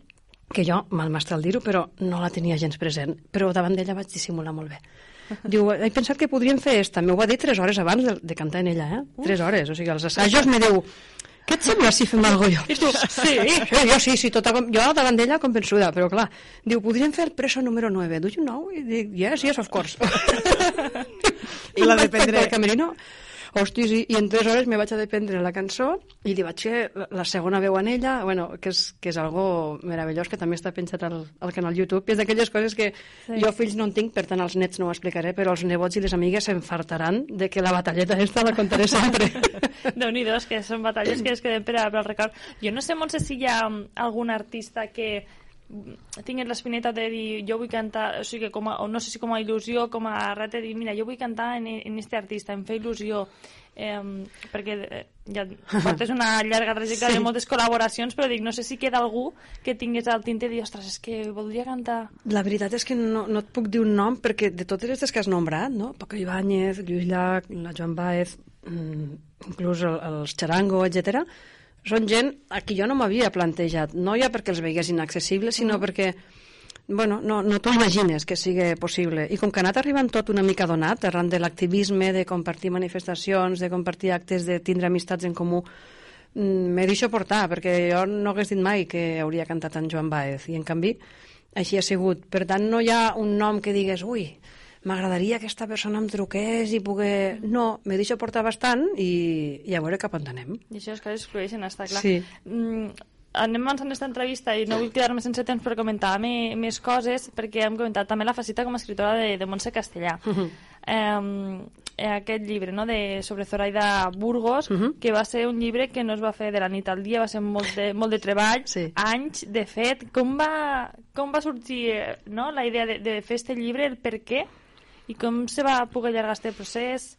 que jo, mal m'està el dir-ho, però no la tenia gens present. Però davant d'ella vaig dissimular molt bé. Diu, he pensat que podríem fer esta. M'ho va dir tres hores abans de, de cantar en ella, eh? Tres hores. O sigui, als assajos me diu, què et sembla si fem alguna cosa? I tu, sí, sí, jo sí, sí, tota, jo davant d'ella convençuda, però clar, diu, podríem fer el preso número 9, do you know? I dic, yes, yes, of course. I la dependré. Camerino, Hosti, sí, i en tres hores me vaig a dependre la cançó i li vaig fer la segona veu en ella, bueno, que és, que és algo meravellós, que també està penjat al, al canal YouTube, i és d'aquelles coses que sí. jo fills no en tinc, per tant als nets no ho explicaré, però els nebots i les amigues s'enfartaran de que la batalleta aquesta la contaré sempre. déu nhi que són batalles que es queden per, per al record. Jo no sé, Montse, si hi ha algun artista que tingués l'espineta de dir jo vull cantar, o sigui, com a, o no sé si com a il·lusió, com a rata, dir mira, jo vull cantar en, en este artista, em fa il·lusió eh, perquè eh, ja portes una llarga trajectòria sí. de moltes col·laboracions, però dic, no sé si queda algú que tingués al tinte de dir, ostres, és que voldria cantar... La veritat és que no, no et puc dir un nom, perquè de totes aquestes que has nombrat, no? Paco Ibáñez, Lluís Llach, la Joan Baez, mm, inclús el, els Charango, etc són gent a qui jo no m'havia plantejat, no ja perquè els veigués inaccessibles, sinó mm. perquè bueno, no, no t'ho imagines que sigui possible. I com que ha anat arribant tot una mica donat, arran de l'activisme, de compartir manifestacions, de compartir actes, de tindre amistats en comú, mm, m'he deixat portar, perquè jo no hagués dit mai que hauria cantat en Joan Baez, i en canvi així ha sigut. Per tant, no hi ha un nom que digues, ui, m'agradaria que aquesta persona em truqués i pogués... No, me deixo portar bastant i, i a veure cap on anem. I això és que es flueixen, està clar. Sí. Mm, anem avançant aquesta entrevista i no vull quedar-me sense temps per comentar més, més coses perquè hem comentat també la faceta com a escritora de, de Montse Castellà. Uh -huh. eh, aquest llibre no, de, sobre Zoraida Burgos, uh -huh. que va ser un llibre que no es va fer de la nit al dia, va ser molt de, molt de treball, sí. anys, de fet. Com va, com va sorgir no, la idea de, de fer aquest llibre, el per què? I com se va poder allargar aquest procés?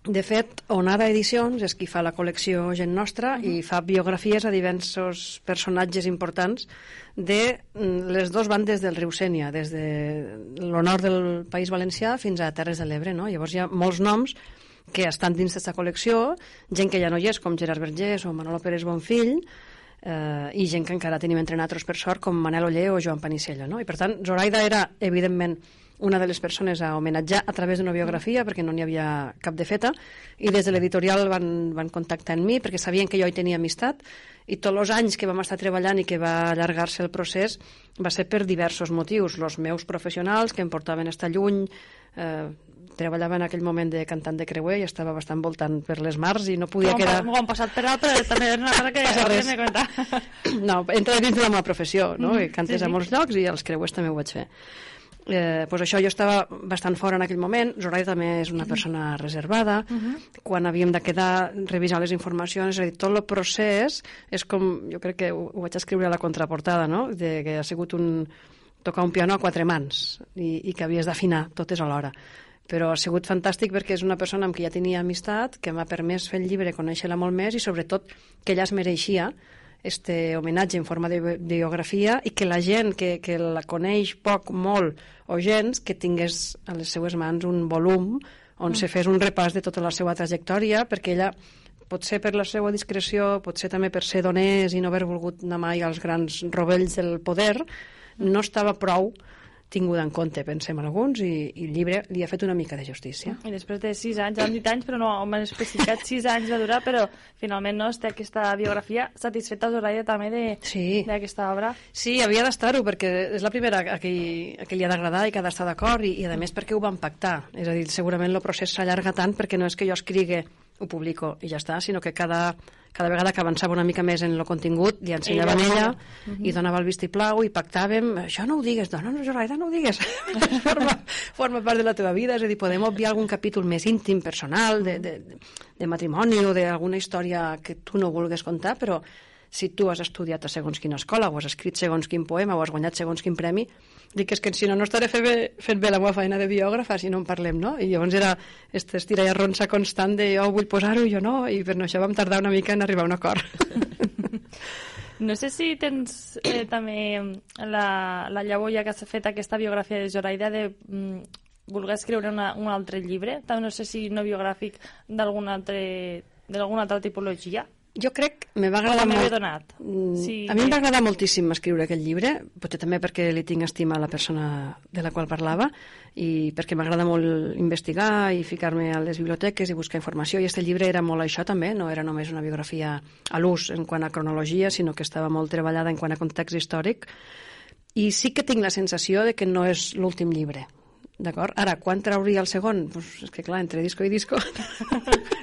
De fet, Onada Edicions és qui fa la col·lecció Gent Nostra uh -huh. i fa biografies a diversos personatges importants de mm, les dues bandes del riu Sènia, des de l'honor del País Valencià fins a Terres de l'Ebre. No? Llavors hi ha molts noms que estan dins d'aquesta col·lecció, gent que ja no hi és, com Gerard Vergés o Manolo Pérez Bonfill, eh, i gent que encara tenim entre nosaltres per sort, com Manel Oller o Joan Panisella. No? I per tant, Zoraida era, evidentment, una de les persones a homenatjar a través d'una biografia, perquè no n'hi havia cap de feta, i des de l'editorial van, van contactar amb mi perquè sabien que jo hi tenia amistat, i tots els anys que vam estar treballant i que va allargar-se el procés va ser per diversos motius. Els meus professionals, que em portaven a estar lluny, eh, treballava en aquell moment de cantant de creuer i estava bastant voltant per les mars i no podia no, quedar... M'ho han passat per alt, però també és una cosa que ja comentar. No, entra dins de la meva professió, no? Mm, cantes sí, sí. a molts llocs i els creuers també ho vaig fer eh, pues això jo estava bastant fora en aquell moment, Zoraida també és una persona reservada, uh -huh. quan havíem de quedar, revisar les informacions, és a dir, tot el procés és com, jo crec que ho, ho vaig escriure a la contraportada, no? de que ha sigut un, tocar un piano a quatre mans i, i que havies d'afinar totes alhora però ha sigut fantàstic perquè és una persona amb qui ja tenia amistat, que m'ha permès fer el llibre, conèixer-la molt més i sobretot que ella es mereixia este homenatge en forma de biografia i que la gent que, que la coneix poc, molt o gens, que tingués a les seues mans un volum on mm. se fes un repàs de tota la seva trajectòria, perquè ella potser per la seva discreció, potser també per ser donés i no haver volgut anar mai als grans rovells del poder, no estava prou tinguda en compte, pensem alguns, i, i el llibre li ha fet una mica de justícia. I després de sis anys, han dit anys, però no m'han especificat sis anys va durar, però finalment no té aquesta biografia satisfeta Zoraida també d'aquesta sí. obra. Sí, havia d'estar-ho, perquè és la primera a qui, a qui li ha d'agradar i que ha d'estar d'acord, i, i a més perquè ho van pactar. És a dir, segurament el procés s'allarga tant perquè no és que jo escrigui ho publico i ja està, sinó que cada, cada vegada que avançava una mica més en el contingut li ensenyava Ella ella Uh -huh. i donava el vistiplau i pactàvem això no ho digues, dona, no, Zoraida, no ho digues forma, forma part de la teva vida és a dir, podem obviar algun capítol més íntim, personal de, de, de matrimoni o d'alguna història que tu no vulgues contar, però si tu has estudiat a segons quina escola o has escrit segons quin poema o has guanyat segons quin premi dic és que si no, no estaré fent bé, fent bé la meva feina de biògrafa si no en parlem, no? I llavors era este estira i arronsa constant de jo vull posar-ho jo no, i per això vam tardar una mica en arribar a un acord. No sé si tens eh, també la, la llavor ja que has fet aquesta biografia de Zoraida de mm, voler escriure una, un altre llibre, també no sé si no biogràfic d'alguna altre, d'alguna altra tipologia. Jo crec, me va agradar molt... donat. Mm, Sí, a mi em va agradar moltíssim escriure aquest llibre, potser també perquè li tinc estima a la persona de la qual parlava i perquè m'agrada molt investigar i ficar-me a les biblioteques i buscar informació i aquest llibre era molt això també, no era només una biografia a l'ús en quant a cronologia, sinó que estava molt treballada en quant a context històric i sí que tinc la sensació de que no és l'últim llibre. D'acord? Ara, quan trauria el segon? Pues és que clar, entre disco i disco...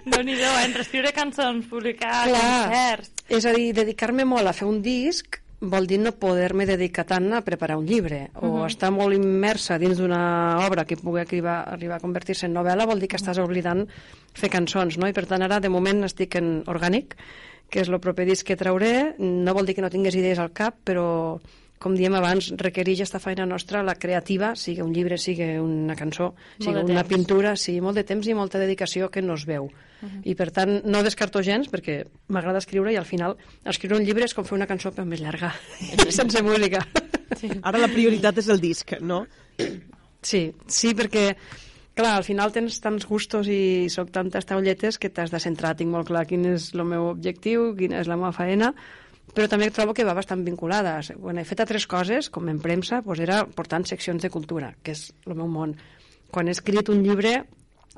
déu nhi eh? entre escriure cançons, publicar Clar, concerts... és a dir, dedicar-me molt a fer un disc vol dir no poder-me dedicar tant a preparar un llibre o Mhm. estar molt immersa dins d'una obra que pugui arribar, arribar a convertir-se en novel·la vol dir que estàs oblidant fer cançons, no? I per tant ara de moment estic en orgànic, que és el proper disc que trauré, no vol dir que no tingués idees al cap, però com diem abans, requereix esta feina nostra, la creativa, sigui un llibre, sigui una cançó, sigui de una temps. pintura, sigui molt de temps i molta dedicació que no es veu. Mhm. I per tant no descarto gens perquè m'agrada escriure i al final escriure un llibre és com fer una cançó però més llarga, sense música. Sí. Ara la prioritat és el disc, no? Sí, sí, perquè clar, al final tens tants gustos i soc tantes taulletes que t'has de centrar, tinc molt clar quin és el meu objectiu, quina és la meva faena, però també trobo que va bastant vinculada. Quan he fet altres coses, com en premsa, doncs era portant seccions de cultura, que és el meu món. Quan he escrit un llibre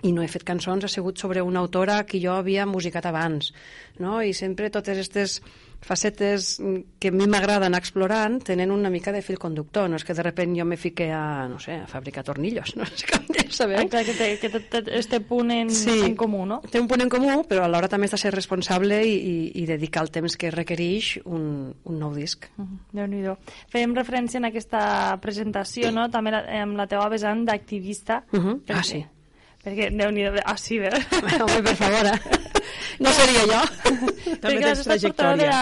i no he fet cançons, ha sigut sobre una autora que jo havia musicat abans, no? I sempre totes aquestes facetes que a mi m'agrada anar explorant tenen una mica de fil conductor, no és que de repent jo me fique a, no sé, a fabricar tornillos, no sé com dir, sabeu? Ah, clar, que té, que té, té este punt en, Sí. en comú, no? Té un punt en comú, però alhora també has de ser responsable i, i, i dedicar el temps que requereix un, un nou disc. déu nhi Fèiem referència en aquesta presentació, no?, també la, amb la teva vessant d'activista. Uh -huh. perquè- Ah, sí. Perquè, déu nhi ah, sí, bé. Home, per favor, eh? No seria jo. Has estat portador de la,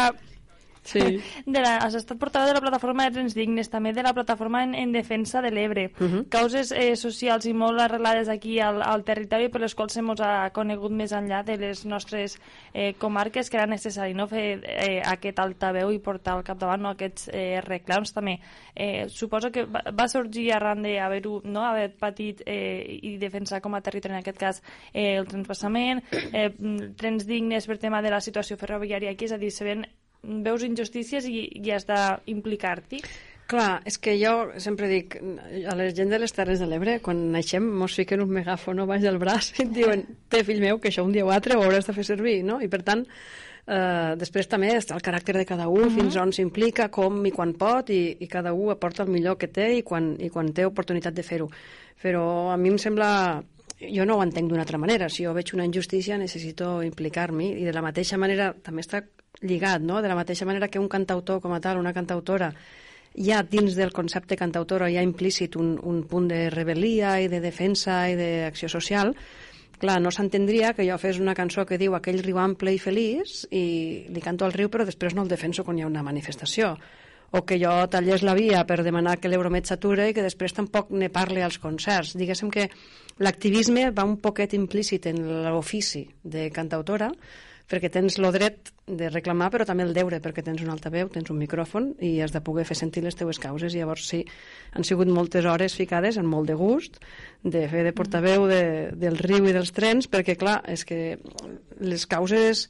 Sí. de la, has estat portador de la plataforma de Trens Dignes, també de la plataforma en, en defensa de l'Ebre. Uh -huh. Causes eh, socials i molt arrelades aquí al, al territori per les quals hem ha conegut més enllà de les nostres eh, comarques que era necessari no? fer eh, aquest altaveu i portar al capdavant no? aquests eh, reclams també. Eh, suposo que va, va sorgir arran d'haver-ho no? haver patit eh, i defensar com a territori en aquest cas eh, el transpassament, eh, trens dignes per tema de la situació ferroviària aquí, és a dir, se ven veus injustícies i, i has d'implicar-t'hi. Clar, és que jo sempre dic a la gent de les Terres de l'Ebre, quan naixem mos fiquen un megàfono baix del braç i et diuen, té fill meu, que això un dia o altre ho hauràs de fer servir, no? I per tant, eh, després també està el caràcter de cada un, Mhm. fins on s'implica, com i quan pot, i, i cada un aporta el millor que té i quan, i quan té oportunitat de fer-ho. Però a mi em sembla jo no ho entenc d'una altra manera. Si jo veig una injustícia necessito implicar-m'hi i de la mateixa manera també està lligat, no? De la mateixa manera que un cantautor com a tal, una cantautora, ja dins del concepte cantautora hi ha implícit un, un punt de rebel·lia i de defensa i d'acció social, clar, no s'entendria que jo fes una cançó que diu aquell riu ample i feliç i li canto al riu però després no el defenso quan hi ha una manifestació o que jo tallés la via per demanar que l'Euromet s'ature i que després tampoc ne parle als concerts. Diguéssim que l'activisme va un poquet implícit en l'ofici de cantautora perquè tens el dret de reclamar però també el deure perquè tens un altaveu, tens un micròfon i has de poder fer sentir les teues causes. I llavors sí, han sigut moltes hores ficades amb molt de gust de fer de portaveu de, del riu i dels trens perquè clar, és que les causes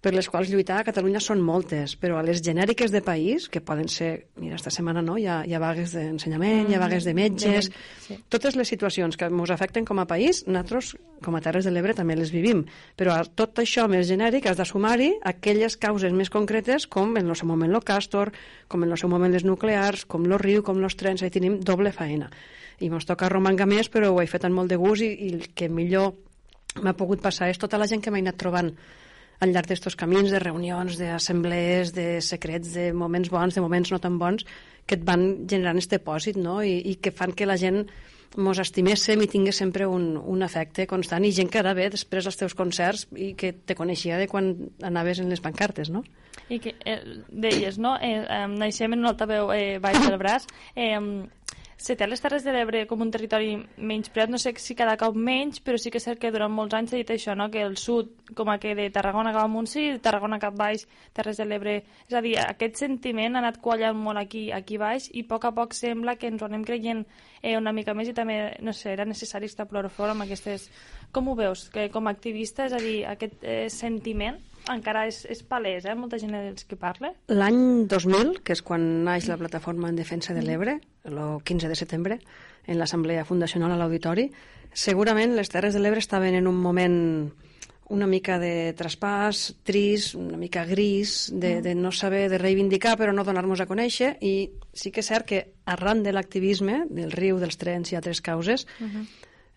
per les quals lluitar a Catalunya són moltes, però a les genèriques de país, que poden ser, mira, esta setmana no, hi ha, hi ha vagues d'ensenyament, hi ha vagues de metges, De sí. totes les situacions que ens afecten com a país, nosaltres, com a Terres de l'Ebre, també les vivim. Però a tot això més genèric has de sumar-hi aquelles causes més concretes com en el seu moment el Castor, com en el seu moment les nuclears, com el riu, com els trens, ahí tenim doble faena. I mos toca romanga més, però ho he fet amb molt de gust i, i el que millor m'ha pogut passar és tota la gent que m'ha anat trobant al llarg d'estos camins, de reunions, d'assemblees, de secrets, de moments bons, de moments no tan bons, que et van generant aquest depòsit, no? I, i que fan que la gent mos estiméssim i tingués sempre un, un afecte constant i gent que ara ve després als teus concerts i que te coneixia de quan anaves en les pancartes, no? I que eh, deies, no? Eh, eh, naixem en un altaveu eh, baix del braç. Eh, se té les Terres de l'Ebre com un territori menys preat, no sé si cada cop menys, però sí que és cert que durant molts anys s'ha dit això, no? que el sud, com a que de Tarragona cap amunt sí, de Tarragona cap baix, Terres de l'Ebre... És a dir, aquest sentiment ha anat quallant molt aquí, aquí baix i a poc a poc sembla que ens ho anem creient eh, una mica més i també, no sé, era necessari estar plorofort amb aquestes... Com ho veus? Que com a activista, és a dir, aquest eh, sentiment encara és, és palès, eh? molta gent dels que parla. L'any 2000, que és quan naix la plataforma en defensa de l'Ebre, el 15 de setembre, en l'Assemblea Fundacional a l'Auditori, segurament les Terres de l'Ebre estaven en un moment una mica de traspàs, trist, una mica gris, de, de no saber, de reivindicar però no donar-nos a conèixer i sí que és cert que arran de l'activisme del riu, dels trens i altres causes uh -huh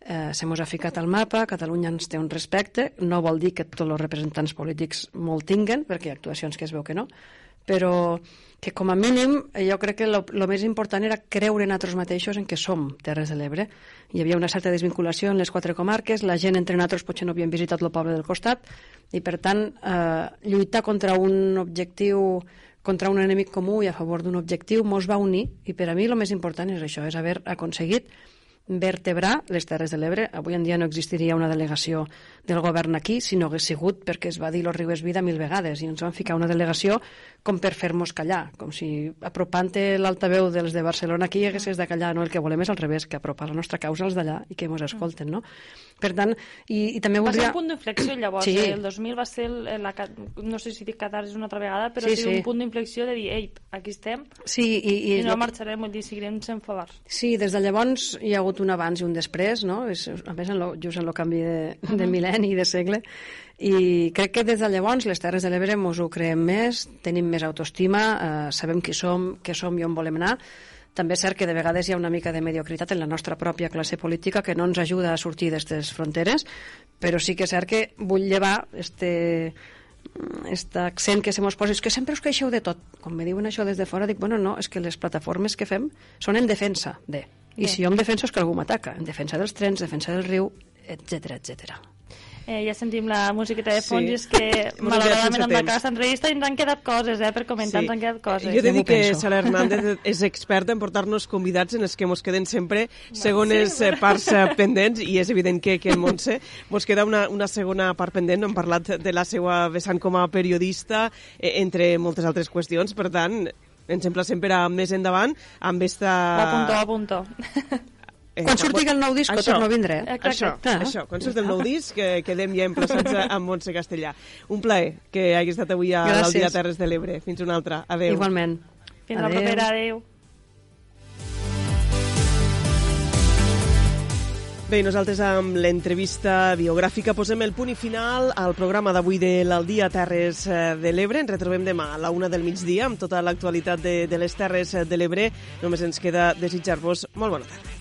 eh, se mos ha ficat al mapa, Catalunya ens té un respecte, no vol dir que tots els representants polítics molt tinguen, perquè hi ha actuacions que es veu que no, però que com a mínim eh, jo crec que el més important era creure en nosaltres mateixos en que som Terres de l'Ebre. Hi havia una certa desvinculació en les quatre comarques, la gent entre nosaltres potser no havien visitat el poble del costat, i per tant eh, lluitar contra un objectiu contra un enemic comú i a favor d'un objectiu mos va unir i per a mi el més important és això, és haver aconseguit vertebrar les Terres de l'Ebre. Avui en dia no existiria una delegació del govern aquí si no hagués sigut perquè es va dir lo riu és vida mil vegades i ens van ficar una delegació com per fer-nos callar, com si apropant l'altaveu dels de Barcelona aquí haguessis de callar, no? El que volem és al revés, que apropar la nostra causa als d'allà i que ens escolten, no? Per tant, i, i també voldria... Va ser un punt d'inflexió llavors, sí. eh? el 2000 va ser, el, la, no sé si dic catarsis una altra vegada, però sí, sí. un punt d'inflexió de dir, ei, aquí estem, sí, i, i, i no marxarem, vull dir, seguirem sent favors. Sí, des de llavors hi ha hagut un abans i un després, no? És, a més, en lo, just en el canvi de, de mil·lenni i de segle, i crec que des de llavors les Terres de l'Ebre ens ho creem més, tenim més autoestima, eh, sabem qui som, què som i on volem anar. També és cert que de vegades hi ha una mica de mediocritat en la nostra pròpia classe política que no ens ajuda a sortir d'aquestes fronteres, però sí que és cert que vull llevar este, este accent que se mos posa, és que sempre us queixeu de tot. Quan me diuen això des de fora, dic, bueno, no, és que les plataformes que fem són en defensa de. I Bé. si jo em defenso és que algú m'ataca. En defensa dels trens, defensa del riu, etc etc eh, ja sentim la musiqueta de fons sí. i és que malauradament amb la casa entrevista ens han quedat coses, eh, per comentar, sí. ens han quedat coses. Jo he de dir que Sara Hernández és experta en portar-nos convidats en els que mos queden sempre segones sí. parts eh, pendents i és evident que, que en Montse mos queda una, una segona part pendent, no hem parlat de la seva vessant com a periodista, eh, entre moltes altres qüestions, per tant, ens emplacem per a més endavant amb esta... A punto, a punto. Eh, quan surti el nou disc, això, torno a vindre. Eh? Això, ah. això, quan surti el nou disc, que quedem ja emplaçats amb Montse Castellà. Un plaer que hagi estat avui a l'Aldia Terres de l'Ebre. Fins una altra. Adéu. Igualment. Fins adéu. la propera. Adéu. Bé, nosaltres amb l'entrevista biogràfica posem el punt i final al programa d'avui de l'Aldia Terres eh, de l'Ebre. Ens retrobem demà a la una del migdia amb tota l'actualitat de, de les Terres de l'Ebre. Només ens queda desitjar-vos molt bona tarda.